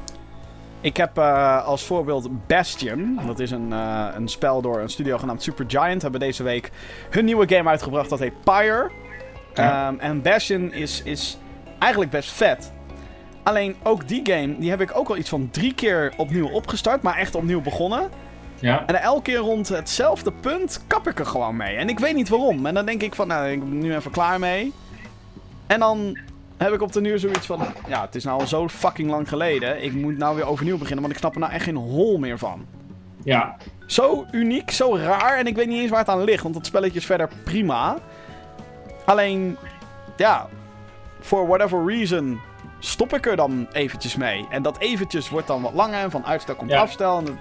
Ik heb eh, als voorbeeld Bastion. Dat is een, eh, een spel door een studio genaamd Supergiant. Hebben deze week hun nieuwe game uitgebracht. Dat heet Pyre. Ja. Ehm, en Bastion is, is eigenlijk best vet. Alleen ook die game, die heb ik ook al iets van drie keer opnieuw opgestart. Maar echt opnieuw begonnen. Ja, En elke keer rond hetzelfde punt kap ik er gewoon mee. En ik weet niet waarom. En dan denk ik van, nou, ik ben nu even klaar mee. En dan heb ik op de nu zoiets van, ja, het is nou al zo fucking lang geleden. Ik moet nou weer overnieuw beginnen, want ik snap er nou echt geen hol meer van. ja, Zo uniek, zo raar. En ik weet niet eens waar het aan ligt, want het spelletje is verder prima. Alleen, ja, for whatever reason stop ik er dan eventjes mee. En dat eventjes wordt dan wat langer en van uitstel komt Ja. afstel. En het,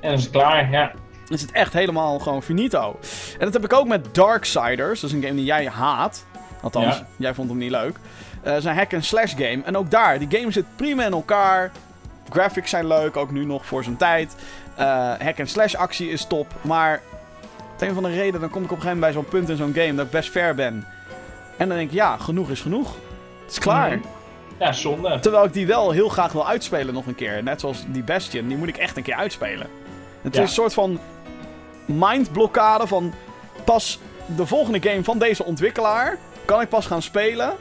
En dan is het klaar, ja. dan is het echt helemaal gewoon finito. En dat heb ik ook met Darksiders. Dat is een game die jij haat. Althans, Ja. jij vond hem niet leuk. Het is een hack-and-slash game. En ook daar, die game zit prima in elkaar. Graphics zijn leuk, ook nu nog voor zijn tijd. Eh, hack-and-slash actie is top. Maar op een van de reden, dan kom ik op een gegeven moment bij zo'n punt in zo'n game dat ik best ver ben. En dan denk ik, ja, genoeg is genoeg. Het is klaar. Mhm. Ja, zonde. Terwijl ik die wel heel graag wil uitspelen nog een keer. Net zoals die Bastion, die moet ik echt een keer uitspelen. Het Ja. is een soort van mindblokkade van pas de volgende game van deze ontwikkelaar kan ik pas gaan spelen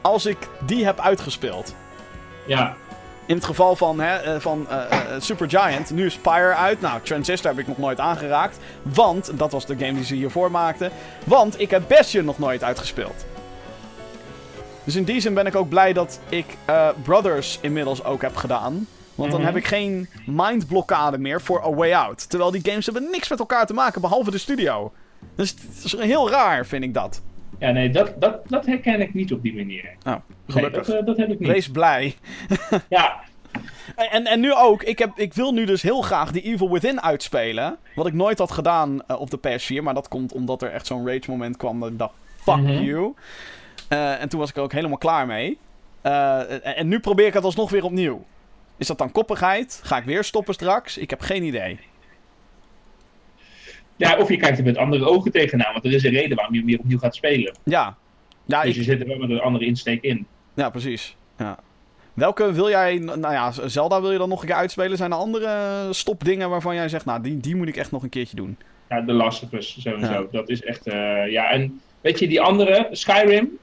als ik die heb uitgespeeld. Ja, In het geval van, hè, eh, van eh, Supergiant, nu is Spire uit. Nou, Transistor heb ik nog nooit aangeraakt. Want, dat was de game die ze hiervoor maakten. Want ik heb Bastion nog nooit uitgespeeld. Dus in die zin ben ik ook blij dat ik Brothers inmiddels ook heb gedaan. Want dan Mhm. heb ik geen mindblokkade meer voor A Way Out. Terwijl die games hebben niks met elkaar te maken, behalve de studio. Dus het is heel raar, vind ik dat. Ja nee, dat, dat, dat herken ik niet op die manier. Nou, Nee, gelukkig. dat, eh, dat heb ik niet. Wees blij. Ja, En, en nu ook, ik, heb, ik wil nu dus heel graag die Evil Within uitspelen. Wat ik nooit had gedaan eh, op de PS4. Maar dat komt omdat er echt zo'n rage moment kwam dat ik dacht, fuck Mhm. you. Eh, en toen was ik er ook helemaal klaar mee. Eh, en, en nu probeer ik het alsnog weer opnieuw. Is dat dan koppigheid? Ga ik weer stoppen straks? Ik heb geen idee. Ja, of je kijkt er met andere ogen tegenaan, want er is een reden waarom je hem weer opnieuw gaat spelen. Ja. Ja, dus ik, je zit er wel met een andere insteek in. ja precies. Ja. Welke wil jij, nou ja, Zelda wil je dan nog een keer uitspelen? Zijn er andere stopdingen waarvan jij zegt, nou, die, die moet ik echt nog een keertje doen? Ja, de Last of Us sowieso. Ja. Dat is echt, eh, ja. En weet je, die andere, Skyrim,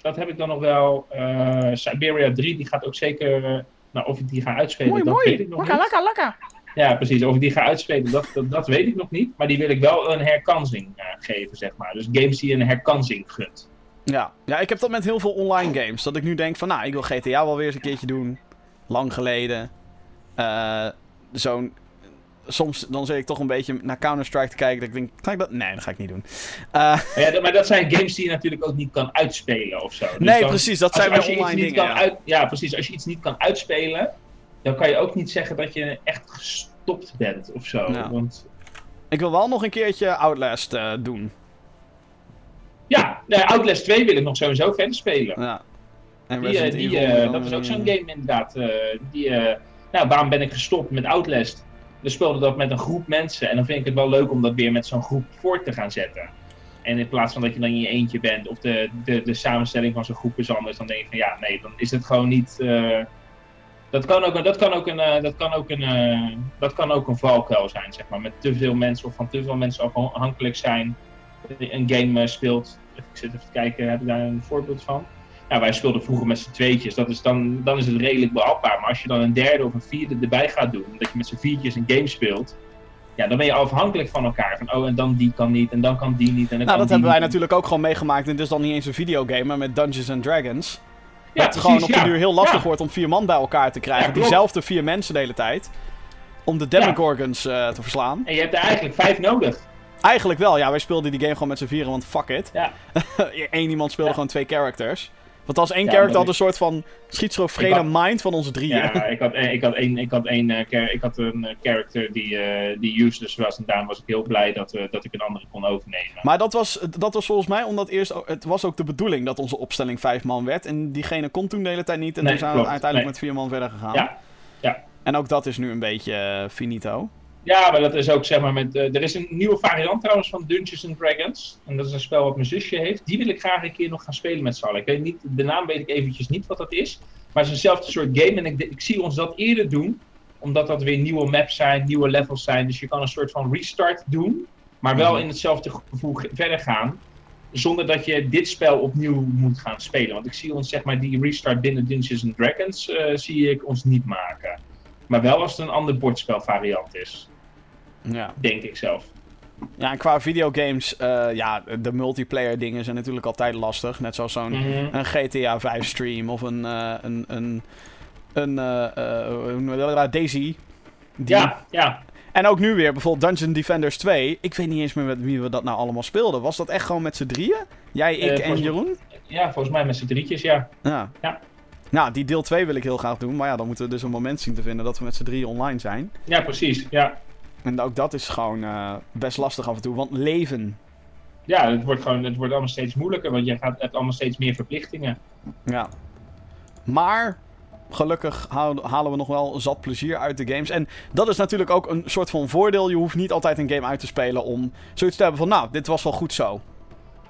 dat heb ik dan nog wel. eh, Siberia 3, die gaat ook zeker, eh, nou of ik die ga uitspelen, dat weet ik nog niet. lekker, lekker. Ja, precies. Of ik die ga uitspelen, dat, dat, dat weet ik nog niet. Maar die wil ik wel een herkansing eh, geven, zeg maar. Dus games die een herkansing gunt. Ja. ja, ik heb dat met heel veel online games. Dat ik nu denk van, nou, ik wil GTA wel weer eens een keertje doen. Lang geleden. Eh, Zo'n... Soms dan zit ik toch een beetje naar Counter-Strike te kijken. Dat ik denk, ga ik dat? Nee, dat ga ik niet doen. Eh, Maar, ja, dat- maar dat zijn games die je natuurlijk ook niet kan uitspelen of zo. Dus nee, dan- precies. Dat als- zijn iets online dingen. kan Ja. uit- ja, precies. Als je iets niet kan uitspelen, dan kan je ook niet zeggen dat je echt gestopt bent of zo. Ja. Want Ik wil wel nog een keertje Outlast eh, doen. ja, nee, Outlast 2 wil ik nog sowieso verder spelen. Ja. En Die, eh, die, eh, dat is ook zo'n game inderdaad. die, nou, waarom ben ik gestopt met Outlast? We speelden dat met een groep mensen. En dan vind ik het wel leuk om dat weer met zo'n groep voort te gaan zetten. En in plaats van dat je dan in je eentje bent, of de, de, de samenstelling van zo'n groep is anders, dan denk je van ja, nee, dan is het gewoon niet. Eh, dat kan ook, een- dat kan ook een, eh, dat kan ook een, eh, dat kan ook een valkuil zijn, zeg maar. Met te veel mensen of van te veel mensen afhankelijk zijn. Een game eh, speelt. Ik zit even te kijken, heb ik daar een voorbeeld van? Ja, wij speelden vroeger met z'n tweetjes. Dat is dan, dan is het redelijk behapbaar. Maar als je dan een derde of een vierde erbij gaat doen, dat je met z'n viertjes een game speelt, ja, dan ben je afhankelijk van elkaar. Van, oh, en dan die kan niet, en dan kan die niet, en dan Nou, kan dat die hebben wij niet. natuurlijk ook gewoon meegemaakt. En het is dan niet eens een videogame, maar met Dungeons and Dragons. Ja, het gewoon op de duur heel lastig wordt om vier man bij elkaar te krijgen. Diezelfde vier mensen de hele tijd. Om de Demogorgons eh, te verslaan. En je hebt er eigenlijk vijf nodig. Eigenlijk wel, ja. Wij speelden die game gewoon met z'n vieren, want fuck it. Ja. Eén iemand speelde gewoon twee characters. Want als één Ja, character had een soort van schizofrene mind van onze drieën. Ja, ik had, eh, ik had, één, ik had, één, eh, ik had een eh, character die, eh, die useless was. En daarom was ik heel blij dat, eh, dat ik een andere kon overnemen. Maar dat was, dat was volgens mij omdat eerst... Het was ook de bedoeling dat onze opstelling vijf man werd. En diegene kon toen de hele tijd niet. En Nee, toen zijn we uiteindelijk Nee. met vier man verder gegaan. Ja, ja. En ook dat is nu een beetje eh, finito. Ja, maar dat is ook zeg maar met. eh, er is een nieuwe variant trouwens van Dungeons and Dragons. En dat is een spel wat mijn zusje heeft. Die wil ik graag een keer nog gaan spelen met z'n allen. Ik weet niet, de naam weet ik eventjes niet wat dat is. Maar het is eenzelfde soort game. En ik, ik zie ons dat eerder doen. Omdat dat weer nieuwe maps zijn, nieuwe levels zijn. Dus je kan een soort van restart doen. Maar wel Mhm. in hetzelfde gevoel ge- verder gaan. Zonder dat je dit spel opnieuw moet gaan spelen. Want ik zie ons, zeg maar, die restart binnen Dungeons and Dragons. eh, zie ik ons niet maken. Maar wel als het een ander bordspelvariant is. Ja. Denk ik zelf. Ja, en qua videogames, eh, ja, de multiplayer dingen zijn natuurlijk altijd lastig. Net zoals zo'n Mhm. een GTA 5 stream of een, eh, een, een, een dat? Daisy. Die- Ja, ja. En ook nu weer, bijvoorbeeld Dungeon Defenders 2. Ik weet niet eens meer met wie we dat nou allemaal speelden. Was dat echt gewoon met z'n drieën? Jij, ik en Jeroen? Ja, volgens mij met z'n drietjes, ja. Ja. Ja. Nou, die deel 2 wil ik heel graag doen. Maar ja, dan moeten we dus een moment zien te vinden dat we met z'n drieën online zijn. Ja, precies. Ja. En ook dat is gewoon eh, best lastig af en toe. Want leven. Ja, het wordt gewoon, het wordt allemaal steeds moeilijker, want je gaat, hebt allemaal steeds meer verplichtingen. Ja. Maar gelukkig halen we nog wel zat plezier uit de games. En dat is natuurlijk ook een soort van voordeel. Je hoeft niet altijd een game uit te spelen om zoiets te hebben van... Nou, dit was wel goed zo.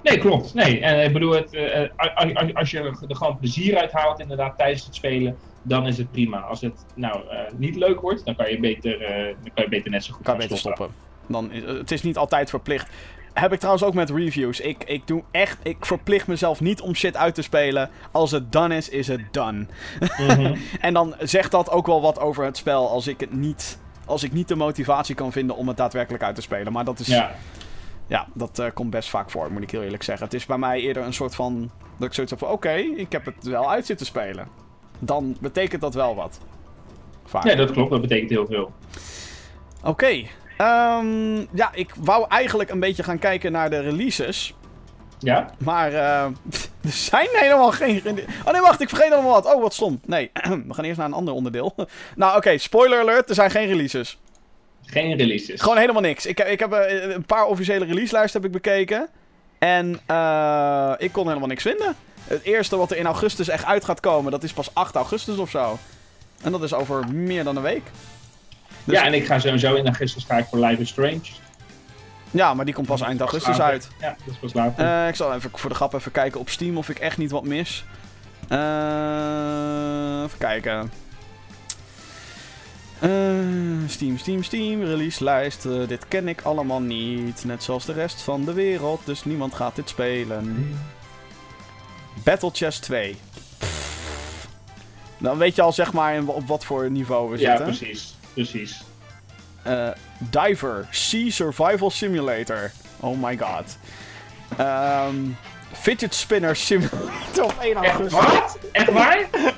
Nee, klopt. Nee, en ik bedoel, het, eh, eh, als je er gewoon plezier uit haalt inderdaad tijdens het spelen, dan is het prima. Als het nou eh, niet leuk wordt, dan kan je beter, eh, dan kan je beter net zo goed Kan gaan beter stoppen. Dan is, het is niet altijd verplicht. Heb ik trouwens ook met reviews. Ik, ik doe echt... Ik verplicht mezelf niet om shit uit te spelen. Als het done is, is het done. Mhm. En dan zegt dat ook wel wat over het spel als ik het niet... Als ik niet de motivatie kan vinden om het daadwerkelijk uit te spelen. Maar dat is... Ja, Ja, dat eh, komt best vaak voor, moet ik heel eerlijk zeggen. Het is bij mij eerder een soort van... Dat ik zoiets heb van... Oké, ik heb het wel uit zitten spelen. Dan betekent dat wel wat. Vaak. nee, dat klopt. Dat betekent heel veel. Oké. ehm, ja, ik wou eigenlijk een beetje gaan kijken naar de releases. Ja? Maar eh, er zijn helemaal geen... Oh nee, wacht, ik vergeet allemaal wat. Oh, wat stom. Nee, we gaan eerst naar een ander onderdeel. nou, oké, spoiler alert, er zijn geen releases. Geen releases. Gewoon helemaal niks. Ik, heb- ik heb eh, een paar officiële releaselijsten heb ik bekeken. En eh, ik kon helemaal niks vinden. Het eerste wat er in augustus echt uit gaat komen, dat is pas 8 augustus of zo. En dat is over meer dan een week. Dus- Ja, en ik ga sowieso in augustus ga ik voor Life is Strange. Ja, maar die komt pas eind augustus uit. Ja, dat is pas later. Eh, ik zal even voor de grap even kijken op Steam of ik echt niet wat mis. Eh, even kijken. Eh, Steam, Steam, Steam, release lijst. Eh, dit ken ik allemaal niet. Net zoals de rest van de wereld, dus niemand gaat dit spelen. Battle Chess 2. Pff. Dan weet je al zeg maar in, op wat voor niveau we ja, zitten. precies. Precies. Eh, Diver, Sea Survival Simulator. Oh my god. Ehm, fidget Spinner Simulator op 1 Echt, augustus. wat? Echt waar?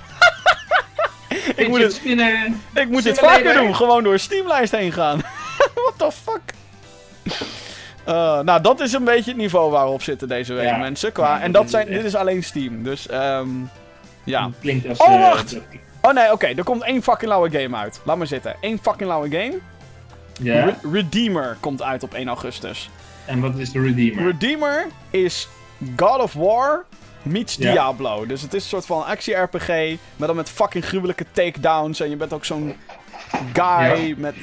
Ik moet het- spinnen. Ik moet dit vaker doen, gewoon door Steamlijst heen gaan. What the fuck? Eh, nou, dat is een beetje het niveau waar we op zitten deze week, Ja. mensen. Qua, en dat zijn, dit is alleen Steam, dus ehm ja. Klinkt als... Oh, eh, wacht! Oh nee, oké, er komt één fucking lauwe game uit. Laat maar zitten. Eén fucking lauwe game. Ja? Re- Redeemer komt uit op 1 augustus. En wat is de Redeemer? Redeemer is God of War meets Ja. Diablo. Dus het is een soort van actie-RPG, maar dan met fucking gruwelijke takedowns. En je bent ook zo'n guy Ja. met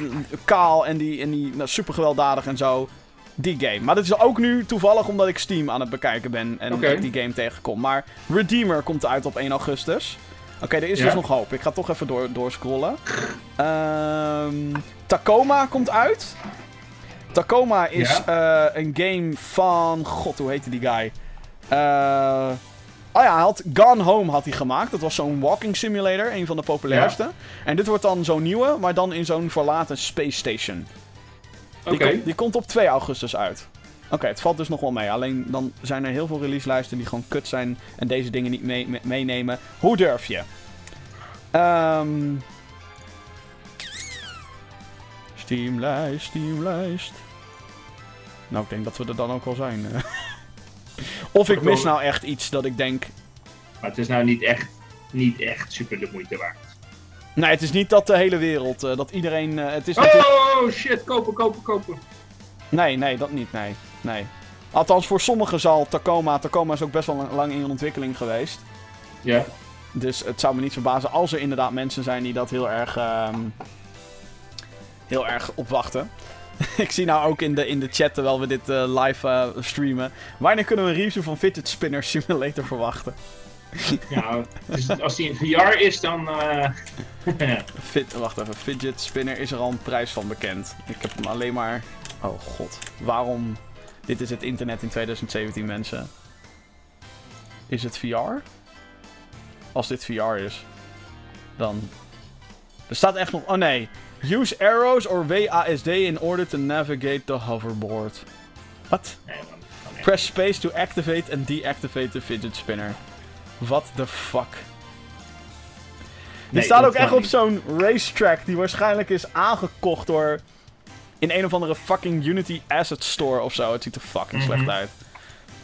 kaal en die, en die nou, super gewelddadig en zo. Die game. Maar dat is ook nu toevallig omdat ik Steam aan het bekijken ben en Oké. ik die game tegenkom. Maar Redeemer komt uit op 1 augustus. Oké, er is Ja. dus nog hoop. Ik ga toch even door, doorscrollen. Ehm, Tacoma komt uit. Tacoma is eh, een game van... God, hoe heette die guy? Eh... Oh ja, hij had Gone Home had hij gemaakt. Dat was zo'n walking simulator, een van de populairste. En dit wordt dan zo'n nieuwe, maar dan in zo'n verlaten space station. Die, komt- die komt op 2 augustus uit. Oké, het valt dus nog wel mee. Alleen dan zijn er heel veel releaselijsten die gewoon kut zijn en deze dingen niet mee- me- meenemen. Hoe durf je? Ehm Steamlijst, Steamlijst. Nou, ik denk dat we er dan ook wel zijn. eh. of ik mis nou echt iets dat ik denk... Maar het is nou niet echt, niet echt super de moeite waard. Nee, het is niet dat de hele wereld, eh, dat iedereen... eh, het is natuurlijk... Oh shit, kopen, kopen, kopen. Nee, nee, dat niet, nee. nee. Althans, voor sommigen zal Tacoma... Tacoma is ook best wel lang- in ontwikkeling geweest. Ja. Dus het zou me niet verbazen als er inderdaad mensen zijn die dat heel erg... ehm, heel erg opwachten. ik zie nou ook in de, in de chat, terwijl we dit eh, live streamen... Wanneer kunnen we een review van Fidget Spinner Simulator verwachten? Dus als die in VR is, dan... eh, Fit, wacht even, Fidget Spinner is er al een prijs van bekend. Ik heb hem alleen maar... Oh god, waarom... Dit is het internet in 2017, mensen. Is het VR? Als dit VR is, dan... Er staat echt nog... Oh nee. Use arrows or WASD in order to navigate the hoverboard. Wat? nee. Press space to activate and deactivate the fidget spinner. What the fuck? Die Nee, staat ook echt op zo'n racetrack die waarschijnlijk is aangekocht door... In een of andere fucking Unity Asset Store of zo. Het ziet er fucking Mhm. slecht uit.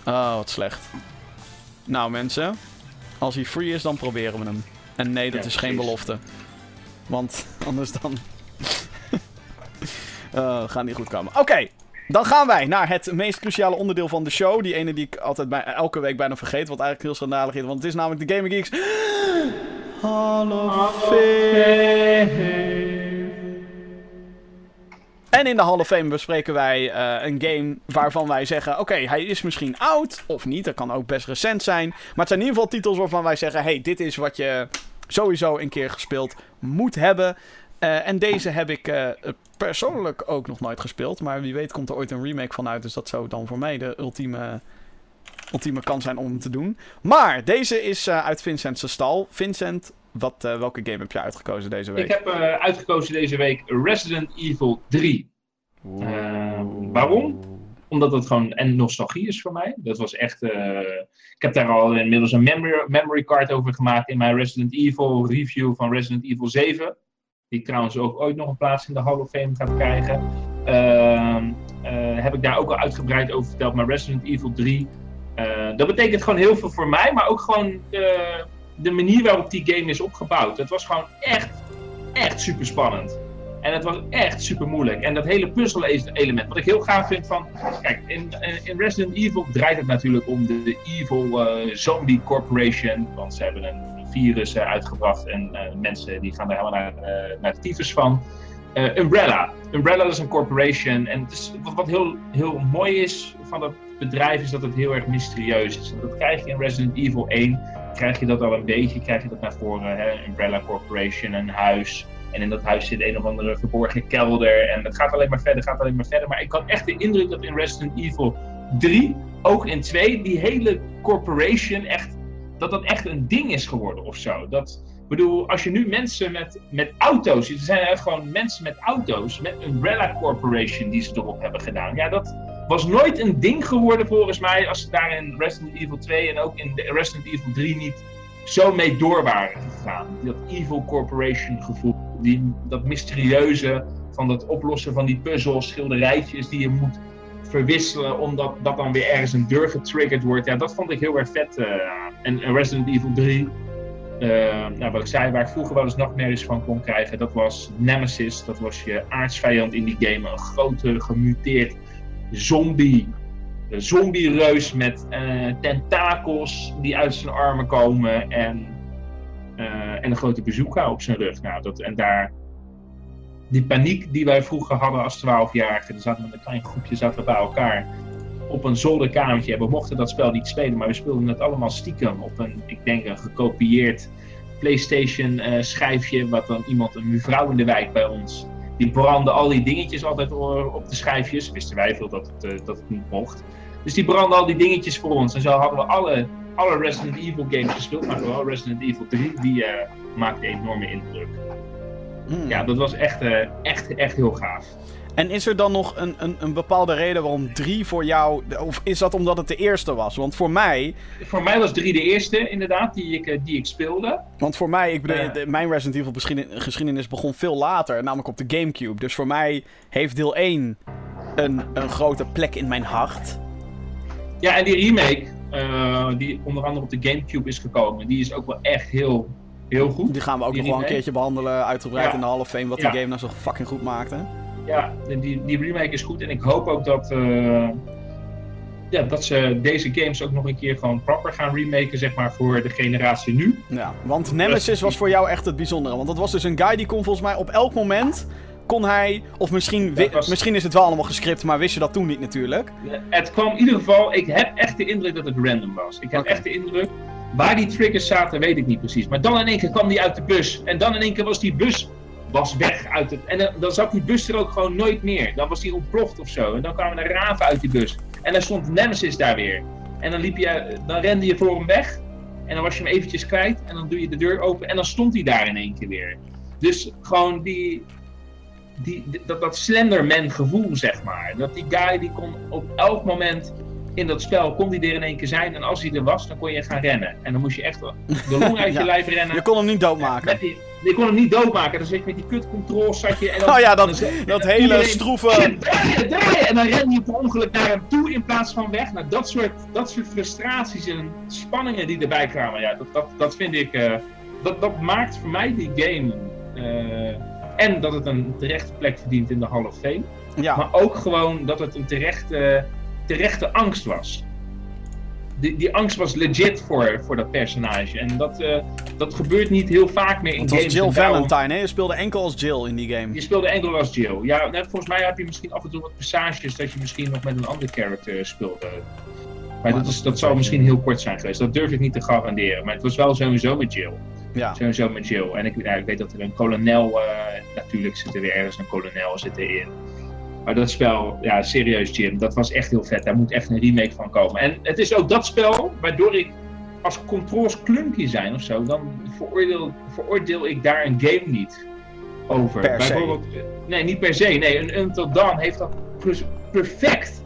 Oh, wat slecht. Nou mensen, als hij free is, dan proberen we hem. En nee, dat Ja, is geen precies. belofte. Want anders dan... Eh gaan niet goed komen. Oké, dan gaan wij naar het meest cruciale onderdeel van de show. Die ene die ik altijd bij, elke week bijna vergeet. Wat eigenlijk heel schandalig is. Want het is namelijk de Gaming Geeks... Hall of Fame. En in de Hall of Fame bespreken wij eh, een game waarvan wij zeggen... Oké, hij is misschien oud of niet. Dat kan ook best recent zijn. Maar het zijn in ieder geval titels waarvan wij zeggen... Hey, dit is wat je sowieso een keer gespeeld moet hebben. Eh, en deze heb ik eh, persoonlijk ook nog nooit gespeeld. Maar wie weet komt er ooit een remake van uit. Dus dat zou dan voor mij de ultieme, ultieme kans zijn om hem te doen. Maar deze is eh, uit Vincent's stal. Vincent, wat, eh, welke game heb je uitgekozen deze week? Ik heb eh, uitgekozen deze week Resident Evil 3. Eh, waarom? Omdat het gewoon een nostalgie is voor mij. Dat was echt. eh, ik heb daar al inmiddels een memory, memory card over gemaakt in mijn Resident Evil review van Resident Evil 7. Die trouwens ook ooit nog een plaats in de Hall of Fame gaat krijgen. Ehm, eh, heb ik daar ook al uitgebreid over verteld. Maar Resident Evil 3. eh, dat betekent gewoon heel veel voor mij. Maar ook gewoon de, manier waarop die game is opgebouwd. Het was gewoon echt, echt super spannend. En het was echt super moeilijk. En dat hele puzzel-element, wat ik heel gaaf vind van. Kijk, in, in Resident Evil draait het natuurlijk om de Evil eh, Zombie Corporation. Want ze hebben een virus eh, uitgebracht en eh, mensen die gaan daar helemaal naar, eh, naar de tyfus van. Umbrella. Umbrella is een corporation. En wat, wat heel, heel mooi is van dat bedrijf, is dat het heel erg mysterieus is. Dat krijg je in Resident Evil 1. Krijg je dat al een beetje, krijg je dat naar voren. Hè? Umbrella Corporation, een huis. En in dat huis zit een of andere verborgen kelder. En het gaat alleen maar verder, gaat alleen maar verder. Maar ik had echt de indruk dat in Resident Evil 3, ook in 2, die hele corporation echt. Dat dat echt een ding is geworden of zo. Dat, bedoel, als je nu mensen met, met auto's. Er zijn gewoon mensen met auto's. Met Umbrella Corporation die ze erop hebben gedaan. Ja, dat was nooit een ding geworden volgens mij. Als ze daar in Resident Evil 2 en ook in de Resident Evil 3 niet zo mee door waren gegaan. Dat Evil Corporation gevoel, die, dat mysterieuze van het oplossen van die puzzels, schilderijtjes die je moet verwisselen, omdat dat dan weer ergens een deur getriggerd wordt. Ja, dat vond ik heel erg vet. eh. en en Resident Evil 3, eh, nou, wat ik zei, waar ik vroeger wel eens nachtmerries van kon krijgen, dat was Nemesis. Dat was je aardsvijand in die game. Een grote, gemuteerd zombie een zombie-reus met eh, tentakels die uit zijn armen komen en, en een grote bazooka op zijn rug. Nou, dat, en daar, die paniek die wij vroeger hadden als 12-jarigen, dan zaten we met een klein groepje zaten bij elkaar op een zolderkamertje. We mochten dat spel niet spelen, maar we speelden het allemaal stiekem op een, ik denk, een gekopieerd PlayStation eh, schijfje, wat dan iemand, een mevrouw in de wijk bij ons, die brandde al die dingetjes altijd op de schijfjes. Wisten wij veel dat het, eh, dat niet mocht. Dus die brandde al die dingetjes voor ons. En zo hadden we alle, alle Resident Evil games gespeeld, maar vooral Resident Evil 3, die eh, maakte enorme indruk. Hmm. Ja, dat was echt, eh, echt, echt heel gaaf. En is er dan nog een, een, een bepaalde reden waarom 3 voor jou. Of is dat omdat het de eerste was? Want voor mij. Voor mij was 3 de eerste, inderdaad, die ik, eh, die ik speelde. Want voor mij, ik bedoel, mijn Resident Evil geschiedenis begon veel later, namelijk op de Gamecube. Dus voor mij heeft deel 1 een, een grote plek in mijn hart. Ja, en die remake, eh, die onder andere op de Gamecube is gekomen, die is ook wel echt heel, heel goed. Die gaan we ook Die nog wel een keertje behandelen, uitgebreid Ja. in de Hall of Fame, wat Ja. die game nou zo fucking goed maakte. Ja, die, die remake is goed en ik hoop ook dat, eh, ja, dat ze deze games ook nog een keer gewoon proper gaan remaken, zeg maar, voor de generatie nu. Ja, want Nemesis was voor jou echt het bijzondere. Want dat was dus een guy die kon volgens mij op elk moment. Kon hij, of misschien, was- misschien is het wel allemaal gescript, maar wist je dat toen niet natuurlijk. Het kwam in ieder geval, ik heb echt de indruk dat het random was. Ik heb echt de indruk, waar die triggers zaten weet ik niet precies. Maar dan in één keer kwam die uit de bus. En dan in één keer was die bus was weg uit het... En dan, dan zat die bus er ook gewoon nooit meer. Dan was die ontploft of zo. En dan kwamen er raven uit die bus. En dan stond Nemesis daar weer. En dan, liep je, dan rende je voor hem weg. En dan was je hem eventjes kwijt. En dan doe je de deur open. En dan stond hij daar in één keer weer. Dus gewoon die, die, dat, dat Slenderman gevoel, zeg maar. Dat die guy die kon op elk moment in dat spel, kon die er in één keer zijn. En als hij er was, dan kon je gaan rennen. En dan moest je echt de long uit Ja. je lijf rennen. Je kon hem niet doodmaken. Je kon hem niet doodmaken. Dan zit je met die kut controls zat je. En dan, Oh ja, dat, dan dat hele iedereen- stroeve... Draaien, draaien! En dan ren je per ongeluk naar hem toe in plaats van weg. Nou, dat soort, dat soort frustraties en spanningen die erbij kwamen, ja, dat, dat, dat vind ik. eh, dat, dat maakt voor mij die game. eh, en dat het een terechte plek verdient in de Hall of Fame. Ja, Maar ook gewoon dat het een terechte, terechte angst was. Die, die angst was legit voor, voor dat personage. En dat, eh, dat gebeurt niet heel vaak meer in het was games. Jill daarom- Valentine, hè? Je speelde enkel als Jill in die game. je speelde enkel als Jill. Ja, net, volgens mij heb je misschien af en toe wat passages dat je misschien nog met een ander character speelde. Maar dat, is, dat zou misschien heel kort zijn geweest. Dat durf ik niet te garanderen. Maar het was wel sowieso met Jill. Ja. Sowieso met Jill. En ik, ik weet dat er een kolonel, eh, natuurlijk zit er weer ergens een kolonel zit erin. Maar dat spel, ja, serieus Jim, dat was echt heel vet. Daar moet echt een remake van komen. En het is ook dat spel waardoor ik, als controls clunky zijn of zo, dan veroordeel, veroordeel ik daar een game niet over. Per se. Bijvoorbeeld, eh, nee, niet per se. Nee, een Until Dawn heeft dat perfect,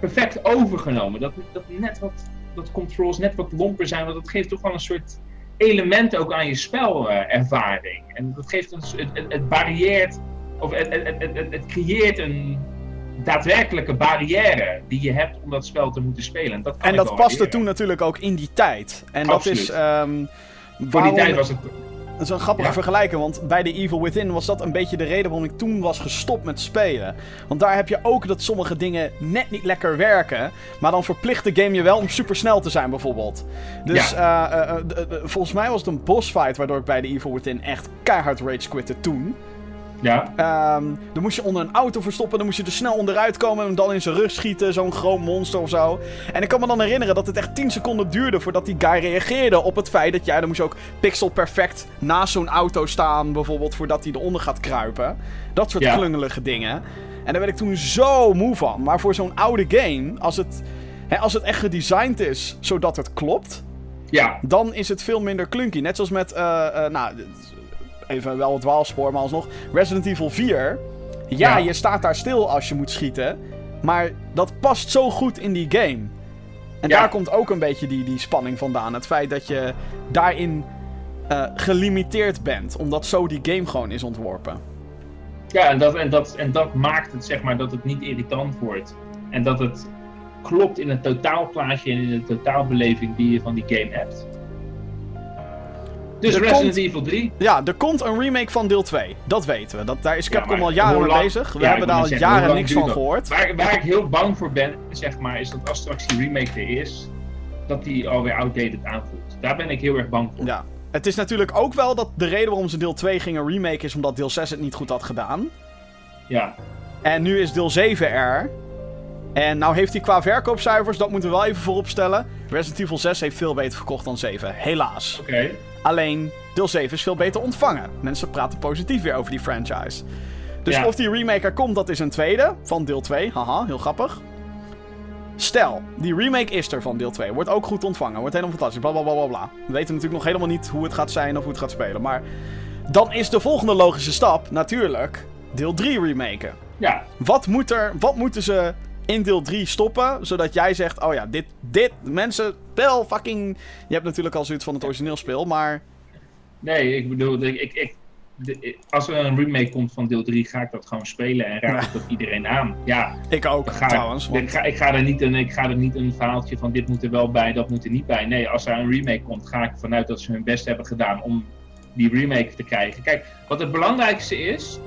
perfect overgenomen. Dat, dat net wat, dat controls net wat lomper zijn, want dat geeft toch wel een soort element ook aan je spelervaring. en dat geeft een, het, het, het barrieert, of het, het, het, creëert een daadwerkelijke barrière die je hebt om dat spel te moeten spelen. En dat, En dat paste toen natuurlijk ook in die tijd. En dat is... Ehm Voor die tijd was het. Dat is een grappige Ja? vergelijking, want bij The Evil Within was dat een beetje de reden waarom ik toen was gestopt met spelen. Want daar heb je ook dat sommige dingen net niet lekker werken, maar dan verplicht de game je wel om supersnel te zijn bijvoorbeeld. Dus eh, eh, eh, volgens mij was het een boss fight waardoor ik bij The Evil Within echt keihard rage quitte toen. Ja, Ehm, dan moest je onder een auto verstoppen, dan moest je er snel onderuit komen en hem dan in zijn rug schieten, zo'n groot monster of zo. En ik kan me dan herinneren dat het echt 10 seconden duurde voordat die guy reageerde op het feit dat jij, dan moest je ook pixel perfect naast zo'n auto staan, bijvoorbeeld, voordat hij eronder gaat kruipen. Dat soort Ja. klungelige dingen. En daar werd ik toen zo moe van. Maar voor zo'n oude game, als het, hè, als het echt gedesigned is zodat het klopt, ja, dan is het veel minder clunky. Net zoals met, eh, eh, nou, even wel het dwaalspoor, maar alsnog, Resident Evil 4. Ja, Ja. je staat daar stil als je moet schieten, maar dat past zo goed in die game. En Ja. daar komt ook een beetje die, die spanning vandaan. Het feit dat je daarin eh, gelimiteerd bent, omdat zo die game gewoon is ontworpen. ja en, dat, en, dat, en dat maakt het zeg maar dat het niet irritant wordt. En dat het klopt in het totaalplaatje en in de totaalbeleving die je van die game hebt. Dus Er Resident komt- Evil 3. Ja, er komt een remake van deel 2. Dat weten we. Dat, daar is Ja, Capcom maar al jaren mee bezig. We Ja, hebben daar al zeggen, jaren niks van gehoord. Waar, waar ik heel bang voor ben, zeg maar, is dat als straks die remake er is, dat die alweer outdated aanvoelt. Daar ben ik heel erg bang voor. Ja. Het is natuurlijk ook wel dat de reden waarom ze deel 2 gingen remake is omdat deel 6 het niet goed had gedaan. Ja, En nu is deel 7 er. En nou heeft hij qua verkoopcijfers, dat moeten we wel even voorop stellen. Resident Evil 6 heeft veel beter verkocht dan 7. Helaas. oké. Alleen, deel 7 is veel beter ontvangen. Mensen praten positief weer over die franchise. Dus Ja. of die remake er komt, dat is een tweede van deel 2. Haha, heel grappig. Stel, die remake is er van deel 2. Wordt ook goed ontvangen. Wordt helemaal fantastisch. Bla bla bla bla bla. We weten natuurlijk nog helemaal niet hoe het gaat zijn of hoe het gaat spelen. Maar dan is de volgende logische stap natuurlijk deel 3 remaken. Ja, Wat, moet er, wat moeten ze in deel 3 stoppen, zodat jij zegt, oh ja, dit, dit, mensen, spel fucking... Je hebt natuurlijk al zoiets van het origineel spel, maar... nee, ik bedoel, ik, ik, ik, de- als er een remake komt van deel 3, ga ik dat gewoon spelen en raad ik dat iedereen aan. Ja, Ik ook, ga trouwens. ik, want- ik, ga, ik, ga er niet een, ik ga er niet een verhaaltje van dit moet er wel bij, dat moet er niet bij. Nee, als er een remake komt, ga ik ervan uit dat ze hun best hebben gedaan om die remake te krijgen. Kijk, wat het belangrijkste is,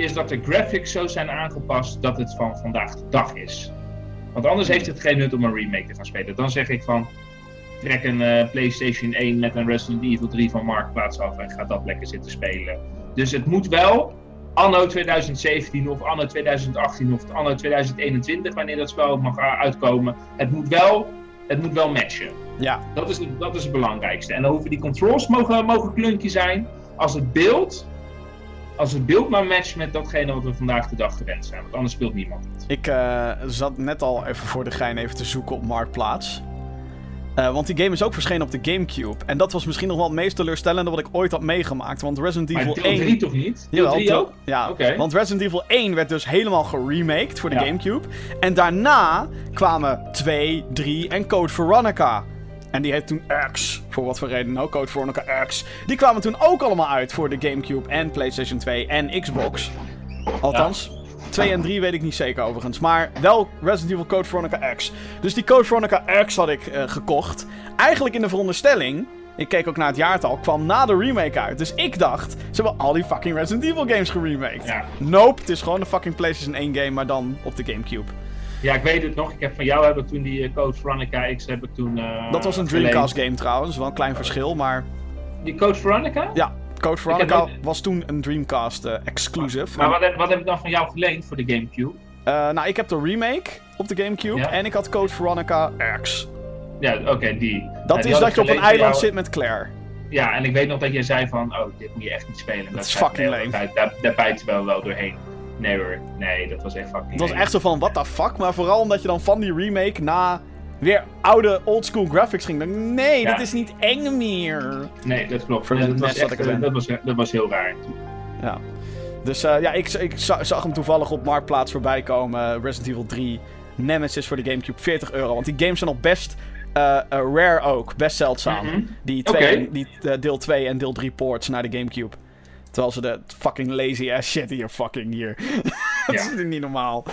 is dat de graphics zo zijn aangepast dat het van vandaag de dag is. Want anders heeft het geen nut om een remake te gaan spelen. Dan zeg ik van, trek een eh, PlayStation 1 met een Resident Evil 3 van Marktplaats af en ga dat lekker zitten spelen. Dus het moet wel anno 2017 of anno 2018 of anno 2021, wanneer dat spel mag u- uitkomen. Het moet wel, het moet wel matchen. Ja, Dat is, het- dat is het belangrijkste. En dan hoeven die controls mogen, mogen klunkje zijn. Als het beeld, als het beeld maar matcht met datgene wat we vandaag de dag gewend zijn. Want anders speelt niemand het. ik eh, zat net al even voor de gein even te zoeken op Marktplaats. Eh, want die game is ook verschenen op de Gamecube. En dat was misschien nog wel het meest teleurstellende wat ik ooit had meegemaakt. Want Resident Maar Evil deel 1... 3 toch niet? Deel Jawel, 3 deel- ook? Ja, want Resident Evil 1 werd dus helemaal geremaked voor de Ja. Gamecube. En daarna kwamen 2, 3 en Code Veronica. En die heet toen X. Voor wat voor reden ook. Code Veronica X. Die kwamen toen ook allemaal uit voor de Gamecube en PlayStation 2 en Xbox. Althans, 2 en 3 weet ik niet zeker overigens. Maar wel Resident Evil Code Veronica X. Dus die Code Veronica X had ik eh, gekocht. Eigenlijk in de veronderstelling. Ik keek ook naar het jaartal. Kwam na de remake uit. Dus ik dacht. Ze hebben al die fucking Resident Evil games geremaked. Ja. Nope. Het is gewoon een fucking PlayStation 1 game. Maar dan op de Gamecube. Ja, ik weet het nog. Ik heb van jou heb ik toen die eh, Code Veronica X heb ik toen. eh, Dat was een geleend. Dreamcast game trouwens. Wel een klein verschil. Maar Die Code Veronica? ja. Code Veronica was toen een Dreamcast eh, exclusive. Maar wat heb, wat heb ik dan van jou geleend voor de Gamecube? Nou, ik heb de remake op de Gamecube. Ja. En ik had Code Veronica X. Ja, oké, die. Dat Ja, die is dat je op een eiland jou. zit met Claire. Ja, en ik weet nog dat jij zei van, oh, dit moet je echt niet spelen. Dat is fucking tijd- Daar, daar bijten we wel, wel doorheen. Nee hoor, nee, dat was echt fucking Het was echt zo van, what the fuck? Maar vooral omdat je dan van die remake na weer oude oldschool graphics ging. Dan, nee, Ja. dit is niet eng meer. Nee, dat klopt. Dat, was echt, dat, was, dat was heel raar. Ja. Dus eh, ja, ik, ik za- zag hem toevallig op Marktplaats voorbij komen. Resident Evil 3 Nemesis voor de Gamecube, 40 euro. Want die games zijn nog best eh, eh, rare ook. Best zeldzaam. Mhm. Die, twee, die eh, deel 2 en deel 3 ports naar de Gamecube. Terwijl ze de fucking lazy ass shit hier fucking hier. dat Ja. is niet normaal.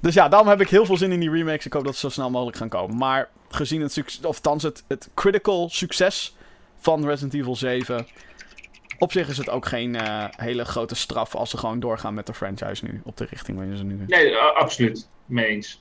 Dus ja, daarom heb ik heel veel zin in die remakes. Ik hoop dat ze zo snel mogelijk gaan komen. Maar gezien het succes, of thans het, het critical succes van Resident Evil 7. Op zich is het ook geen eh, hele grote straf als ze gewoon doorgaan met de franchise nu. Op de richting waarin ze nu. Nee, absoluut. Mee eens.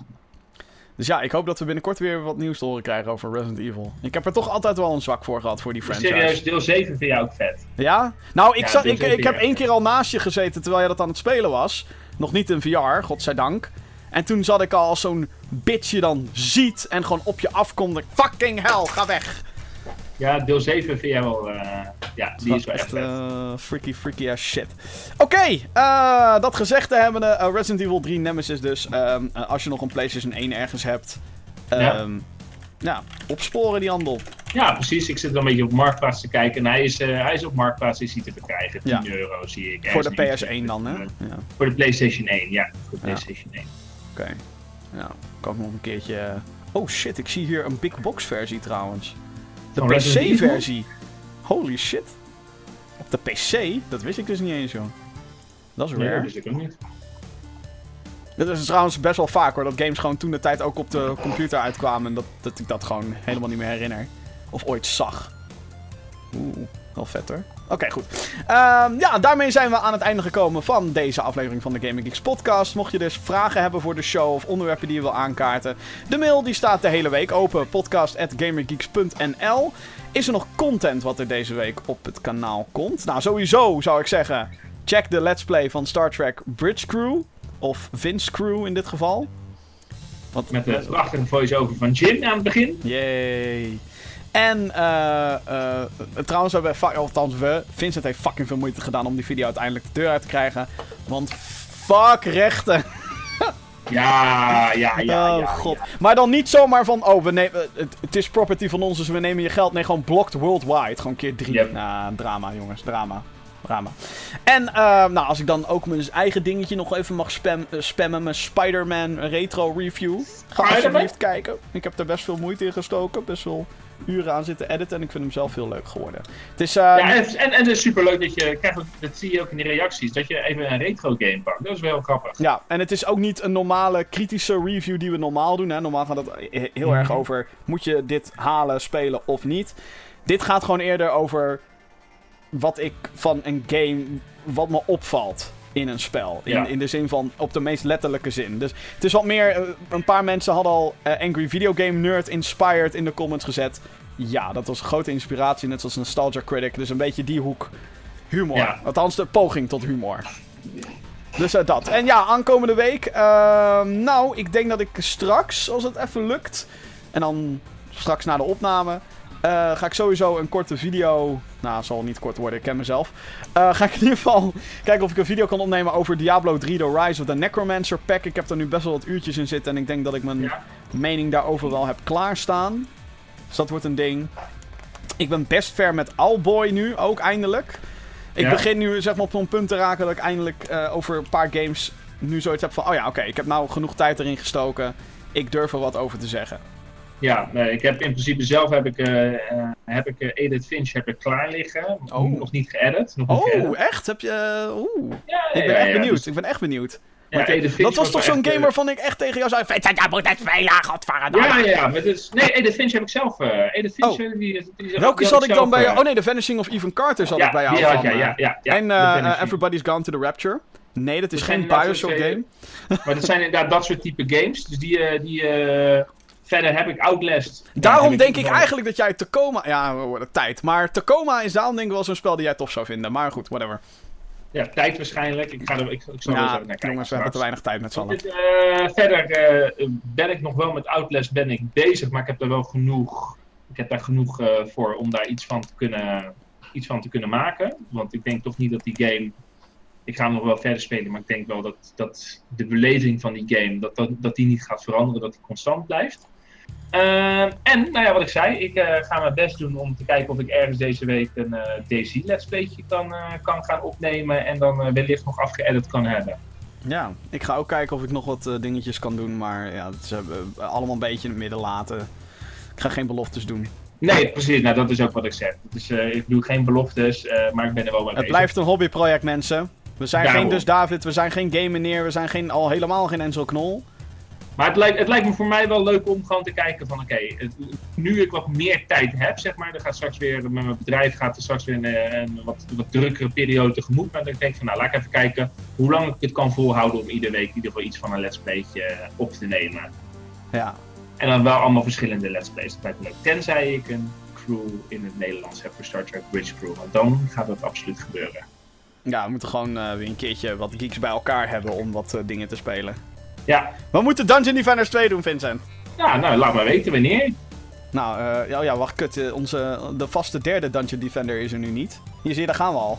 Dus ja, ik hoop dat we binnenkort weer wat nieuws te horen krijgen over Resident Evil. Ik heb er toch altijd wel een zwak voor gehad voor die franchise. Serieus, deel 7 vind jij ook vet. Ja? Nou, ik, Ja, zat, ik, ik heb één keer al naast je gezeten terwijl jij dat aan het spelen was. Nog niet in VR, godzijdank. En toen zat ik al als zo'n bitch je dan ziet en gewoon op je afkomt. Fucking hell, ga weg! Ja, deel 7 vind jij wel... eh, ja, die is wel echt eh, freaky, freaky ass shit. Oké, eh, dat gezegd te hebben, eh, Resident Evil 3 Nemesis dus. Eh, als je nog een PlayStation 1 ergens hebt. Ja. ehm, ja, opsporen die handel. Ja, precies. Ik zit er een beetje op Marktplaats te kijken. En hij is, hij is op Marktplaats is hij te verkrijgen. 10 Ja. euro zie ik. Voor de ergens PS1 dan, hè? Ja, Voor de PlayStation 1, ja. Voor de. PlayStation 1. oké. Ja, kan ik nog een keertje... Oh shit, ik zie hier een big box versie trouwens. De Evil? PC-versie. Holy shit. Op de PC? Dat wist ik dus niet eens, joh. Dat is rare. dat wist ik ook niet. Dat is trouwens best wel vaak hoor, dat games gewoon toen de tijd ook op de computer uitkwamen. En dat, dat ik dat gewoon helemaal niet meer herinner. Of ooit zag. Oeh, wel vet hoor. Oké, goed. Ehm, ja, daarmee zijn we aan het einde gekomen van deze aflevering van de Gaming Geeks podcast. Mocht je dus vragen hebben voor de show of onderwerpen die je wil aankaarten. De mail die staat de hele week open. podcast.gamergeeks.nl Is er nog content wat er deze week op het kanaal komt? Nou, sowieso zou ik zeggen... Check de Let's Play van Star Trek Bridge Crew. Of Vince Crew in dit geval. Want, Met de prachtige voice-over van Jin aan het begin. Yay. En eh, eh, trouwens hebben we, va- althans we, Vincent heeft fucking veel moeite gedaan om die video uiteindelijk de deur uit te krijgen. Want fuck rechten. Ja, ja, ja. oh ja, god. ja. Maar dan niet zomaar van, oh we nemen, het, het is property van ons dus we nemen je geld. Nee, gewoon blocked worldwide. Gewoon keer drie. Yep. Nou, drama jongens, drama. Drama. En eh, nou, als ik dan ook mijn eigen dingetje nog even mag spam, spammen, mijn Spider-Man retro review. Ga alsjeblieft kijken. Ik heb er best veel moeite in gestoken. Best wel uren aan zitten editen en ik vind hem zelf heel leuk geworden. Het is, eh, Ja, en, en, en het is superleuk dat je, krijgt dat zie je ook in de reacties, dat je even een retro game pakt. Dat is wel heel grappig. Ja, en het is ook niet een normale kritische review die we normaal doen. Hè. Normaal gaat het he- heel erg Mhm. over: moet je dit halen, spelen of niet? Dit gaat gewoon eerder over wat ik van een game, wat me opvalt in een spel. In, Ja. in de zin van, op de meest letterlijke zin. Dus het is wat meer, eh, een paar mensen hadden al eh, Angry Video Game Nerd Inspired in de comments gezet. Ja, dat was grote inspiratie, net zoals Nostalgia Critic. Dus een beetje die hoek humor. Ja. Althans, de poging tot humor. Dus eh, dat. En ja, aankomende week. ehm, nou, ik denk dat ik straks, als het even lukt. En dan straks na de opname. Eh, ga ik sowieso een korte video. Nou, zal niet kort worden, ik ken mezelf. Eh, ga ik in ieder geval kijken of ik een video kan opnemen over Diablo 3 The Rise of the Necromancer Pack. Ik heb er nu best wel wat uurtjes in zitten. En ik denk dat ik mijn Ja. mening daarover wel heb klaarstaan. Dus dat wordt een ding. Ik ben best ver met Owlboy nu, ook eindelijk. Ik Ja. begin nu zeg maar op zo'n punt te raken dat ik eindelijk eh, over een paar games nu zoiets heb van... Oh ja, oké, ik heb nou genoeg tijd erin gestoken. Ik durf er wat over te zeggen. Ja, nee, ik heb in principe zelf heb ik, eh, eh, heb ik eh, Edith Finch heb ik klaar liggen. Oh. Nog niet geëdit. Nog niet geëdit. Oh, echt? Heb je... Oeh. Ja, Ik ben ja, echt ja, benieuwd. dus- Ik ben echt benieuwd. ja, dat was toch zo'n game eh, waarvan ik echt tegen jou zei... Vincent, jij moet het spelen, godverdomme. Ja, ja, ja. Maar dus, nee, Edith Finch heb ik zelf. eh Edith Finch, Oh. eh, die, die, die, Welke zat ik dan bij... eh, Oh nee, The Vanishing of Even Carter zat ja, ik bij jou van, eh, ja, ja, ja. en eh. Everybody's Gone to the Rapture. Nee, dat is Dat geen Bioshock game. Maar dat zijn inderdaad dat soort type games. Dus die, eh, die eh, verder heb ik Outlast. Daarom denk ik eigenlijk dat jij Tacoma... Ja, we worden tijd. Maar Tacoma is daarom denk ik wel zo'n spel die jij tof zou vinden. Maar goed, whatever. Ja, tijd waarschijnlijk. Ik, ga er, ik, ik zal er eens Ja, even naar kijken. jongens, we hebben te weinig tijd met z'n allen. Eh, verder eh, ben ik nog wel met Outlast ben ik bezig, maar ik heb er wel genoeg, ik heb daar genoeg eh, voor om daar iets van, te kunnen, iets van te kunnen maken. Want ik denk toch niet dat die game, ik ga hem nog wel verder spelen, maar ik denk wel dat, dat de beleving van die game, dat, dat, dat die niet gaat veranderen, dat die constant blijft. Eh, en, nou ja, wat ik zei, ik eh, ga mijn best doen om te kijken of ik ergens deze week een eh DC Let's Playtje kan, eh, kan gaan opnemen en dan wellicht nog afgeëdit kan hebben. Ja, ik ga ook kijken of ik nog wat dingetjes kan doen. Maar ja, dat is allemaal een beetje in het midden laten. Ik ga geen beloftes doen. Nee, precies. Nou, dat is ook wat ik zeg. Dus, ik doe geen beloftes, maar ik ben er wel mee Het bezig. blijft een hobbyproject, mensen. We zijn Daarom. geen Dus David, we zijn geen Game Meneer, we zijn geen, al helemaal geen Enzo Knol. Maar het lijkt, het lijkt me voor mij wel leuk om gewoon te kijken van... Oké, nu ik wat meer tijd heb, zeg maar... Dan gaat straks weer, met mijn bedrijf gaat er straks weer een, een wat, wat drukkere periode tegemoet. Maar dan denk ik van, nou, laat ik even kijken hoe lang ik het kan volhouden... om iedere week in ieder geval iets van een let's playtje eh, op te nemen. Ja, En dan wel allemaal verschillende let's plays. Dat lijkt me leuk. Tenzij ik een crew in het Nederlands heb voor Star Trek Bridge Crew. Want dan gaat dat absoluut gebeuren. ja we moeten gewoon eh, weer een keertje wat geeks bij elkaar hebben om wat eh, dingen te spelen. Ja, We moeten Dungeon Defenders 2 doen, Vincent. ja nou, laat maar weten wanneer. Nou, eh, ja, ja, wacht, kut. eh, onze, de vaste derde Dungeon Defender is er nu niet. Hier zie je, daar gaan we al.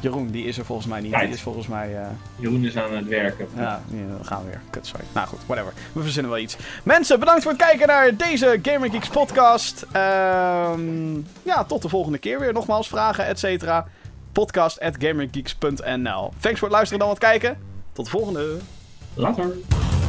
Jeroen, die is er volgens mij niet. Die is volgens mij... eh, Jeroen is aan het werken. Ja, ja, dan gaan we weer. Kut, sorry. Nou goed, whatever. We verzinnen wel iets. Mensen, bedankt voor het kijken naar deze Gamer Geeks podcast. Ehm, ja, tot de volgende keer weer. Nogmaals, vragen, et cetera. Podcast at gamergeeks.nl Thanks voor het luisteren dan wat kijken. Tot de volgende. Later.